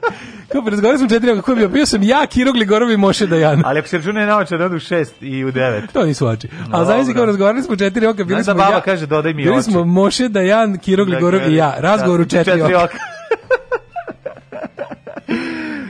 Kao, razgovarali smo četiri, kako je bio, bio sam ja, Kiro Gligorov i Moše Dajana. Ali ako se račune naoče, da odu šest i u devet. To nisu oči. No, Ali zavisli kao, razgovarali smo četiri oka, bili Znam da smo da baba ja, kaže, dodaj mi bili smo Moše Dajan, Kiro Gligorov da, i ja, razgovor u četiri, četiri oka. oka.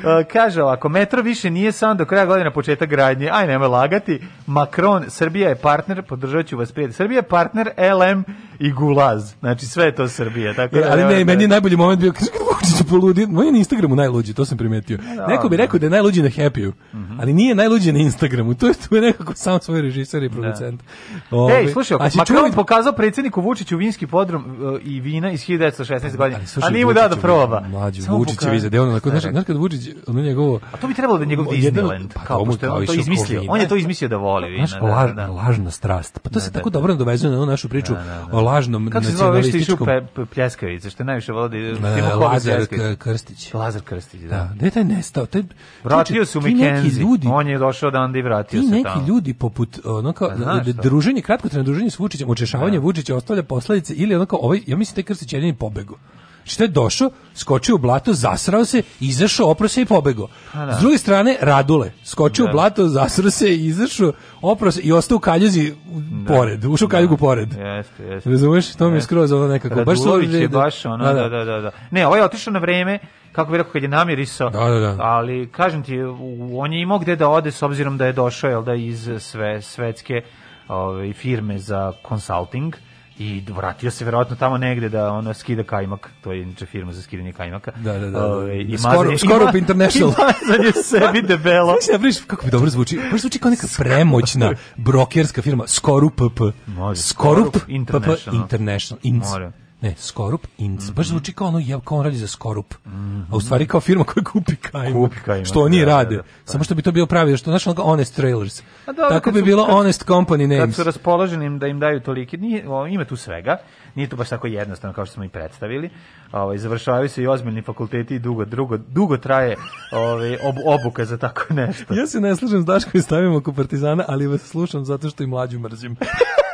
E, kaže ovako, metro više nije samo do kraja godine početak gradnje. Aj, nemoj lagati. Macron, Srbija je partner, podržat ću vas prijatelj. Srbija je partner LM i Gulaz. Znači, sve je to Srbija. Tako e, da, ali ne, ne, meni je najbolji moment bio, kaže, Vučić da poludio, on je na Instagramu najluđi, to sam primetio. Da, da, Neko bi rekao da je najluđi na Happyu, mhm. ali nije najluđi na Instagramu. To je, to je nekako sam svoj režiser i producent. Da. Ej, ovaj, slušaj, Macron pokazao predsedniku Vučiću vinski podrum e, i vina iz 1916. godine, a nije mu dao da proba. Mlađi, Vučićevi za deo, znaš, znaš kad Vučić ono njegovo... A to bi trebalo da njegov Disneyland, pa, kao, pošto on to izmislio. On je da. to izmislio da voli. Znaš, da, da, laž, lažna strast. Pa to se tako dobro dovezuje na onu našu priču o lažnom nacionalističkom... Kako se zove pljeskavice, što najviše volio da Lazar Krstić. Lazar Krstić, da. Da, je taj nestao? Taj, vratio se u Mekenzi. On je došao da onda i vratio se tamo. Ti neki ljudi poput, ono kao, pa druženje, kratko druženje s Vučićem, učešavanje Vučića ostavlja posledice ili onako, ovaj, ja mislim, taj Krstić je jedini pobego. Što je došao, skočio u blato, zasrao se, izašao, opro i pobegao. Da. S druge strane, Radule, skočio u da. blato, zasrao se, izašao, opro i ostao u kaljuzi da. pored, ušao u kaljugu pored. Jeste, jeste. Razumeš, to mi je skroz ono nekako. Radulović baš je baš ono, da, da, da, da. Ne, ovaj je otišao na vreme, kako bi rekao, kad je namirisao, da, da, da. ali kažem ti, on je imao gde da ode s obzirom da je došao, jel da, iz sve, svetske ove, ovaj, firme za consulting, i vratio se verovatno tamo negde da ono skida kajmak, to je inače firma za skidanje kajmaka. Da, da, da. da. Ove, ovaj, i skoro, mazanje, skoro ima, International. I sebi debelo. Znači, ja briš, kako bi dobro zvuči, baš zvuči kao neka premoćna brokerska firma, Skorup P. Skorup International. International. Inc. More ne, Skorup Inc. Mm -hmm. Baš zvuči kao ono, je, kao on radi za Skorup. Mm -hmm. A u stvari kao firma koja kupi kajmak. Kupi kajmak. Što oni da, da, da rade. Da, da, Samo što bi to bio pravi, što znaš ono Honest Trailers. A pa dobro, Tako bi su, bilo kad, Honest Company Names. Kad su raspoloženi da im daju toliki, nije, o, ima tu svega, nije to baš tako jednostavno kao što smo i predstavili. Ovaj, završavaju se i ozbiljni fakulteti i dugo, drugo, dugo traje ovaj, ob, obuka za tako nešto. ja se ne slažem s Daškom i stavim oko Partizana, ali vas slušam zato što i mlađu mrzim.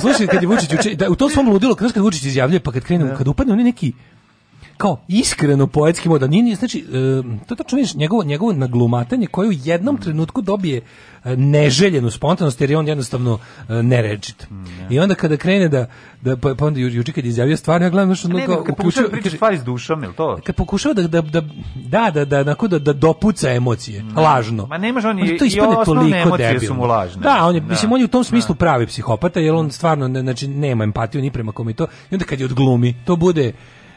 slušaj, kad je Vučić u, da, u tom svom ludilu, kad, kad Vučić izjavljuje, pa kad krenu, da. kad upadne oni neki kao iskreno poetski moda. Nije, znači, e, to tačno vidiš, njegovo, njegovo naglumatanje koje u jednom trenutku dobije e, neželjenu spontanost jer je on jednostavno e, nerečit. Mm, I onda kada krene da, da pa, pa onda ju, juče kad izjavio stvarno ja gledam što ono kao... Kad pokušava da priča stvari s dušom, ili to? Kad pokušava da, da, da, da, da, da, da, da dopuca emocije, mm. lažno. Ma nemaš on i, to i osnovne emocije su mu lažne. Da, on je, da, mislim, on je da. u tom da. smislu da. pravi psihopata, jer on stvarno, znači, nema empatiju ni prema kome to. I onda kad je odglumi, to bude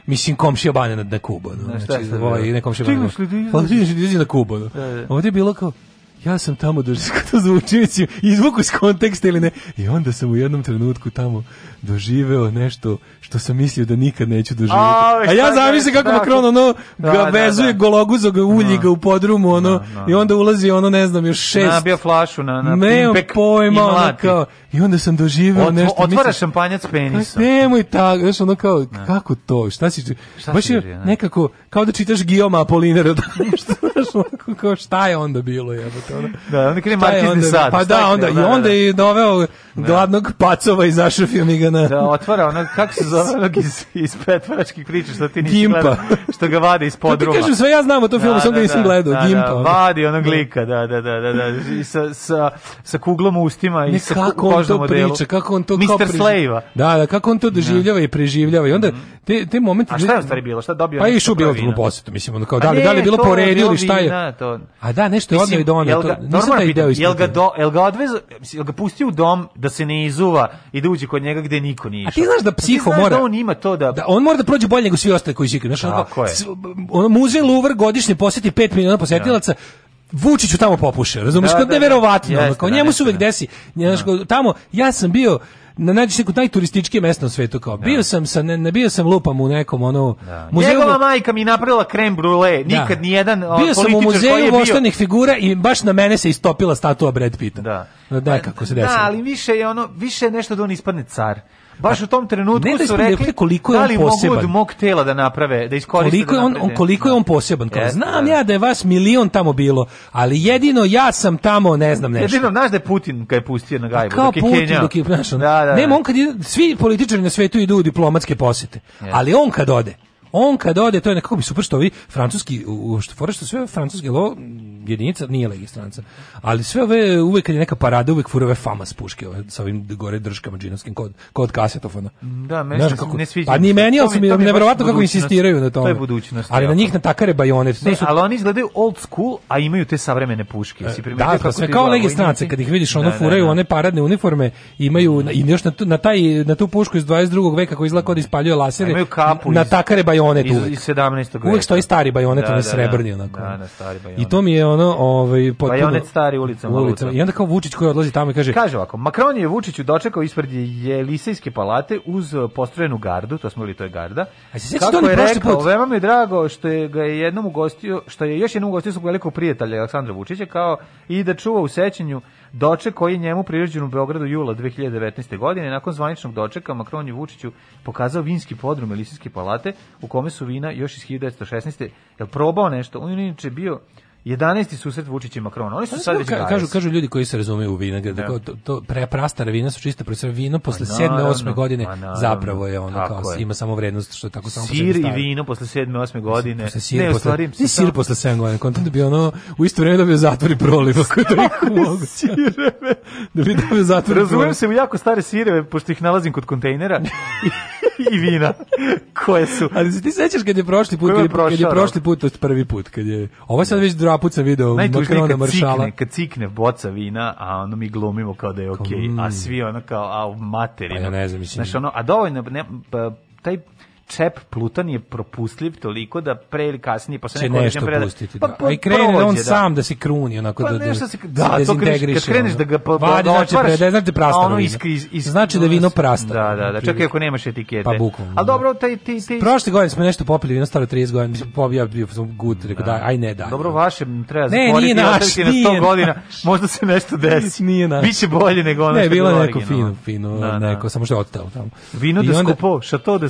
mislim komšija Banja na, na Kubu. No. Znači, ovaj, ne komšija Banja. Da pa ti da na Kubu. No. Da, Ovdje je bilo kao, ja sam tamo doživio, to zvuči, mislim, izvuku iz konteksta ili ne, i onda sam u jednom trenutku tamo doživeo nešto što sam mislio da nikad neću doživjeti. A, A ja zamislim kako Macron ono da, ga vezuje da, da. gologuzog ulji ga u podrumu ono da, i onda ulazi ono ne znam još šest. Nabija flašu na na ne, pojma, i ono, kao, I onda sam doživeo Otv, nešto. Otvara mislim, šampanjac penisom. Nemoj tako, znaš ono kao kako to, šta si, šta baš je, nekako kao da čitaš Guillaume Apollinaire, kao, šta je onda bilo jebote. Da, onda krene Markizni sad. Pa da, da, da, onda, i onda je doveo da. gladnog pacova i film mi ga na... Da, otvara ono, kako se zove onog iz, iz pretvaračkih priča, što ti nisi Gimpa. gledao, što ga vade iz podruma. To ti kažem, sve ja znam o tom filmu, sam ga nisam gledao, da, Gimpa. Da, vadi onog lika, da, da, da, da, da, i sa, sa, sa kuglom u ustima i ne, sa kožnom odelu. Priča, kako on to Mr. Preživ... Slave-a. Da, da, kako on to doživljava i preživljava. I onda mhm. te, te momenti... A šta je stvari bilo? Šta dobio? Pa išao bilo u posetu, mislim, ono kao, da li, da li bilo po redu ili šta je? A da, nešto je odmah i donao normalno to, nisam taj deo Jel ga, do, jel ga odvezo, jel ga pustio u dom da se ne izuva i da uđe kod njega gde niko nije išao? A ti znaš da pa psiho znaš da mora... Da on ima to da... da... on mora da prođe bolje nego svi ostali koji žikaju. Znaš, Tako ono, muzej Louvre godišnje poseti 5 miliona posetilaca. ja. Da. Vučiću tamo popuše, razumiješ, da, kod da, da, neverovatno, da, kao njemu se uvek desi, njemaš, tamo, ja sam bio, na nađe se najturističkije mesto na svetu kao. Da. Bio sam sa ne, ne bio sam lupam u nekom ono da. muzeju. Njegova majka mi napravila krem brule, da. nikad ni jedan Bio sam u muzeju voštanih bio... figura i baš na mene se istopila statua Brad Pitta. Da. Da, kako se desi. Da, ali više je ono, više je nešto da on ispadne car. Baš u tom trenutku da su rekli dakle koliko je da li mogu od mog tela da naprave, da iskoriste. Koliko da je on, on koliko je on poseban? Kao, yes, znam da. ja da je vas milion tamo bilo, ali jedino ja sam tamo, ne znam nešto. Jedino znaš da je Putin kad je pustio na gajbu, kao dok je Putin Kenja. dok je našao. Da, da, da. Nema on kad je, svi političari na svetu idu u diplomatske posete, yes. ali on kad ode, On kad ode, to je nekako bi super što ovi francuski, u, što fora što sve francuski lo, jedinica nije legistranca. Ali sve ove, uvek kad je neka parada, uvek furove fama s puške ove, sa ovim gore držkama džinovskim kod, kod kasetofona. Da, meni Znaš, kako, ne sviđa. Pa ni meni, ali mi, mi nevjerovatno kako insistiraju na tome. To je budućnost. Ali na njih na takare bajone. Ne, su... ali oni izgledaju old school, a imaju te savremene puške. E, si da, da, sve kao legistrance, kad ih vidiš, ono da, da furaju, da, da. one paradne uniforme, imaju, i još na, tu, na, taj, na tu pušku iz 22. veka koja izgleda kod da ispaljuje lasere, na takare bajone bajonet iz, uvek. Iz 17. Uvek stoji stari bajonet, da, on je da, da. srebrni da, onako. Da, da, stari bajonet. I to mi je ono, ovaj potpuno bajonet stari ulicama. ulica. I onda kao Vučić koji odlazi tamo i kaže Kaže ovako, Makron je Vučiću dočekao ispred Jelisejske palate uz e, postrojenu gardu, to smo li to je garda. A se Kako da je rekao, put? veoma mi je drago što je ga je jednom ugostio, što je još jednom ugostio svog velikog prijatelja Aleksandra Vučića kao i da čuva u sećanju doček koji je njemu priređen u Beogradu jula 2019. godine. Nakon zvaničnog dočeka Makron je Vučiću pokazao vinski podrum Jelisejske palate u kome su vina još iz 1916. Jel probao nešto? On je inače bio 11. susret Vučića i Makrona. Oni su sad već ka, kažu, kažu ljudi koji se razumeju u vina, da. da. to, to preprastara vina su čista prostora. Vino posle 7. Pa 8. godine pa zapravo je ono kao, je. ima samo vrednost što je tako samo Sir i vino posle 7. 8. godine. Posle sir, ne, posle, ostvarim, ne, sir sam... posle 7 godine, Kontent bi ono, u isto vreme dobio zatvor i proliv. Ako to ih moguće. da bi dobio zatvor i se u jako stare sireve, pošto ih nalazim kod kontejnera. i vina koje su. Ali se ti sećaš kad je prošli put, kad je, prošao, kad je da. prošli put, to je prvi put, kad je, ovo sad već dva puta sam video Makrona Maršala. Cikne, kad cikne boca vina, a ono mi glumimo kao da je okej, okay, a mm. svi ono kao, a materino. Pa ja ne znam, mislim. Znaš, ono, a dovoljno, ne, pa, taj čep Pluton je propustljiv toliko da pre ili kasnije pa se nešto preda, pustiti. Pa, da. pa, da. I krene on da. sam da se kruni onako pa, da, da, nešto se, da, da to kreneš, kad kreneš da ga pa, vadi, da znači, otvaraš, da, znači prastano ono isk, iz, iz, znači da vino prastano. Da, da, da, čekaj ako nemaš etikete. Pa bukvalno. Al da. dobro, taj ti ti Prošle godine smo nešto popili vino staro 30 godina, mislim pobija bio sam gut, rekao da aj ne da. Dobro, vaše treba zatvoriti na 100 godina. Možda se nešto desi. Nije naš. Biće bolje nego ono što je bilo. Ne, bilo neko fino, fino, da, neko samo što je otelo tamo. Vino da skupo, šato da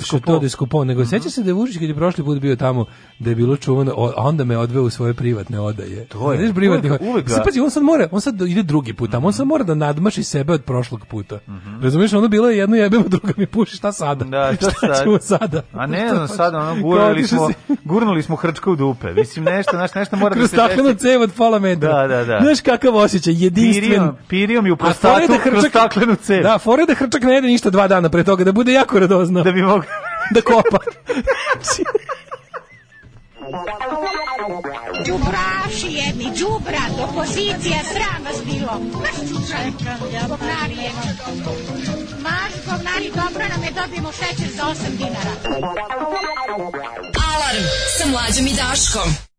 skupo po, nego mm -hmm. seća se da je Vučić kad je prošli put bio tamo da je bilo čuvano, a onda me odveo u svoje privatne odaje. To je. Znaš, privatni. Uvek, uvek da. Pazi, on sad mora, on sad ide drugi put, tamo on sad mora da nadmaši sebe od prošlog puta. Mm -hmm. Razumeš, ono bilo je jedno jebemo, druga mi puši, šta sada? Da, šta, šta ćemo sada? A ne, znam, sada ono gurnuli smo, gurnuli smo hrčka u dupe. Mislim nešto, znaš, nešto mora da se desi. cev od pola metra. Da, da, da. Znaš kakav osjećaj, jedinstven. Piriom, piriom u prostatu, da hrčak, kroz staklenu cev. Da, fore da hrčak ne jede ništa dva dana pre toga, da bude jako radozno. Da bi mogao da kopa. Đubraši jedni, đubra, opozicija, sram vas bilo. Maš čučanka, govnari Maš govnari, dobro nam je, dobijemo šećer za 8 dinara. Alarm sa mlađom i Daškom.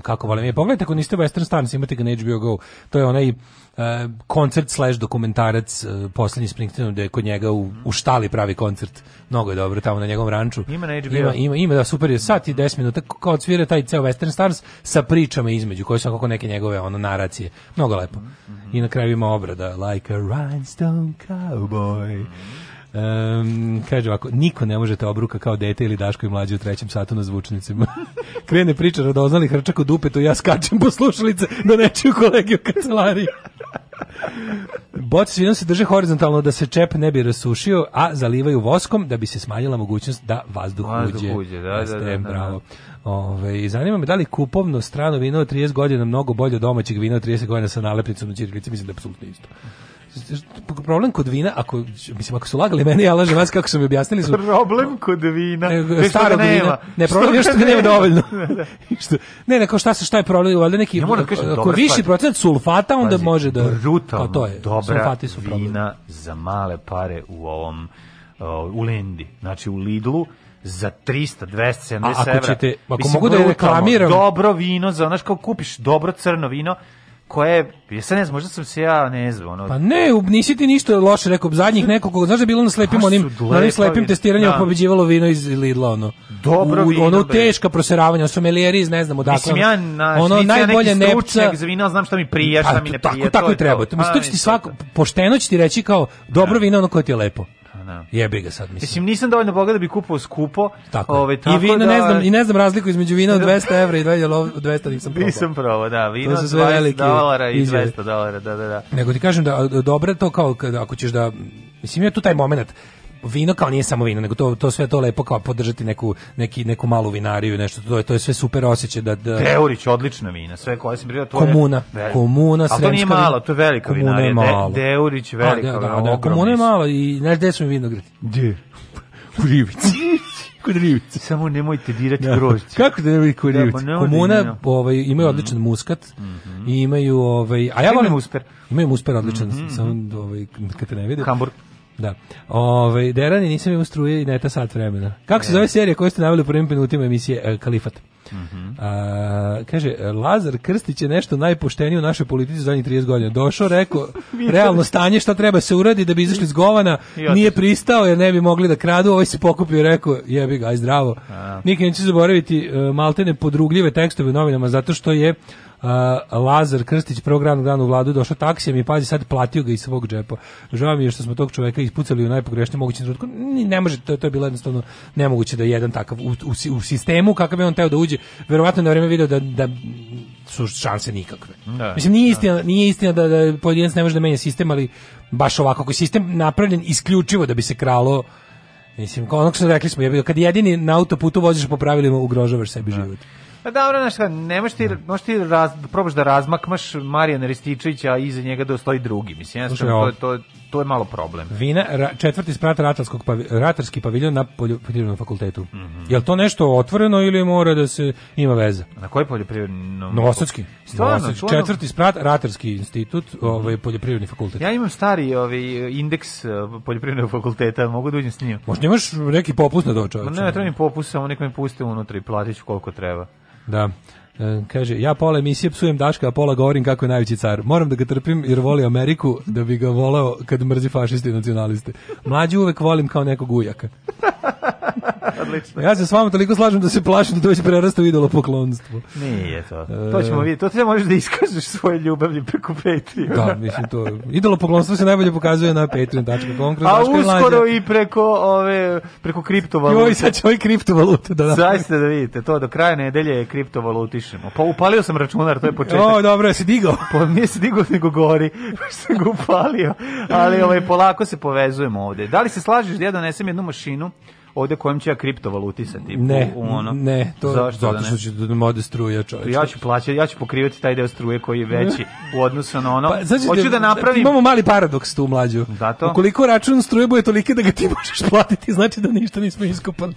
volim, kako volim. Je, pogledajte ako niste Western Stars, imate ga na HBO Go. To je onaj uh, koncert slash dokumentarac uh, poslednji Springsteenu gde je kod njega u, u štali pravi koncert. Mnogo je dobro tamo na njegovom ranču. Ima na HBO. Ima, ima, ima da super je sat i 10 minuta kao odsvira taj ceo Western Stars sa pričama između koje su kako neke njegove ono naracije. Mnogo lepo. Mm -hmm. I na kraju ima obrada Like a Rhinestone Cowboy. Mm -hmm. Um, kaže ovako, niko ne može možete obruka kao dete ili Daško i mlađi u trećem satu na zvučnicima. Krene priča radoznali hrčak u dupetu, ja skačem po slušalice da nečiju kolegi u kancelariji. Boci svinom se drže horizontalno da se čep ne bi rasušio, a zalivaju voskom da bi se smanjila mogućnost da vazduh, vazduh uđe. uđe da, da da, da, da, bravo. Ove, zanima me da li kupovno strano vino od 30 godina mnogo bolje od domaćeg vina od 30 godina sa nalepnicom na ćirilici, mislim da je apsolutno isto problem kod vina, ako, mislim, ako su lagali meni, ja lažem vas kako su mi objasnili. Su, problem kod vina, staro starog nema. Ne, problem je što ga nema dovoljno. Da, da. ne, ne, kao šta, se, šta je problem, valjda neki, ja moram da ako viši procenat sulfata, onda može da... pa to je, sulfati su problem. vina za male pare u ovom, u Lendi, znači u Lidlu, za 300 270 evra. Ako ćete, ako mogu da reklamiram, dobro vino za, znaš, kao kupiš dobro crno vino koje, ja ne znam, možda sam se ja ne znam. Ono... Pa ne, nisi ti ništa loše rekao, zadnjih nekoliko, znaš da je bilo na slepim, onim, na onim slepim da. testiranjima da. pobeđivalo vino iz Lidla, ono. Dobro u, vino. Ono teška proseravanja, someljeri iz ne znam odakle. Mislim, ja na, ono, najbolje neki nepca... za vino, znam šta mi prija, šta pa, mi ne prija. Tako, tako i treba. Mislim, to će ti svako, pošteno će ti reći kao, dobro da. vino ono koje ti je lepo. Da. Jebi ga sad mislim. Mislim nisam dovoljno bogat da bi kupovao skupo. Tako. Ovaj tako I vino da... ne znam i ne znam razliku između vina od 200 da. € i 200 nisam probao. Nisam probao, da, vino od 20 dolara i 200 dolara, da, da, da. Nego ti kažem da dobro to kao kada, ako ćeš da mislim ja tu taj momenat vino kao nije samo vino, nego to, to sve to lepo kao podržati neku, neki, neku malu vinariju, nešto, to je, to je sve super osećaj da... da... Teorić, odlična vina, sve koje se brio, to komuna, je... Komuna, A to nije mala, to je velika vinarija, je Deurić, velika, A, da, da, da, da komuna je malo i znaš gde su mi vinogradi? Gde? U Rivici. kod ribice. Samo nemojte dirati da. grožđe. Kako da nemojte kod ribice? Da, pa Komuna ovaj, imaju mhm. odličan mm. muskat mm -hmm. i imaju... Ovaj, a ja volim... Imaju musper. Imaju musper odličan, mm -hmm. samo ovaj, kad te ne vidim. Hamburg. Da. Ove, ovaj, derani nisam imao struje i neta sat vremena. Kako se zove serija koju ste naveli u prvim minutima emisije e, Kalifat? Mm -hmm. A, kaže, Lazar Krstić je nešto najpoštenije u našoj politici zadnjih 30 godina. Došao, rekao, realno stanje šta treba se uradi da bi izašli iz govana, nije pristao jer ne bi mogli da kradu, ovaj se pokupio i rekao, jebi ga, aj zdravo. Nikad neće zaboraviti e, maltene podrugljive tekstove u novinama, zato što je Uh, Lazar Krstić prvog radnog dana u vladu došao taksijem i pazi sad platio ga iz svog džepa. Žao mi je što smo tog čoveka ispucali u najpogrešnijem mogućem trenutku. Ne može to, to je bilo jednostavno nemoguće da je jedan takav u, u, u sistemu kakav je on teo da uđe verovatno na vreme video da, da su šanse nikakve. Da, Mislim, nije da. istina, da. nije istina da, da pojedinac ne može da menja sistem, ali baš ovako, ako je sistem napravljen isključivo da bi se kralo Mislim, onog što rekli smo, je kad jedini na autoputu voziš po pravilima, ugrožavaš sebi da. život. Pa dobro, znaš kada, ne možeš ti, da. možeš ti raz, probaš da razmakmaš Marijana Rističića, a iza njega da ostoji drugi. Mislim, ja to, to, to je malo problem. Vina, ra, četvrti sprat ratarskog ratarski paviljon na poljoprivrednom fakultetu. Mm -hmm. Jel to nešto otvoreno ili mora da se ima veza? Na koji poljoprivrednom? Novosadski. Stvarno, četvrti sprat ratarski institut, mhm. ovaj poljoprivredni fakultet. Ja imam stari ovaj indeks eh, poljoprivrednog fakulteta, mogu da uđem s njim. Možda imaš neki popust na doča. Ne, ne treba mi popust, samo nek me puste unutra i platiću koliko treba. Da. E, kaže, ja pola emisije psujem Daška, a pola govorim kako je najveći car. Moram da ga trpim jer voli Ameriku da bi ga voleo kad mrzi fašisti i nacionaliste. Mlađi uvek volim kao nekog ujaka. Odlično. Ja se s vama toliko slažem da se plašim da dođe prerasta u idolo poklonstvo. Nije to. E, to ćemo vidjeti. To ti možeš da iskažeš svoje ljubavlje preko Patreon. da, mislim to. Idolo poklonstvo se najbolje pokazuje na patreon.com. A uskoro i, preko ove preko kriptovalute. Joj, sad će ovaj kriptovalute. Da, da. Zaista da vidite, to do kraja nedelje je kriptovalutiš pišemo. Pa upalio sam računar, to je početak. O, dobro, jesi digao? Pa nije se digao, nego gori. Pa sam ga upalio. Ali ovaj, polako se povezujemo ovde. Da li se slažeš da ja donesem jednu mašinu ovde kojem ću ja tipu Ne, u, ono. ne, to Zašto da zato što će da mode struja čoveče. Ja ću plaćati, ja ću pokrivati taj deo struje koji je veći u odnosu na ono. Pa, znači, Hoću da, da napravim... Imamo mali paradoks tu mlađu. Zato? Ukoliko račun struje bude tolike da ga ti možeš platiti, znači da ništa nismo iskopali.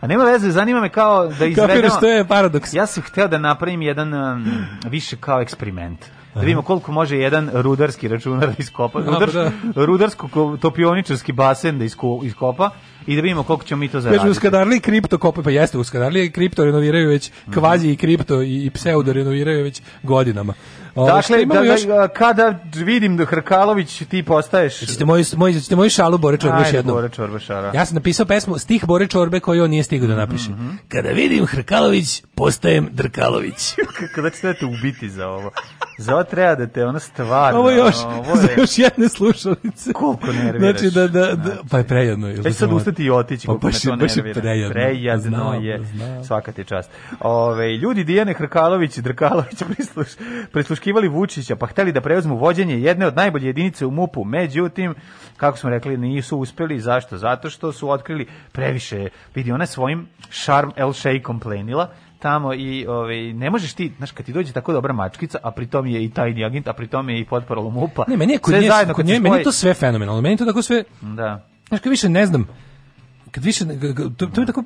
A nema veze, zanima me kao da izvedemo... Kapiraš, to je paradoks. Ja sam hteo da napravim jedan um, više kao eksperiment da vidimo koliko može jedan rudarski računar da iskopa, rudars, rudarsko topioničarski basen da iskopa, i da vidimo koliko ćemo mi to zaraditi. Kažu Uskadarli kripto kopaju, pa jeste Uskadarli kripto renoviraju već, mhm. kvazi i kripto i, i pseudo renoviraju već godinama. Ovo, ovaj, dakle, da, još... da, kada vidim da Hrkalović ti postaješ... Ćete moju, moj, ćete moju šalu Bore Čorbe još jednom. Bore Čorbe šara. Ja sam napisao pesmu stih Bore Čorbe koju on nije stigao da mhm. napiše. Mm -hmm. Kada vidim Hrkalović, postajem Drkalović. kada ćete te ubiti za ovo? Za ovo treba da te ona stvarno... Ovo još, ovo je... za još jedne slušalice. Koliko nerviraš. Znači da, da, da, znači. pa je prejedno. Već sad ustati pljusnuti i otići. Pa baš, to baš je prejadno. Prejadno znam, je, znam. svaka ti čast. Ove, ljudi Dijane Hrkalović i Drkalović prisluš, prisluškivali Vučića, pa hteli da preuzmu vođenje jedne od najbolje jedinice u MUP-u. Međutim, kako smo rekli, nisu uspeli. Zašto? Zato što su otkrili previše. Vidi, ona svojim Charm El Sheikom plenila, tamo i ovaj ne možeš ti, znaš, kad ti dođe tako dobra mačkica, a pritom je i tajni agent, a pritom je i potporalo MUPA. Ne, meni je kod nje, kod nje, meni to sve fenomenalno. Meni to tako sve. Da. Znaš, više ne znam kad više to, to je tako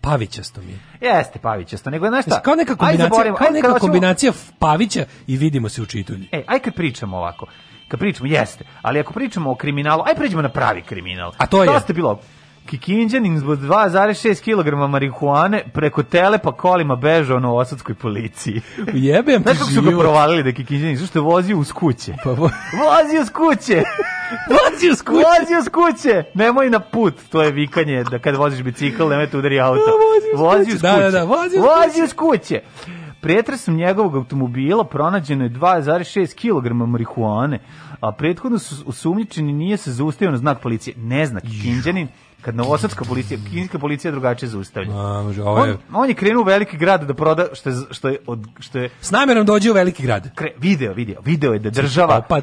pavićasto mi. Jeste pavićasto, nego znaš šta? Kao neka kombinacija, zaborim, kao neka kombinacija ćemo... pavića i vidimo se u čitulji. Ej, aj kad pričamo ovako. Kad pričamo jeste, ali ako pričamo o kriminalu, aj pređemo na pravi kriminal. A to je. ste bilo Kikinđanin zbog 2,6 kg marihuane preko tele pa kolima bežao u osadskoj policiji. Jebem Znaš kako su ga provalili da je Kikinđanin? Zašto je vozio uz kuće? Pa vo... vozio uz kuće! vozio uz kuće! vozio uz kuće! Nemoj na put, to je vikanje da kad voziš bicikl nemoj te udari auto. vozi uz kuće! Da, da, da, vozi uz kuće! Da, da, da, vozi uz Pretresom njegovog automobila pronađeno je 2,6 kg marihuane, a prethodno su usumnjičeni nije se zaustavio na znak policije. Ne zna Kinđanin kad novosadska policija, kinijska policija drugačije zaustavlja. A, ovaj... on, on je krenuo u veliki grad da proda što je, što je, od, što je... S namjerom dođe u veliki grad. Kre, video, video, video je da država Opa, pa,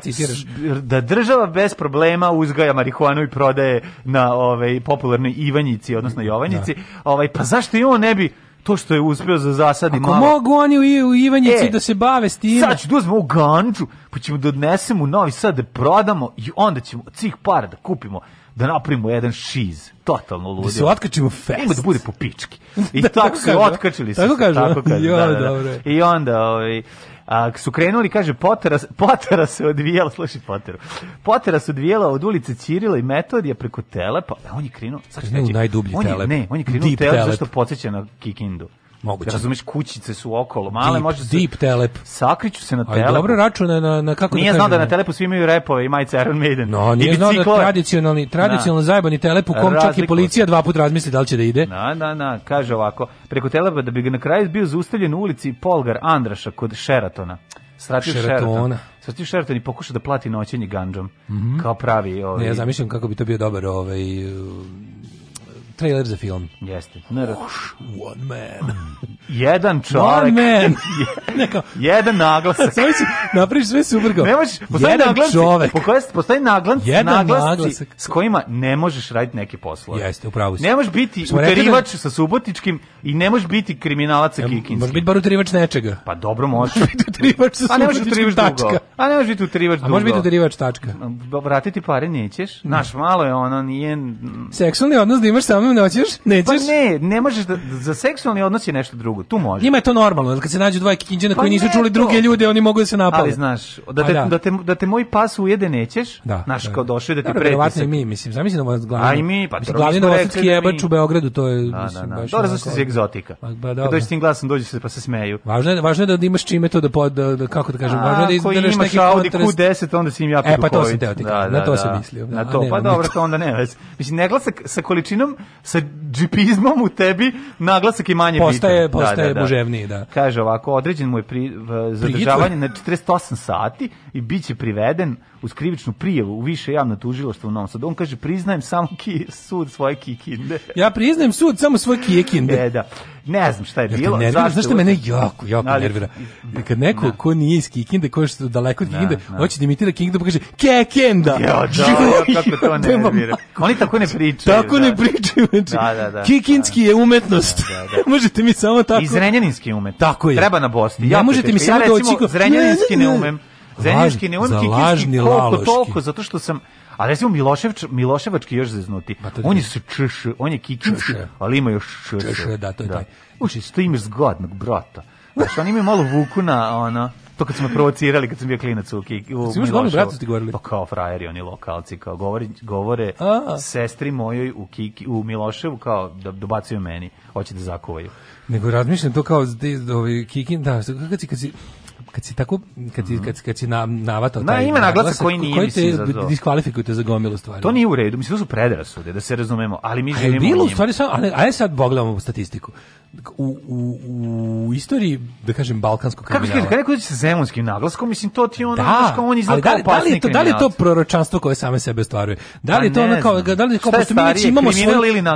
da država bez problema uzgaja marihuanu i prodaje na ovaj popularnoj Ivanjici, odnosno Jovanjici. Da. Ovaj, pa zašto i on ne bi to što je uspio za zasadi Ako malo. Ako mogu oni u, u Ivanjici e, da se bave s tim. Sad ću da uzmemo u ganđu, pa ćemo da odnesemo u Novi Sad da prodamo i onda ćemo od svih para da kupimo da napravimo jedan šiz, totalno ludio. Da se otkačimo fest. Ima da bude po pički. I da, tako se otkačili se. Tako kaže. Tako kaže. Jo, da, da, da, dobro. I onda, ovaj, a, su krenuli, kaže, potera, potera se odvijala, slušaj poteru, potera se odvijela od ulice Cirila i Metodija preko Telepa, a e, on je krenuo, sad ću reći, najdublji on je, telep. ne, on je krenuo Deep telep, telep, zašto podsjeća na Kikindu. Moguće. Razumeš, kućice su okolo, male deep, može se... Deep telep. Sakriću se na telep. Ali dobro računa na, na kako da nije da znao da na telepu svi imaju repove i majice Iron Maiden. No, nije znao da tradicionalni, tradicionalno zajebani telep u kom čak i policija dva put razmisli da li će da ide. Na, na, na, kaže ovako. Preko telepa da bi ga na kraju bio zaustavljen u ulici Polgar Andraša kod Sheratona. Sratio Sheratona. Sratio Sheraton i pokušao da plati noćenje ganđom. Mm -hmm. Kao pravi... Ovaj... Ne, ja zamišljam kako bi to bio dobar ovaj, trailer za film. Jeste. Uš, one man. Jedan čovjek. One man. jedan naglasak. Sve si, napraviš sve super kao. Ne možeš, postoji jedan naglanci, čovek. Postoji naglanci, jedan naglasak. s kojima ne možeš raditi neke poslove. Jeste, upravo si. Ne možeš biti Smo uterivač da... sa Subotičkim i ne možeš biti kriminalac sa Kikinskim. Možeš biti bar uterivač nečega. Pa dobro možeš. biti uterivač sa Subotičkim tačka. A ne možeš biti uterivač dugo. A možeš biti uterivač tačka. Vratiti pare nećeš. Naš malo je ono, nije... Seksualni odnos da imaš samo jednom nećeš? Nećeš? Pa ne, ne možeš da, za seksualni odnos je nešto drugo. Tu može. Ima je to normalno, kad se nađu dva kikinđana pa koji nisu čuli to. druge ljude, oni mogu da se napale. Ali znaš, da pa te, da. da te, da te moj pas ujede nećeš, da, naš da. kao došao da ti preti. Verovatno i mi, mislim, zamisli da vas glavni. Aj mi, pa mislim, glavni novosadski jebač u Beogradu, to je da, da mislim, da, da. baš. Dobro, zašto si egzotika. Pa, ba, da, dođeš tim glasom, dođeš se pa se smeju. Važno je, važno je da imaš čime to da da, da kako da kažem, važno je da izdržiš neki Audi Q10, onda si im ja E pa to se teo ti. Da, na da, to se mislio. Na to, pa dobro, to onda ne. Mislim ne glasa sa količinom sa džipizmom u tebi naglasak je manje postaje, bitan. Postaje da, da, da. buževniji, da. Kaže ovako, određen mu je pri, zadržavanje na 48 sati i bit će priveden uz krivičnu prijevu u više javno tužilaštvo u Novom Sadu. On kaže priznajem samo ki, sud svoje kikinde. Ja priznajem sud samo svoje kikinde. E, da. Ne znam šta je bilo. Ne znam zašto mene jako, jako ali, nervira. Da. Kad neko na. Da. ko nije iz Kikinde, ko je što daleko od da, Kikinde, hoće da imitira Kikinde, pa kaže Kekenda. Jo, da, kako to ne nervira. Oni tako ne pričaju. Tako da. ne pričaju. Znači, da, da, da, Kikinski da, je umetnost. Da, da, da. možete mi samo tako. I zrenjaninski umet. Tako je. Treba na Bosni. Ne ja možete mi samo ja, recimo, doći. Zrenjaninski ne umem. Zrenjaninski ne on kikinski koliko toliko, zato što sam... A recimo Miloševč, Miloševački još zeznuti. Pa on je čš, on je kikinski, ali ima još čš. Čš, da, to je da. taj. Uči, to imaš zgodnog brata. Znaš, oni imaju malo vuku na ono, to kad smo provocirali kad sam bio klinac u Kik. U Miloševu. Svi glavni bratu ti govorili. Pa kao frajeri oni lokalci kao govori, govore A -a. sestri mojoj u Kiki u Miloševu kao da dobacuju meni, hoće da zakuvaju. Nego razmišljam to kao ovaj Kikin da kad si, kad si kad si tako kad si, mhm. kad, kad si na, navatao taj Na ima naglasa koji nije koji te diskvalifikujete za gomilu stvari. To nije u redu, mislim to su predrasude, da se razumemo, ali mi želimo. Bilo u stvari samo, ali aj sad pogledamo statistiku. U, u, u istoriji, da kažem, balkanskog kriminala. Kako kažeš, kako se zemunskim naglaskom, mislim to ti ono, da, on izgleda da li, da li, to, da li je to proročanstvo koje same sebe ostvaruje? Da, pa da li je to ono kao, da li kao, pošto mi već imamo svoju,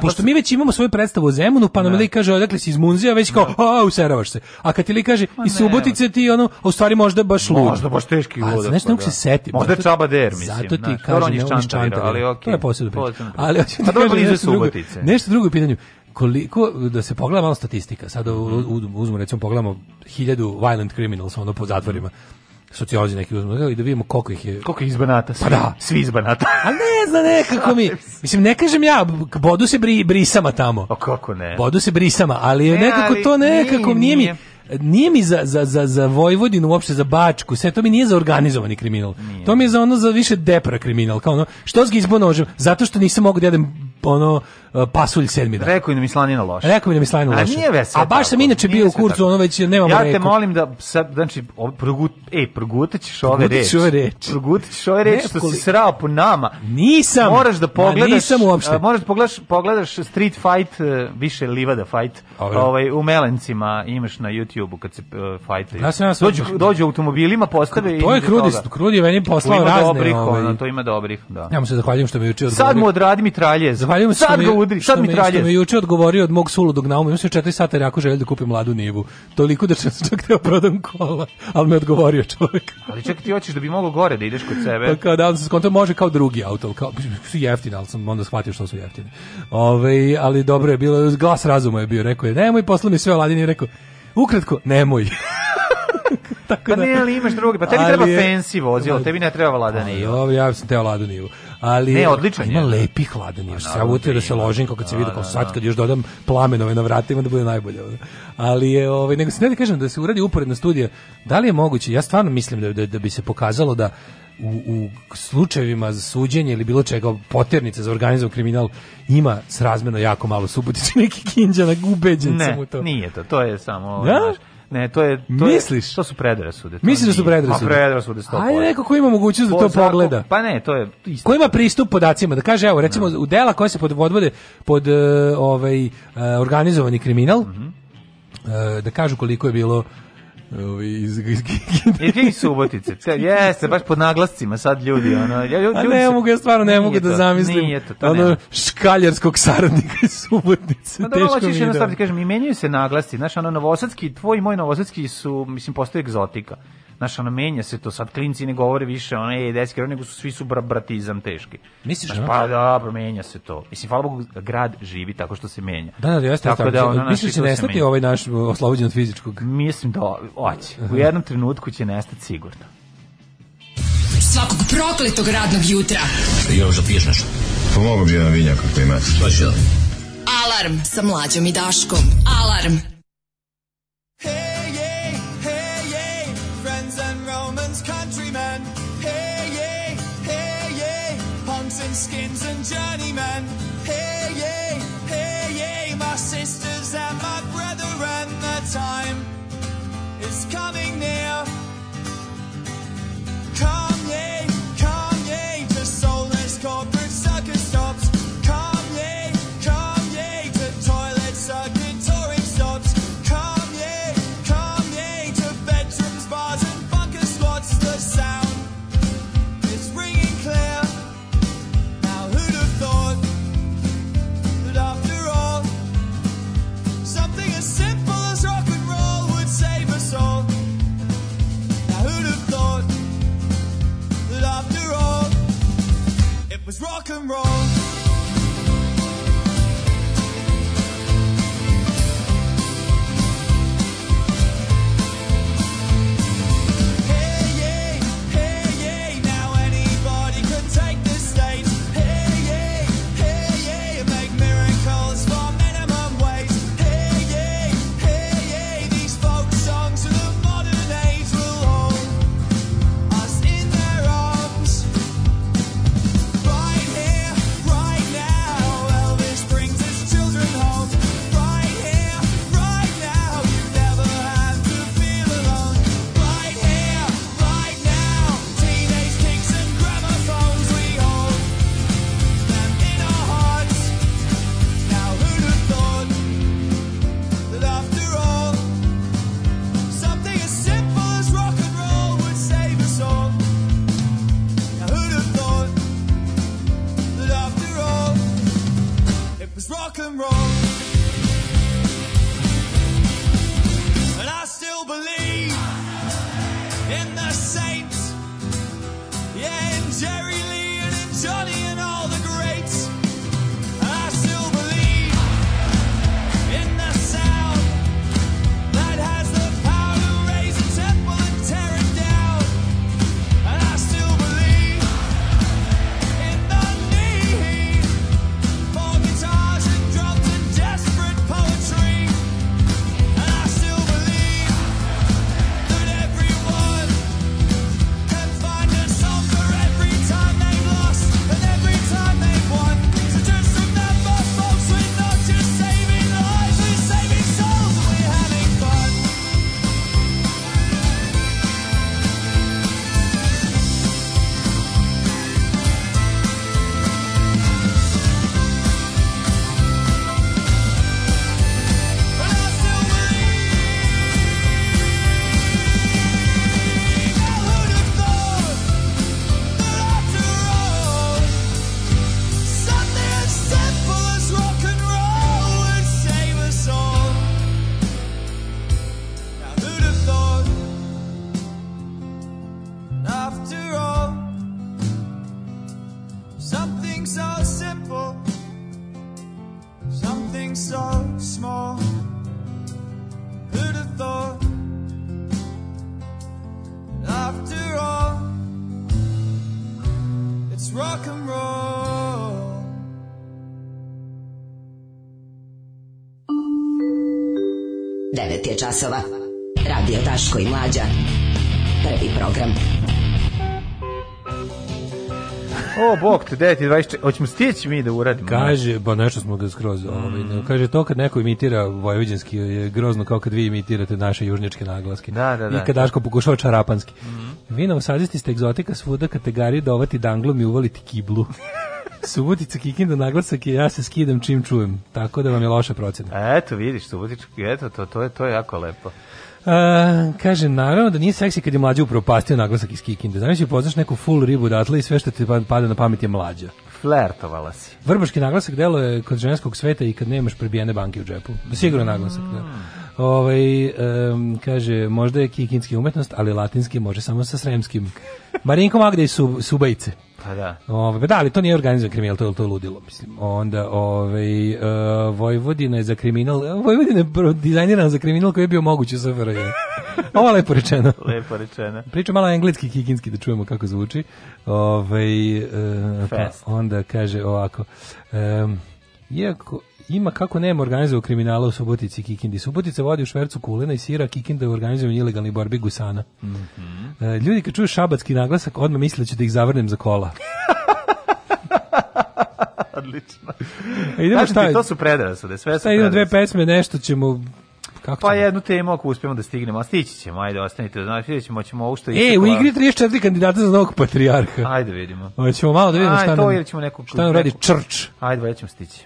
pošto mi već imamo svoju predstavu o Zemunu, pa nam li kaže, odakle si iz Munzija, već kao, da. a, useravaš se. A kad ti li kaže, i Subotice ti ono, a u stvari možda je baš ludak. Možda baš teški ludak. A znaš, nekako pa da da. se setim. Možda je Čaba Der, mislim. Zato ti kažem, ne on čantara, ali okej. To je posebno pitanje. Ali, a pa dobro, bliže su ubotice. Nešto drugo pitanje koliko da se pogleda malo statistika. sad uzmemo recimo pogledamo 1000 violent criminals ono po zatvorima. Sociolozi neki uzmu i da vidimo koliko ih je. Koliko je iz Svi, pa da, svi izbanata. Banata. A ne zna nekako mi. Mislim ne kažem ja, bodu se bri, brisama tamo. A kako ne? Bodu se brisama, ali ne, nekako ali to nekako nije, nije mi nije mi za, za, za, za Vojvodinu uopšte za Bačku, sve to mi nije za organizovani kriminal. Nije. To mi je za ono za više depra kriminal, kao ono štoski izbo nožem, zato što nisam mogu da jedem ono E, pasulj sedmi dan. Rekao mi da mi slanina loša. Rekao mi da mi slanina loša. A nije veselo. A baš sam inače bio u kurcu, ono već nemam reka. Ja te molim da sad, znači, progut, ej, progutaćeš ove reči. ove reči. Progutaćeš ove reči što si srao po nama. Nisam. Moraš da pogledaš. Nisam uopšte. Moraš da pogledaš, pogledaš Street Fight, e, više Livada Fight. Ovaj, u Melencima imaš na YouTubeu kad se uh, fajtaju. Ja sam da dođu, dođu automobilima, postave i To je Krudi, Krudi meni poslao razne. Ovaj. To ima dobrih, da. Ja mu se zahvaljujem što me učio. Sad mu odradi mitralje. Zahvaljujem se. Sad ga udri, šta mi tralješ? Što me juče odgovorio od mog suludog nauma, imam se 4 sata jer ako želju da kupim mladu nivu. Toliko da sam čak teo prodam kola, ali me odgovorio čovjek. ali čak ti hoćeš da bi mogao gore da ideš kod sebe. Pa kao da sam skonto može kao drugi auto, kao su jeftini, ali sam onda shvatio što su jeftini. Ove, ovaj, ali dobro je bilo, glas razuma je bio, rekao je, nemoj, posla mi sve Aladin rekao, ukratko, nemoj. Tako pa da, ne, ali imaš drugi, pa tebi ali, treba fancy vozilo, tebi ne treba vlada nivo. Ja sam teo vladu nivo ali ne, odlično ima je. lepi hladan je pa Ja utio da, da se ložim kako se da, vidi kao da, sad kad još dodam plamenove na vratima da bude najbolje. Ali je ovaj nego se ne kažem da se uradi uporedna studija. Da li je moguće? Ja stvarno mislim da, da, da bi se pokazalo da u, u slučajevima za suđenje ili bilo čega poternice za organizovan kriminal ima srazmjerno jako malo Subotić neki kinđa na gubeđen ne, to. nije to, to je samo... Ovaj, ja? Naš, Ne, to je to Misliš? Je, to su predrasude. To Misliš da su predrasude? Pa predrasude sto. Ajde neko ko ima mogućnost da to pogleda. Pa ne, to je isto. Ko ima pristup podacima, da kaže evo recimo no. Da. u dela koja se podvode pod uh, ovaj uh, organizovani kriminal. Mm -hmm. uh, da kažu koliko je bilo Ovi iz iz Gigi Subotice. Te, jeste, baš pod naglascima sad ljudi, ono. Ja ljudi, ljudi ne mogu ja stvarno ne mogu da to, da zamislim. Nije to, to ono nema. saradnika iz Subotice. Pa da hoćeš jednostavno da kažem, i menjaju se naglasci, znaš, ono novosadski, tvoj i moj novosadski su mislim postoje egzotika. Naša ono, menja se to. Sad klinci ne govore više, ono, ej, deski, nego su svi su bra bratizam teški. Misliš, znaš, Pa, dobro, da, pa menja se to. Mislim, hvala Bogu, grad živi tako što se menja. Da, da, jeste. Tako, tako da, ono, Misliš da znači, će nestati ovaj naš oslobođen od fizičkog? Mislim da, oće. U jednom trenutku će nestati sigurno. Svakog prokletog radnog jutra. Još da piješ nešto? Pomogu pa bi jedan vinjak kako ima. Pa će da? Alarm sa mlađom i Daškom. Alarm. Hey. skins and journeymen. 9 je časova. Radio Taško i Mlađa. Prvi program. O, bok te, 9.24, hoćemo stići mi da uradimo. Kaže, ba nešto smo ga skroz, mm. ovaj, kaže to kad neko imitira vojvođanski je grozno kao kad vi imitirate naše južnjačke naglaske. Da, da, da. I kad Daško pokušava čarapanski. Mm -hmm. Vi nam sadisti ste egzotika svuda kategorije dovati da danglom i uvaliti kiblu. Subotica Kikinda naglasak je ja se skidam čim čujem. Tako da vam je loša procena. Eto, vidiš, Subotica, eto, to, to, je, to je jako lepo. A, kaže, naravno da nije seksi kad je mlađa upropastio naglasak iz Kikinde. Znaš, je poznaš neku full ribu odatle i sve što ti pa, pada na pamet je mlađa. Flertovala si. Vrbaški naglasak delo je kod ženskog sveta i kad nemaš prebijene banke u džepu. Sigurno naglasak, da. Mm. Ovaj, um, kaže, možda je kikinski umetnost, ali latinski može samo sa sremskim. Marinko Magde su Subajce. Pa da. Ove, ovaj, pa da, ali to nije organizovan kriminal, to je, to je ludilo, mislim. Onda, ovaj, uh, Vojvodina je za kriminal, e, Vojvodina je dizajnirana za kriminal koji je bio moguće sa Je. Ovo je lepo rečeno. lepo rečeno. Priča malo engleski, kikinski, da čujemo kako zvuči. Ove, ovaj, uh, pa, onda kaže ovako, um, iako, Ima kako nema organizovao kriminala u Subotici i Kikindi. Subotica vodi u švercu kulena i sira, Kikinda u organizovanju ilegalni borbi gusana. Mm -hmm. Ljudi kad čuju šabatski naglasak, odmah misle da ću da ih zavrnem za kola. Odlično. E, idemo znači, šta? Ti, to su predrasude, sve su predrasude. Idemo dve pesme, nešto ćemo kako pa jednu temu ako uspemo da stignemo, a stići ćemo, ajde, ostanite, znači vidjet ćemo, ćemo ovo što E, u igri 34 kandidata za novog patrijarha. Ajde, vidimo. Ovo ćemo malo da vidimo ajde, šta nam, to, ili ćemo neku, šta nam radi črč. Ajde, valjda ćemo stići.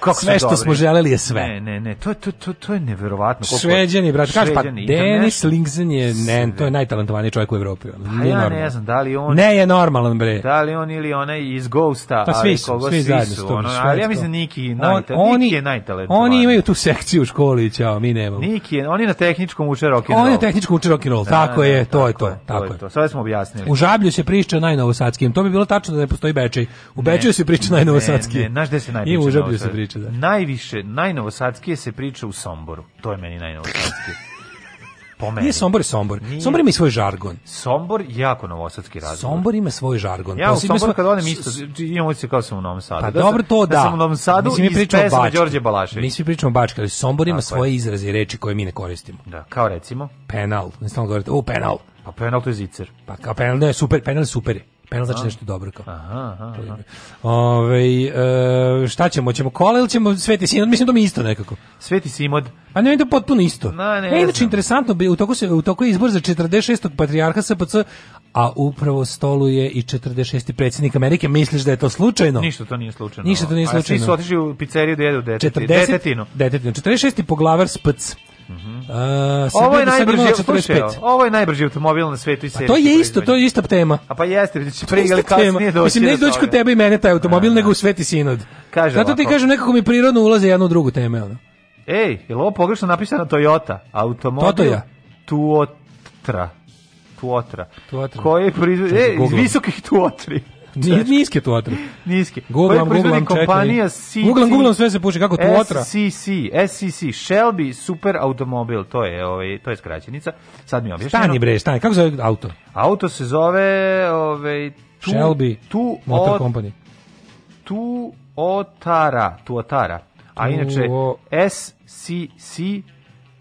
kako sve što dobri. smo želeli je sve. Ne, ne, ne, to, to, to, to je neverovatno. Koliko... Šveđani, brate, kaže, pa Denis Lingzen je, ne, to je najtalentovaniji čovjek u Evropi. Pa ja ne znam, da li on... Ne je normalan, bre. Da li on ili onaj iz Ghosta, pa svi su, svi, svi zajedno su, ono, ali ja mislim Niki, najta, on, oni, Niki je najtalentovaniji. Oni imaju tu sekciju u školi, ćao, mi nemamo. Niki je, oni na tehničkom uče rock Oni na tehničkom uče rock tako je, to je to, tako je. To, sve smo objasnili. U Žablju se priča najnovosadskim, to bi bilo tačno da ne postoji Bečej. U Bečeju se priča najnovosadski. Ne, ne, znaš gde se najpriča? I u Žablju se priča, da. Najviše, najnovosadskije se priča u Somboru. To je meni najnovosadskije. po meni. Nije Sombor je Sombor. Nije. Sombor ima i svoj žargon. Sombor jako novosadski razgovor. Sombor ima svoj žargon. Ja u Sombor smo... kad odem isto, imamo se kao sam u Novom Sadu. Pa da dobro to da. da. sam u Novom Sadu mi i pesma Đorđe Balašević. Mi svi pričamo bački, ali Sombor ima Tako svoje je. izraze i reči koje mi ne koristimo. Da, kao recimo? Penal. Ne stalno govorite, o penal. Pa penal to je zicer. Pa kao penal, ne, super, penal super Penal znači nešto dobro kao. Aha, aha. aha. Ove, e, šta ćemo? Ćemo kola ili ćemo Sveti Simod? Mislim da mi isto nekako. Sveti Simod. Pa ne, to potpuno isto. Na, ne, e, inače, interesantno, u toku, se, u toku je izbor za 46. patrijarha SPC, a upravo stolu je i 46. predsjednik Amerike. Misliš da je to slučajno? Ništa to nije slučajno. Ništa to nije slučajno. A svi su otišli u pizzeriju da jedu detetinu. 40, detetinu. detetinu. 46. poglavar SPC. Mm -hmm. uh, ovo je najbrži slušaj, ovo je najbrži automobil na svetu i pa se. To je isto, to je ista tema. A pa jeste, znači pre ili kasnije doći. Mislim ne doći kod tebe i mene taj automobil, a, da. nego u Sveti Sinod. Kaže. Zato ti kažem nekako mi prirodno ulaze jedno u drugu teme ona. Ej, je li ovo pogrešno napisano Toyota? Automobil Totoja. Tuotra. Tuotra. Tuotra. Koji proizvodi... E, iz visokih tuotri. Niske tu otre. Niske. Googlam, googlam, kompanija CC. Google, googlam, sve se puši, kako tu SCC, SCC, Shelby Super Automobil, to je, ovaj, to je skraćenica. Sad mi objašnjeno. Stani bre, stani, kako se zove auto? Auto se zove, ovaj, tu, Shelby tu Motor od, Company. Tu Otara, tu Otara. A inače, SCC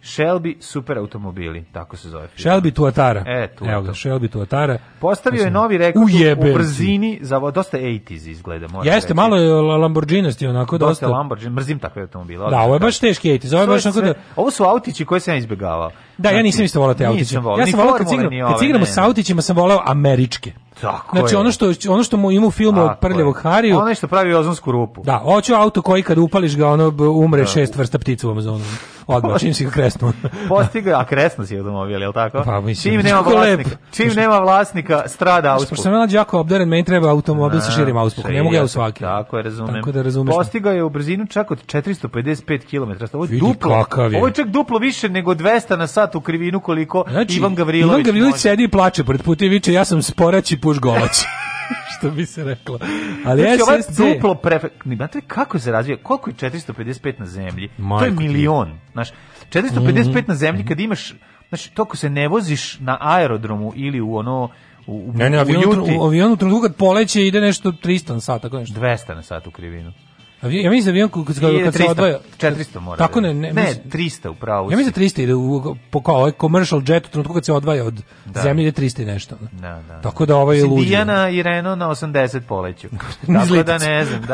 Shelby superautomobili, tako se zove. Firma. Shelby Tuatara. E, tu Evo ga, Shelby Tuatara. Postavio Mislim, je novi rekord u, brzini, za dosta 80s izgleda, moram Jeste, reći. malo je Lamborghini onako dosta. Dosta Lamborghini, mrzim takve automobile. Da, ovo je baš teški 80s, ovo baš sve, onako da... Ovo su autići koje sam ja izbjegavao. Da, znači, ja nisam znači, isto volao te autiće. Ja sam volao kad cigram, kad ovaj, cigramo s autićima sam volao američke. Tako znači je. ono što ono što mu ima u filmu od prljavog Hariju. Ono što pravi ozonsku rupu. Da, hoću auto koji kad upališ ga ono umre da. šest vrsta ptica u Amazonu. Odmah čim si ga kresnuo. Postiga, a kresno si automobil, je li tako? Pa, mislim, čim nema vlasnika, lep. čim nema vlasnika strada auspuh. Pošto sam nađe jako obdaren, meni treba automobil sa širim auspukom. Ne mogu ja u svaki. Tako je, razumem. Tako da razumeš. Postigao je u brzinu čak od 455 km. Ovo je Vidi duplo. Je. Ovo je čak duplo više nego 200 na sat u krivinu koliko znači, Ivan Gavrilović. Ivan Gavrilović sedi i plače pred putem i viče ja sam sporaći puš golać. što bi se reklo. Ali znači, SSC... Ovaj duplo pre... Znate kako se razvija? Koliko je 455 na zemlji? Majko to je milion. Znaš, 455 mm na zemlji kad imaš... Znači, toko se ne voziš na aerodromu ili u ono u, u, ne, ne, avion, u, avion u trenutku kad poleće ide nešto 300 na sat, tako nešto. 200 na sat u krivinu. Avion, ja mislim da avion kad, kad se odvaja 400 mora. Tako da ne, ne, ne 300 upravo. Ja mislim 300 da ide u po kao ovaj commercial jet u trenutku kad se odvaja od da. zemlje ide 300 i nešto. Da, da. Tako da ovaj je ludi. Dijana i Reno na 80 poleću. tako da ne znam, da.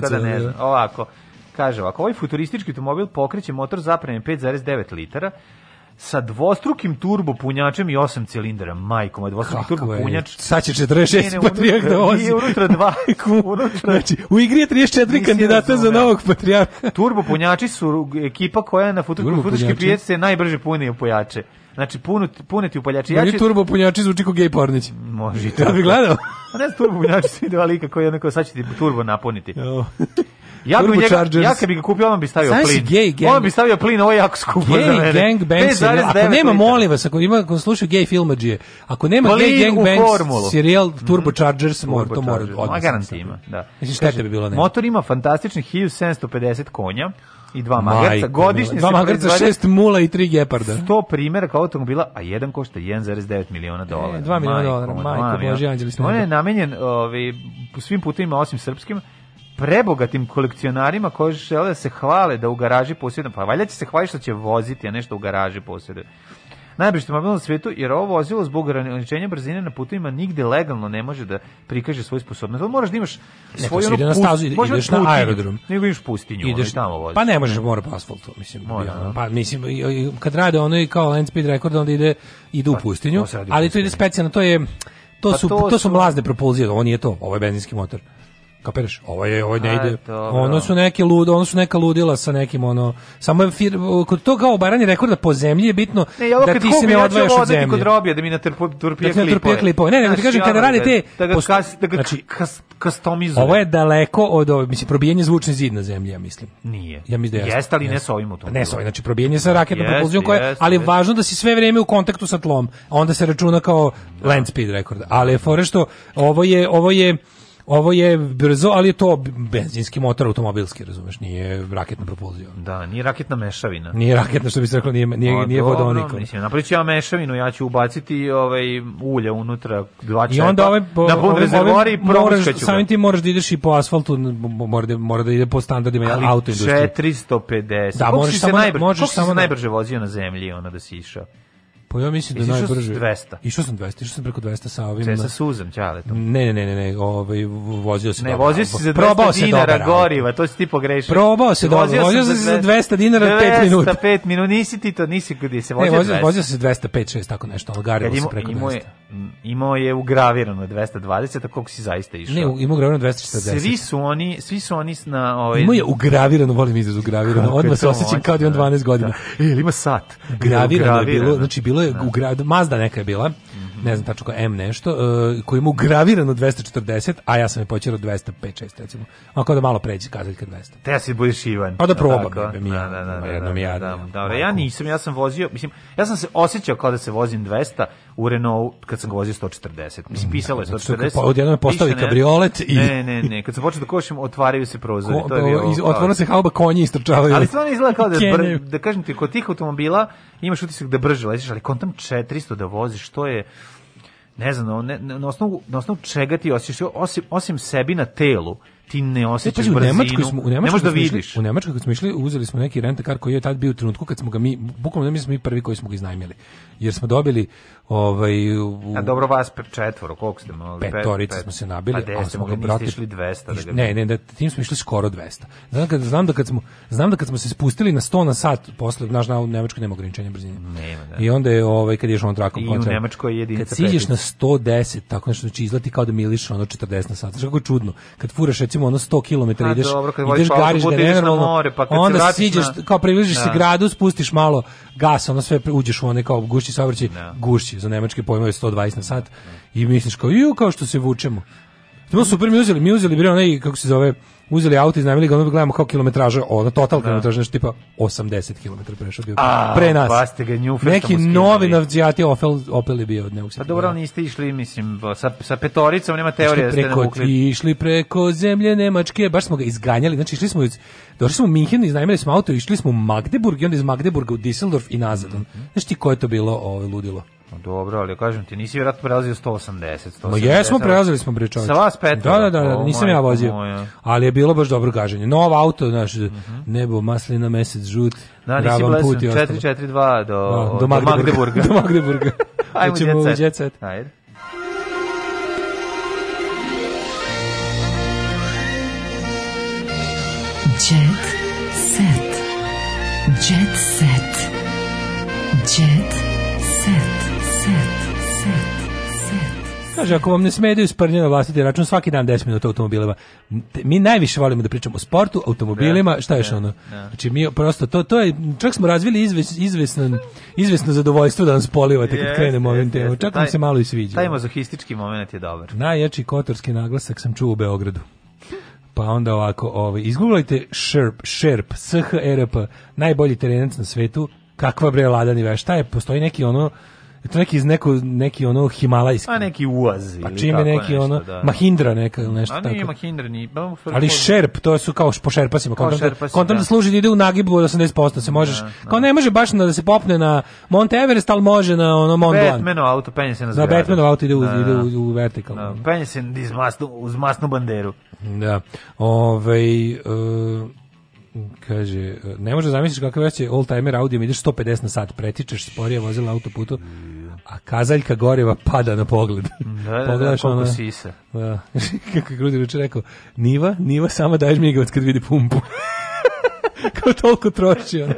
tako da ne znam. Ovako. Kaže ovako, ovaj futuristički automobil pokreće motor zapremljen 5,9 litara, sa dvostrukim turbo punjačem i osam cilindara. Majko, moj dvostruki Kako turbo je? punjač. Sad će 46 patrijak da vozi. I unutra dva. unutra... Znači, u igri je 34 kandidata za novog patrijarha. turbo punjači su ekipa koja je na futuški prijece najbrže punije pojače. Znači punut, puneti upaljači. Meni ja ću... turbo punjači zvuči kao gej pornić. Može i tako. Ja bih gledao. A pa ne turbo punjači su ide lika koji je onako sad će ti turbo napuniti. Ja bi njega, ja kad bi ga kupio, on bi stavio Znaš plin. Gay gang. On bi stavio plin, ovo je jako skupo gay za mene. Gang bang Ako nema, molim vas, ako ima, ako slušaju gay filmadžije, ako nema plin gay gang bang serial mhm. Turbo Chargers, mm, mora, to mora odnosno. Ma garanti ima, da. Mislim, štete bi bilo ne. Motor ima fantastičnih 1750 konja i dva magarca. Godišnje dva magarca, šest mula i tri geparda. 100 primjeraka automobila, a jedan košta 1,9 miliona dolara. E, 2 miliona dolara, majko, majko bože, anđeli snimljaka. On je namenjen ovi, svim putima osim srpskim, prebogatim kolekcionarima koji žele da se hvale da u garaži posjeduju. Pa valjda će se hvaliti što će voziti, a nešto u garaži posjeduju. Najbrži automobil na svetu, jer ovo vozilo zbog ograničenja brzine na putovima nigde legalno ne može da prikaže svoju sposobnost. Moraš da imaš svoju ne, ono na stazu, ideš na aerodrom. Nego ideš pustinju, ideš tamo vozi. Pa ne možeš, mora po asfaltu, mislim. Mora, ono, da. pa mislim kad rade ono i kao land speed record onda ide ide u pa, pustinju, pa, ali to ide specijalno, to je to pa su to, to su mlazne propulzije, ovo je to, ovo je benzinski motor. Kapiraš? Ovo je ovo ne ide. Ono su neke ludo, ono su neka ludila sa nekim ono samo je fir, kod to kao baranje rekorda po zemlji je bitno ne, da ti se ne odvajaš od zemlje. Kod robija da mi na turpije da klipove. Turpije klipove. Ne, ne, nego da ti kažem kada radi te da ga kas, da ga znači, kas, kastomizuje. Ovo je daleko od ovo, mislim probijanje zvučni zid na zemlji, ja mislim. Nije. Ja mislim da jeste. Jeste ali ne sa ovim automobilom. Pa ne sa ovim, znači probijanje sa raketnom propulzijom koja, ali važno da si sve vreme u kontaktu sa tlom. Onda se računa kao land speed rekord. Ali je fore što ovo je ovo je ovo je brzo, ali je to benzinski motor automobilski, razumeš, nije raketna propulzija. Da, nije raketna mešavina. Nije raketna, što bi se reklo, nije, nije, pa nije vodonik. Mislim, napriču ja mešavinu, ja ću ubaciti ovaj, ulje unutra, dva čepa, I onda ovaj, na da pun ovaj rezervor i ovaj moraš, ću Samim ti moraš da ideš i po asfaltu, mora da, mora da ide po standardima ali auto 450. Da, možeš se, najbrže, možeš samo najbrže vozio na zemlji, ona da si išao. Pa ja mislim da najbrže. 200. Išao sam 200, išao sam preko 200 sa ovim. Sve sa suzom, čaletom. Ne, ne, ne, ne, ovaj vozio se. Ne, dobro. vozio si za 200 dinara goriva, to si ti pogrešio. Probao se dobro, vozio, vozio se za 200 dinara 5 minuta. 205 minuta, nisi ti to, nisi gdje se vozio. Ne, vozio, vozio se 205, 6 tako nešto, ali garilo se preko 200. Je, imao je ugravirano 220, a koliko si zaista išao? Ne, imao ugravirano 240. Svi su oni, svi su oni na ovaj Imao je ugravirano, volim izraz ugravirano. Odmah se osećam kao da imam 12 godina. Da. E, ima sat. Gravirano je bilo, znači bilo bilo je u da. gradu, Mazda neka je bila, ne znam tačno M nešto, uh, koji ima ugravirano 240, a ja sam je počeo 205, 6 recimo. A kao da malo pređe kazaljka 200. Te ja si budeš Ivan. Pa da probam. da, mi ja, da, da, da, jednom da, da, ja. Da, ja nisam, ja sam vozio, mislim, ja sam se osjećao kao da se vozim 200 u Renault kad sam ga vozio 140. Mislim, mm, pisalo je 140. Pa odjednom je postavi kabriolet i... Ne, ne, ne, kad sam počeo da košim, otvaraju se prozori. Ko, to je pa bilo, otvara se halba konje i Ali stvarno izgleda kao da, da kažem ti, kod tih automobila imaš utisak da brže leziš, ali kontam 400 da voziš, to je ne znam, ne, na, osnovu, na osnovu čega ti osjećaš, osim, osim sebi na telu, ti ne e, osjećaš e, brzinu. U Nemačkoj smo, u Nemačkoj da smo, vidiš. U Nemačkoj kad smo išli, uzeli smo neki rent car koji je tad bio u trenutku kad smo ga mi, bukvalno mi da smo mi prvi koji smo ga iznajmili. Jer smo dobili ovaj u, A dobro vas pet četvoro, koliko ste mogli? Petorica pet, smo se nabili, a, pa a smo ga brate išli 200 da ga Ne, ne, da tim smo išli skoro 200. Znam kad znam da kad smo znam da kad smo se spustili na 100 na sat posle naš na u Nemačkoj nema ograničenja brzine. Nema, da. I onda je ovaj kad ješ on trakom kontra. I u Nemačkoj je jedinica Kad siđeš na 110, tako nešto znači izlati kao da miliš ono 40 na sat. Znači kako čudno. Kad furaš recimo recimo ono 100 km ideš, ideš gariš da ideš pa onda se siđeš, na... kao približiš se da. gradu, spustiš malo gas, onda sve uđeš u one kao gušći saobraćaj, da. gušći, za nemačke je 120 na sat i misliš kao ju kao što se vučemo. Smo super mi uzeli, mi uzeli bre onaj kako se zove uzeli auto i znamili ga, onda gledamo kao kilometraža, ono, total da. kilometraža, znači, nešto tipa 80 km prešao bio. A, pre nas. Pa ste ga njufe, Neki novi navđati Opel, Opel je bio od Pa dobro, ali niste išli, mislim, pa sa, sa petoricom, nema teorije da ste namukli. Išli preko zemlje Nemačke, baš smo ga izganjali, znači išli smo iz, došli smo u Minhen, iznajmili smo auto, išli smo u Magdeburg i onda iz Magdeburga u Düsseldorf i nazad. Mm -hmm. Znaš ti ko je to bilo ovo, ovaj, ludilo? Dobro, ali kažem ti, nisi vjerojatno prelazio 180, 180. Ma jesmo, prelazili smo bre Sa vas pet. Da, da, da, da nisam ja vozio. Ali je bilo baš dobro gaženje. Nov auto, znaš, uh mhm. -huh. nebo, maslina, mesec, žut. Da, nisi blesen, 442 do, da, do, do Magdeburga. do Magdeburga. Ajmo, ćemo jet set. Jet set. Jet set. Jet set. Kaže, ako vam ne smedaju sprnje na vlastiti račun, svaki dan 10 minuta automobilima. Mi najviše volimo da pričamo o sportu, automobilima, šta još da, ono? Da. Znači, mi prosto, to, to je, čak smo razvili izves, izvesno, izvesno zadovoljstvo da nas polivate kad krenemo ovim temom. Čak nam se malo i sviđa. Taj mazohistički moment je dobar. Najjači kotorski naglasak sam čuo u Beogradu. Pa onda ovako, ovaj, izgooglajte Sherp, Sherp, SHRP, e najbolji terenac na svetu, kakva bre ladani veš, šta je, postoji neki ono, E, to neki iz neko, neki ono himalajski. Pa neki uaz pa ili pa čime neki nešto, ono, da. Mahindra neka ili nešto A nije tako. Mahindra, ni, ba, pa Ali šerp, to su kao po šerpasima. Kao šerpasi, kontam da. služi da ide u nagibu od 80%, se da, možeš, da, da. kao ne može baš na, da se popne na Mount Everest, al može na ono Mont Blanc. Batmanov auto penje se na da, zgradu. Da, Batmanov auto ide u, da, ide da. u, u vertikal. Da, penje se uz masnu, uz masnu banderu. Da. ovaj uh, Kaže, ne može zamisliti kakve veće old timer audio, ideš 150 na sat, pretičeš sporije vozila na autoputu, a kazaljka goriva pada na pogled. Da, da, da, koliko ona, sisa. Da, kako je Grudi rekao, Niva, Niva, samo daješ migavac kad vidi pumpu. kao toliko troši, ono,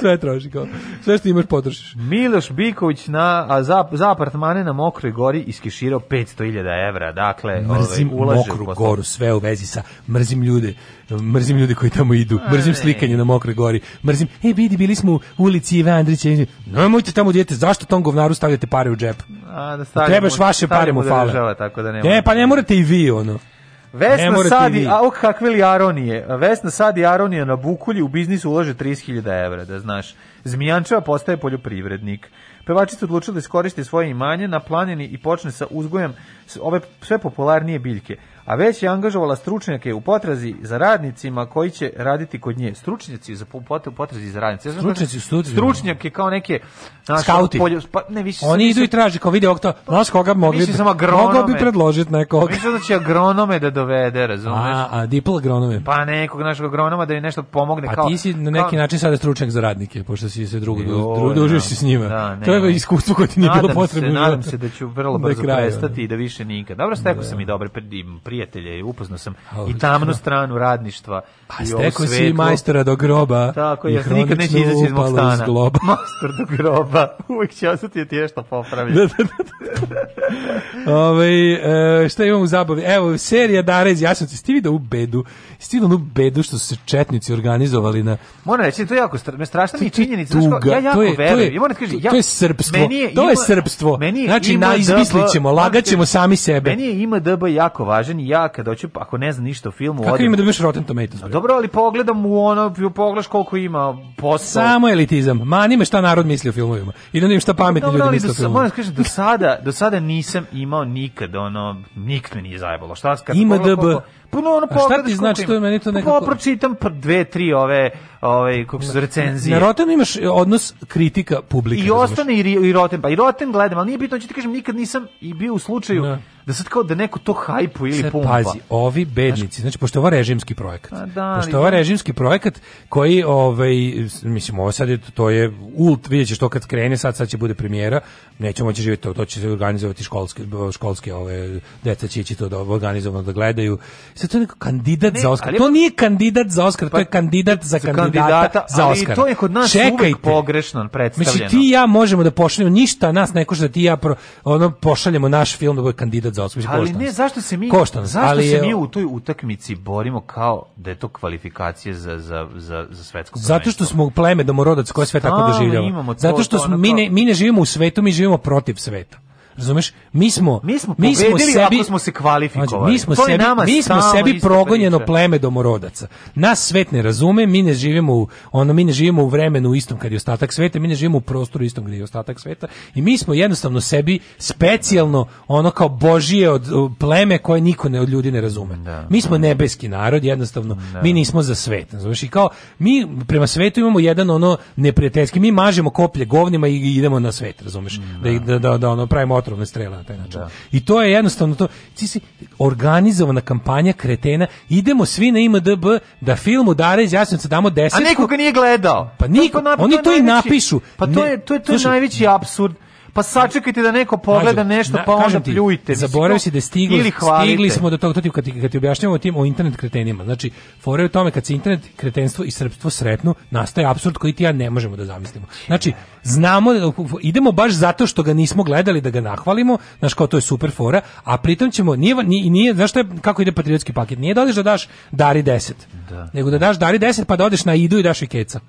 sve troši, kao, sve što imaš potrošiš. Miloš Biković na, a za, za apartmane na Mokroj gori iskeširao 500.000 evra, dakle, ovaj, mrzim ovaj, Mokru posao. goru, sve u vezi sa, mrzim ljude, mrzim ljude koji tamo idu, a, mrzim ne. slikanje na Mokroj gori, mrzim, e, vidi, bili smo u ulici Ive Andrića, nemojte tamo djete, zašto tom govnaru stavljate pare u džep? A, da stavljamo, Trebaš vaše pare mu da fale. žele, tako da ne, e, pa ne morate i vi, ono. Vesna Sadi, a oh, kakve li aronije. Vesna Sadi aronija na Bukulji u biznisu ulaže 30.000 evra, da znaš. Zmijančeva postaje poljoprivrednik. Pevačica odlučila da iskoristi svoje imanje na planini i počne sa uzgojem ove sve popularnije biljke a već je angažovala stručnjake u potrazi za radnicima koji će raditi kod nje. Stručnjaci za potrazi za radnice. Stručnjaci stručnjaci. Stručnjake kao neke naša, skauti. Polje, pa, ne, više, Oni više, idu i traže kao vidi okto, nas pa, koga mogli bi, da- mogao bi predložiti nekog. Mislim da će agronome da dovede, razumeš? A, a dipl agronome. Pa nekog našeg agronoma da im nešto pomogne. Pa kao, ti si na neki kao... način sada stručnjak za radnike, pošto si se drugo, drugo družiš da, se s njima. Da, ne, to je iskustvo koje ti nije bilo potrebno. Se, nadam se da ću vrlo brzo prestati i da više nikad. Dobro, stekao sam da. i dobre pri, prijatelje, upoznao sam oh, i tamnu stranu radništva pa, i stekao si majstora do groba. Tako je, nikad neće izaći iz mog stana. Majstor do groba. Uvijek će ostati da ti nešto popraviti. da, da, da. da. Ove, ovaj, e, šta imamo u zabavi? Evo, serija Darez Jasovci. Ste vidio u bedu? Ste vidio u bedu što su se četnici organizovali na... Moram reći, to je jako stra, strašna mi činjenica. Tuga, ja jako to je, verujem. To je, to je, ja, to je srpstvo. Meni je, to je srpstvo. Meni je znači, na, izmislit ćemo, lagaćemo sami sebe. Meni je IMDB jako važan ja kad hoću, ako ne znam ništa o filmu... Kako ima da biš Rotten Tomatoes? No, dobro, ali pogledam u ono, pogledaš koliko ima posto... Samo elitizam. Mani me šta narod misli o filmovima. I da šta pametni dobro, ljudi misle o filmovima. Dobro, da Moram kažem, do sada, do sada nisam imao nikad, ono, nikad me nije zajebalo. Šta, kad IMDB, koliko, Pa no, ono pogledaš. Šta ti znači to je meni to nekako? Pa pročitam pa dve, tri ove, ove kako su recenzije. Na Rotten imaš odnos kritika publika. I da ostane i, i Rotten, pa i Roten gledam, ali nije bitno, ću ti kažem, nikad nisam i bio u slučaju ne. Da. da sad kao da neko to hajpu ili sad, pumpa. pazi, ovi bednici, znači pošto je ovo režimski projekat. A da, pošto je ovo da. režimski projekat koji, ovaj, mislim, ovo sad je, to je ult, vidjet ćeš to kad krene, sad, sad će bude premijera, nećemo moći živjeti to, to će se organizovati školske, školske ove, deca će ići to da organizovano da gledaju, Sad to je kandidat ne, za Oskar. To nije kandidat za Oskar, pa, to je pa, kandidat za kandidata, kandidata za Oskar. Ali to je kod nas Čekajte. uvek pogrešno predstavljeno. Znači ti i ja možemo da pošaljemo ništa nas ne košta da ti i ja pro, ono pošaljemo naš film da bude kandidat za Oskar. Ali ne, zašto se mi zašto ali, se mi u toj utakmici borimo kao da je to kvalifikacije za za za za svetsko Zato što smo pleme domorodac koje sve tako doživljava. Zato što smo, mi ne mi ne živimo u svetu, mi živimo protiv sveta. Razumeš? Mi smo mi smo, mi smo sebi ako smo se kvalifikovali. Znači, mi smo to sebi, mi smo sebi progonjeno priče. pleme domorodaca. Nas svet ne razume, mi ne živimo u ono mi ne živimo u vremenu istom kad i ostatak sveta, mi ne živimo u prostoru istom gdje i ostatak sveta i mi smo jednostavno sebi specijalno ono kao božije od pleme koje niko ne od ljudi ne razume. Da. Mi smo nebeski narod, jednostavno da. mi nismo za svet. Znači kao mi prema svetu imamo jedan ono neprijateljski, mi mažemo koplje govnima i idemo na svet, razumeš? Da da da, da, da ono pravimo otrovne strele na taj način. Da. I to je jednostavno to. Ti si organizovana kampanja kretena. Idemo svi na IMDb da film udare iz Jasenovca damo 10. A niko ga nije gledao. Pa niko, to, to, oni to, to i napišu. Pa to je to je to je najveći apsurd Pa sačekajte da neko pogleda Mađo, nešto, pa onda ti, pljujte. Zaboravio si da stigli, ili stigli smo do toga, to ti, kad, ti, kad ti objašnjamo tim o internet kretenima. Znači, fora je u tome kad se internet kretenstvo i srpstvo sretnu, nastaje apsurd koji ti ja ne možemo da zamislimo. Znači, znamo, da, idemo baš zato što ga nismo gledali da ga nahvalimo, znaš kao to je super fora, a pritom ćemo, nije, nije, nije znaš što je, kako ide patriotski paket, nije da odeš da daš dari 10, da. nego da daš dari 10 pa da odeš na idu i daš i keca.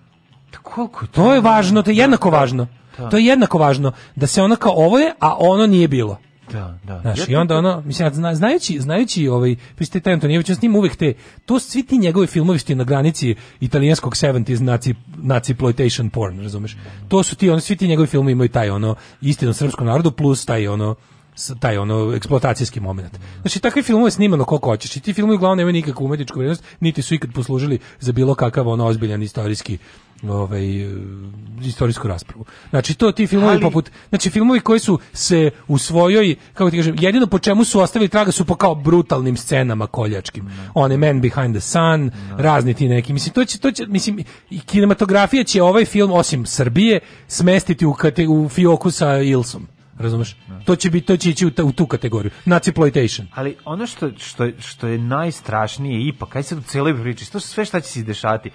Da koliko to? to je važno, to je da, jednako da. važno. Da. To je jednako važno da se ona kao ovo je, a ono nije bilo. Da, da. Znaš, i onda ono, mislim, zna, znajući, znajući ovaj, priste taj Antonijević, s njim uvek te, to svi ti njegovi filmovi što je na granici italijanskog 70s naci, naci exploitation porn, razumeš? To su ti, ono, svi ti njegovi filmovi imaju taj, ono, istinu srpskom narodu plus taj, ono, taj ono eksploatacijski moment. Znači takvi filmovi je snimano koliko hoćeš i ti filmovi uglavnom nemaju nikakvu umetničku vrednost, niti su ikad poslužili za bilo kakav ono ozbiljan istorijski ovaj istorijsku raspravu. Znači to ti filmovi Ali... poput znači filmovi koji su se u svojoj kako ti kažem jedino po čemu su ostavili traga su po kao brutalnim scenama koljačkim. Mm. One Man Behind the Sun, mm. razni ti neki. Mislim to će to će mislim i kinematografija će ovaj film osim Srbije smestiti u kate, u fioku sa Ilsom. Razumeš? Mm. To će biti to će ići u, u tu kategoriju. Naciploitation. Ali ono što, što, što je najstrašnije ipak, aj sad u celoj priči, to sve šta će se dešavati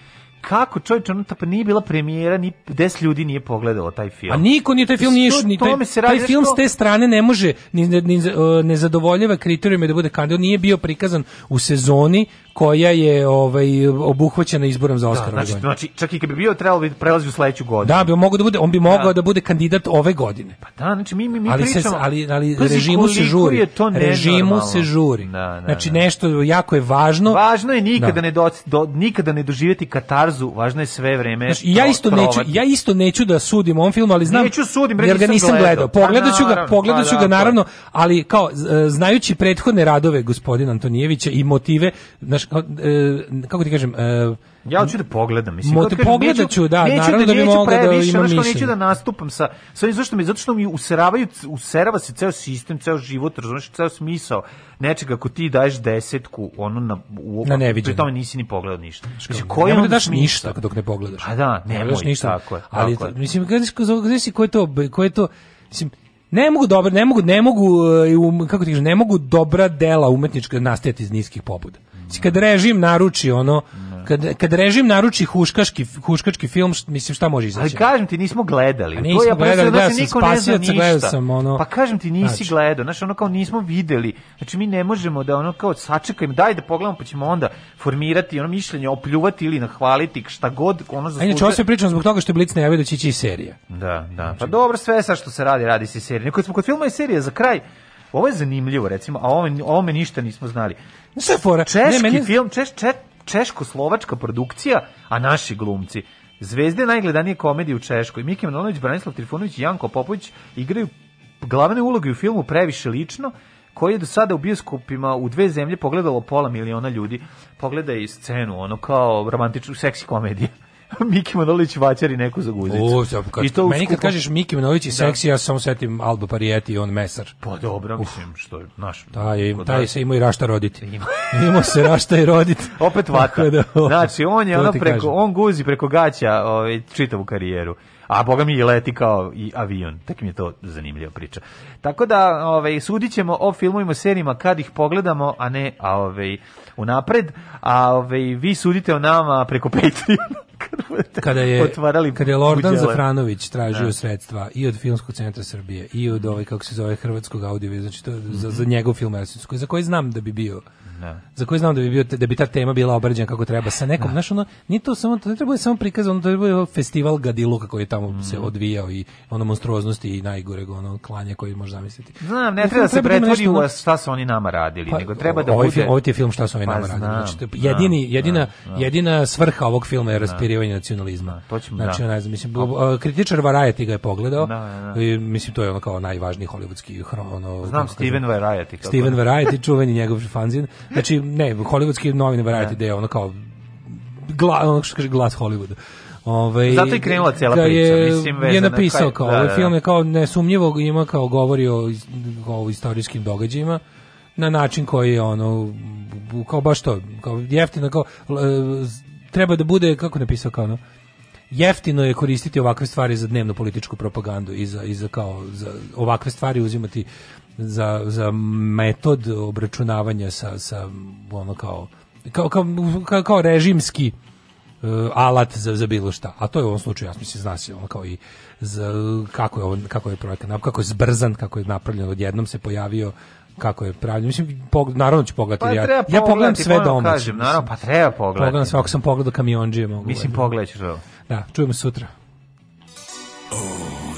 kako čovjek ono pa nije bila premijera ni 10 ljudi nije pogledalo taj film. A niko ni taj film nije ni taj, taj film s te strane ne može ni, ni, ni ne zadovoljava kriterijume da bude kandidat, nije bio prikazan u sezoni koja je ovaj obuhvaćena izborom za Oskara. Da, znači, znači čak i kad bi bio trebalo bi prelazi u sledeću godinu. Da, bi mogao da bude, on bi mogao da. da bude kandidat ove godine. Pa da, znači mi mi mi ali pričamo. Se, ali ali Kazi, režimu se žuri. Režimu se žuri. Da, da, znači da. nešto jako je važno. Važno je da. nikada ne do, do, nikada ne doživjeti katarzu, važno je sve vreme. Znači, ja isto trovati. neću, ja isto neću da sudim on film, ali znam neću sudim, jer ga nisam gledao. Pa pogledaću ga, pogledaću pa ga da, naravno, ali kao e, znajući prethodne radove gospodina Antonijevića i motive, znaš e, kako ti kažem, e, ja hoću da pogledam, mislim. Mo, te pogledat da, neću, da- naravno da, da bi mogao da imam mišljenje. Neću da nastupam sa, sa ovim, zašto mi, zato što mi useravaju, userava se ceo sistem, ceo život, razumeš, ceo smisao nečega ako ti daješ desetku, ono na, u, na neviđeno. Pri tome nisi ni pogledao ništa. Mislim, koji ne, ne da daš ništa dok ne pogledaš. A da, da nemoj, ne ništa. tako je. Ali, je. mislim, gledaj si ko je to, ko je to, mislim, ne mogu dobro, ne mogu, ne mogu, e, um- kako ti kažem, ne mogu dobra dela umetnička nastajati iz niskih pobuda. Znači, kad režim naruči ono, kad, kad režim naruči huškaški, huškački film, mislim šta može izaći? Ali kažem ti, nismo gledali. A nismo to ja gledali, da znači, se niko ne zna ništa. Sam, ono, pa kažem ti, nisi znači. gledao, znači ono kao nismo videli. Znači, mi ne možemo da ono kao sačekajmo, daj da pogledamo, pa ćemo onda formirati ono mišljenje, opljuvati ili nahvaliti, šta god ono za A inače, ovo se pričam zbog toga što je Blic najavio da će ići serija. Da, da. Pa dobro, sve sa što se radi, radi se serija. Kod smo kod filma i serije za kraj, Ovo je zanimljivo, recimo, a ovome, ovome ništa nismo znali. Sve fora. Češki ne, meni... film, češ, češ, češko-slovačka produkcija, a naši glumci. Zvezde najgledanije komedije u Češkoj. Miki Manolović, Branislav Trifunović i Janko Popović igraju glavne uloge u filmu Previše lično, koji je do sada u bioskopima u dve zemlje pogledalo pola miliona ljudi. Pogledaj scenu, ono kao romantičnu seksi komediju. Miki Manolić vaćari neku za guzicu. O, kad, I to meni kad kažeš Miki Manolić i da. seksi, ja samo setim Albo Parijeti i on mesar. Pa dobro, Uf. mislim što je naš. Da, Taj, taj se ima i rašta roditi. Ima. ima se rašta i roditi. Opet vata. da, znači, on je ono preko, kažem. on guzi preko gaća ovaj, čitavu karijeru a boga mi i leti kao i avion. Tek mi je to zanimljiva priča. Tako da, ovaj sudit ćemo o filmovima, serijima kad ih pogledamo, a ne a ovaj unapred, a ovaj vi sudite o nama preko Patreona. kada je otvarali kada je Lordan Zafranović tražio da. sredstva i od filmskog centra Srbije i od ovaj kako se zove hrvatskog audio znači to mm -hmm. za, za njegov film Elsinsko za koji znam da bi bio da. za koju znam da bi, bio, da bi ta tema bila obrađena kako treba sa nekom, da. znaš, ono, ni to samo, to ne treba samo prikaz, ono, to je festival gadiluka kako je tamo mm. se odvijao i ono monstruoznosti i najgoreg ono klanje koji može zamisliti. Znam, ne, ne treba da se da pretvori u šta su oni nama radili, pa, nego treba da ovaj bude... Film, ovaj ti film šta su oni pa, nama radili. Znači, jedini, jedina, jedina svrha ovog filma je da. raspirivanje nacionalizma. To ćemo, znači, da. Znači, mislim, pa- kritičar Variety ga je pogledao, i, mislim, to je ono kao najvažniji hollywoodski ono, Znam Steven Variety. Steven Variety, čuveni njegov fanzin. Znači, ne, hollywoodski novine varajati da. da je ono kao gla, ono što kaže glas Hollywooda. Ovaj Zato je krenula cela priča, je, mislim vezana. Je napisao kao, da, ovaj da, film da. je kao nesumnjivo ima kao govori o, o istorijskim događajima na način koji je ono kao baš to, kao jeftino kao treba da bude kako napisao kao ono jeftino je koristiti ovakve stvari za dnevno političku propagandu i za, i za kao za ovakve stvari uzimati za, za metod obračunavanja sa, sa ono kao kao, kao, kao režimski uh, alat za, za bilo šta. A to je u ovom slučaju, ja mislim, zna se ono kao i za, kako je, on, kako je projekat, kako je zbrzan, kako je napravljen, odjednom se pojavio kako je pravljeno. Mislim, pog, naravno ću pogledati. Pa, ja, ja pogledam, pogledam sve pa domaće. Kažem, naravno, pa treba pogledati. Pogledam sve, ako sam pogledao kamionđije. Mogu mislim, pogledat ću. Da, čujemo sutra. Oh.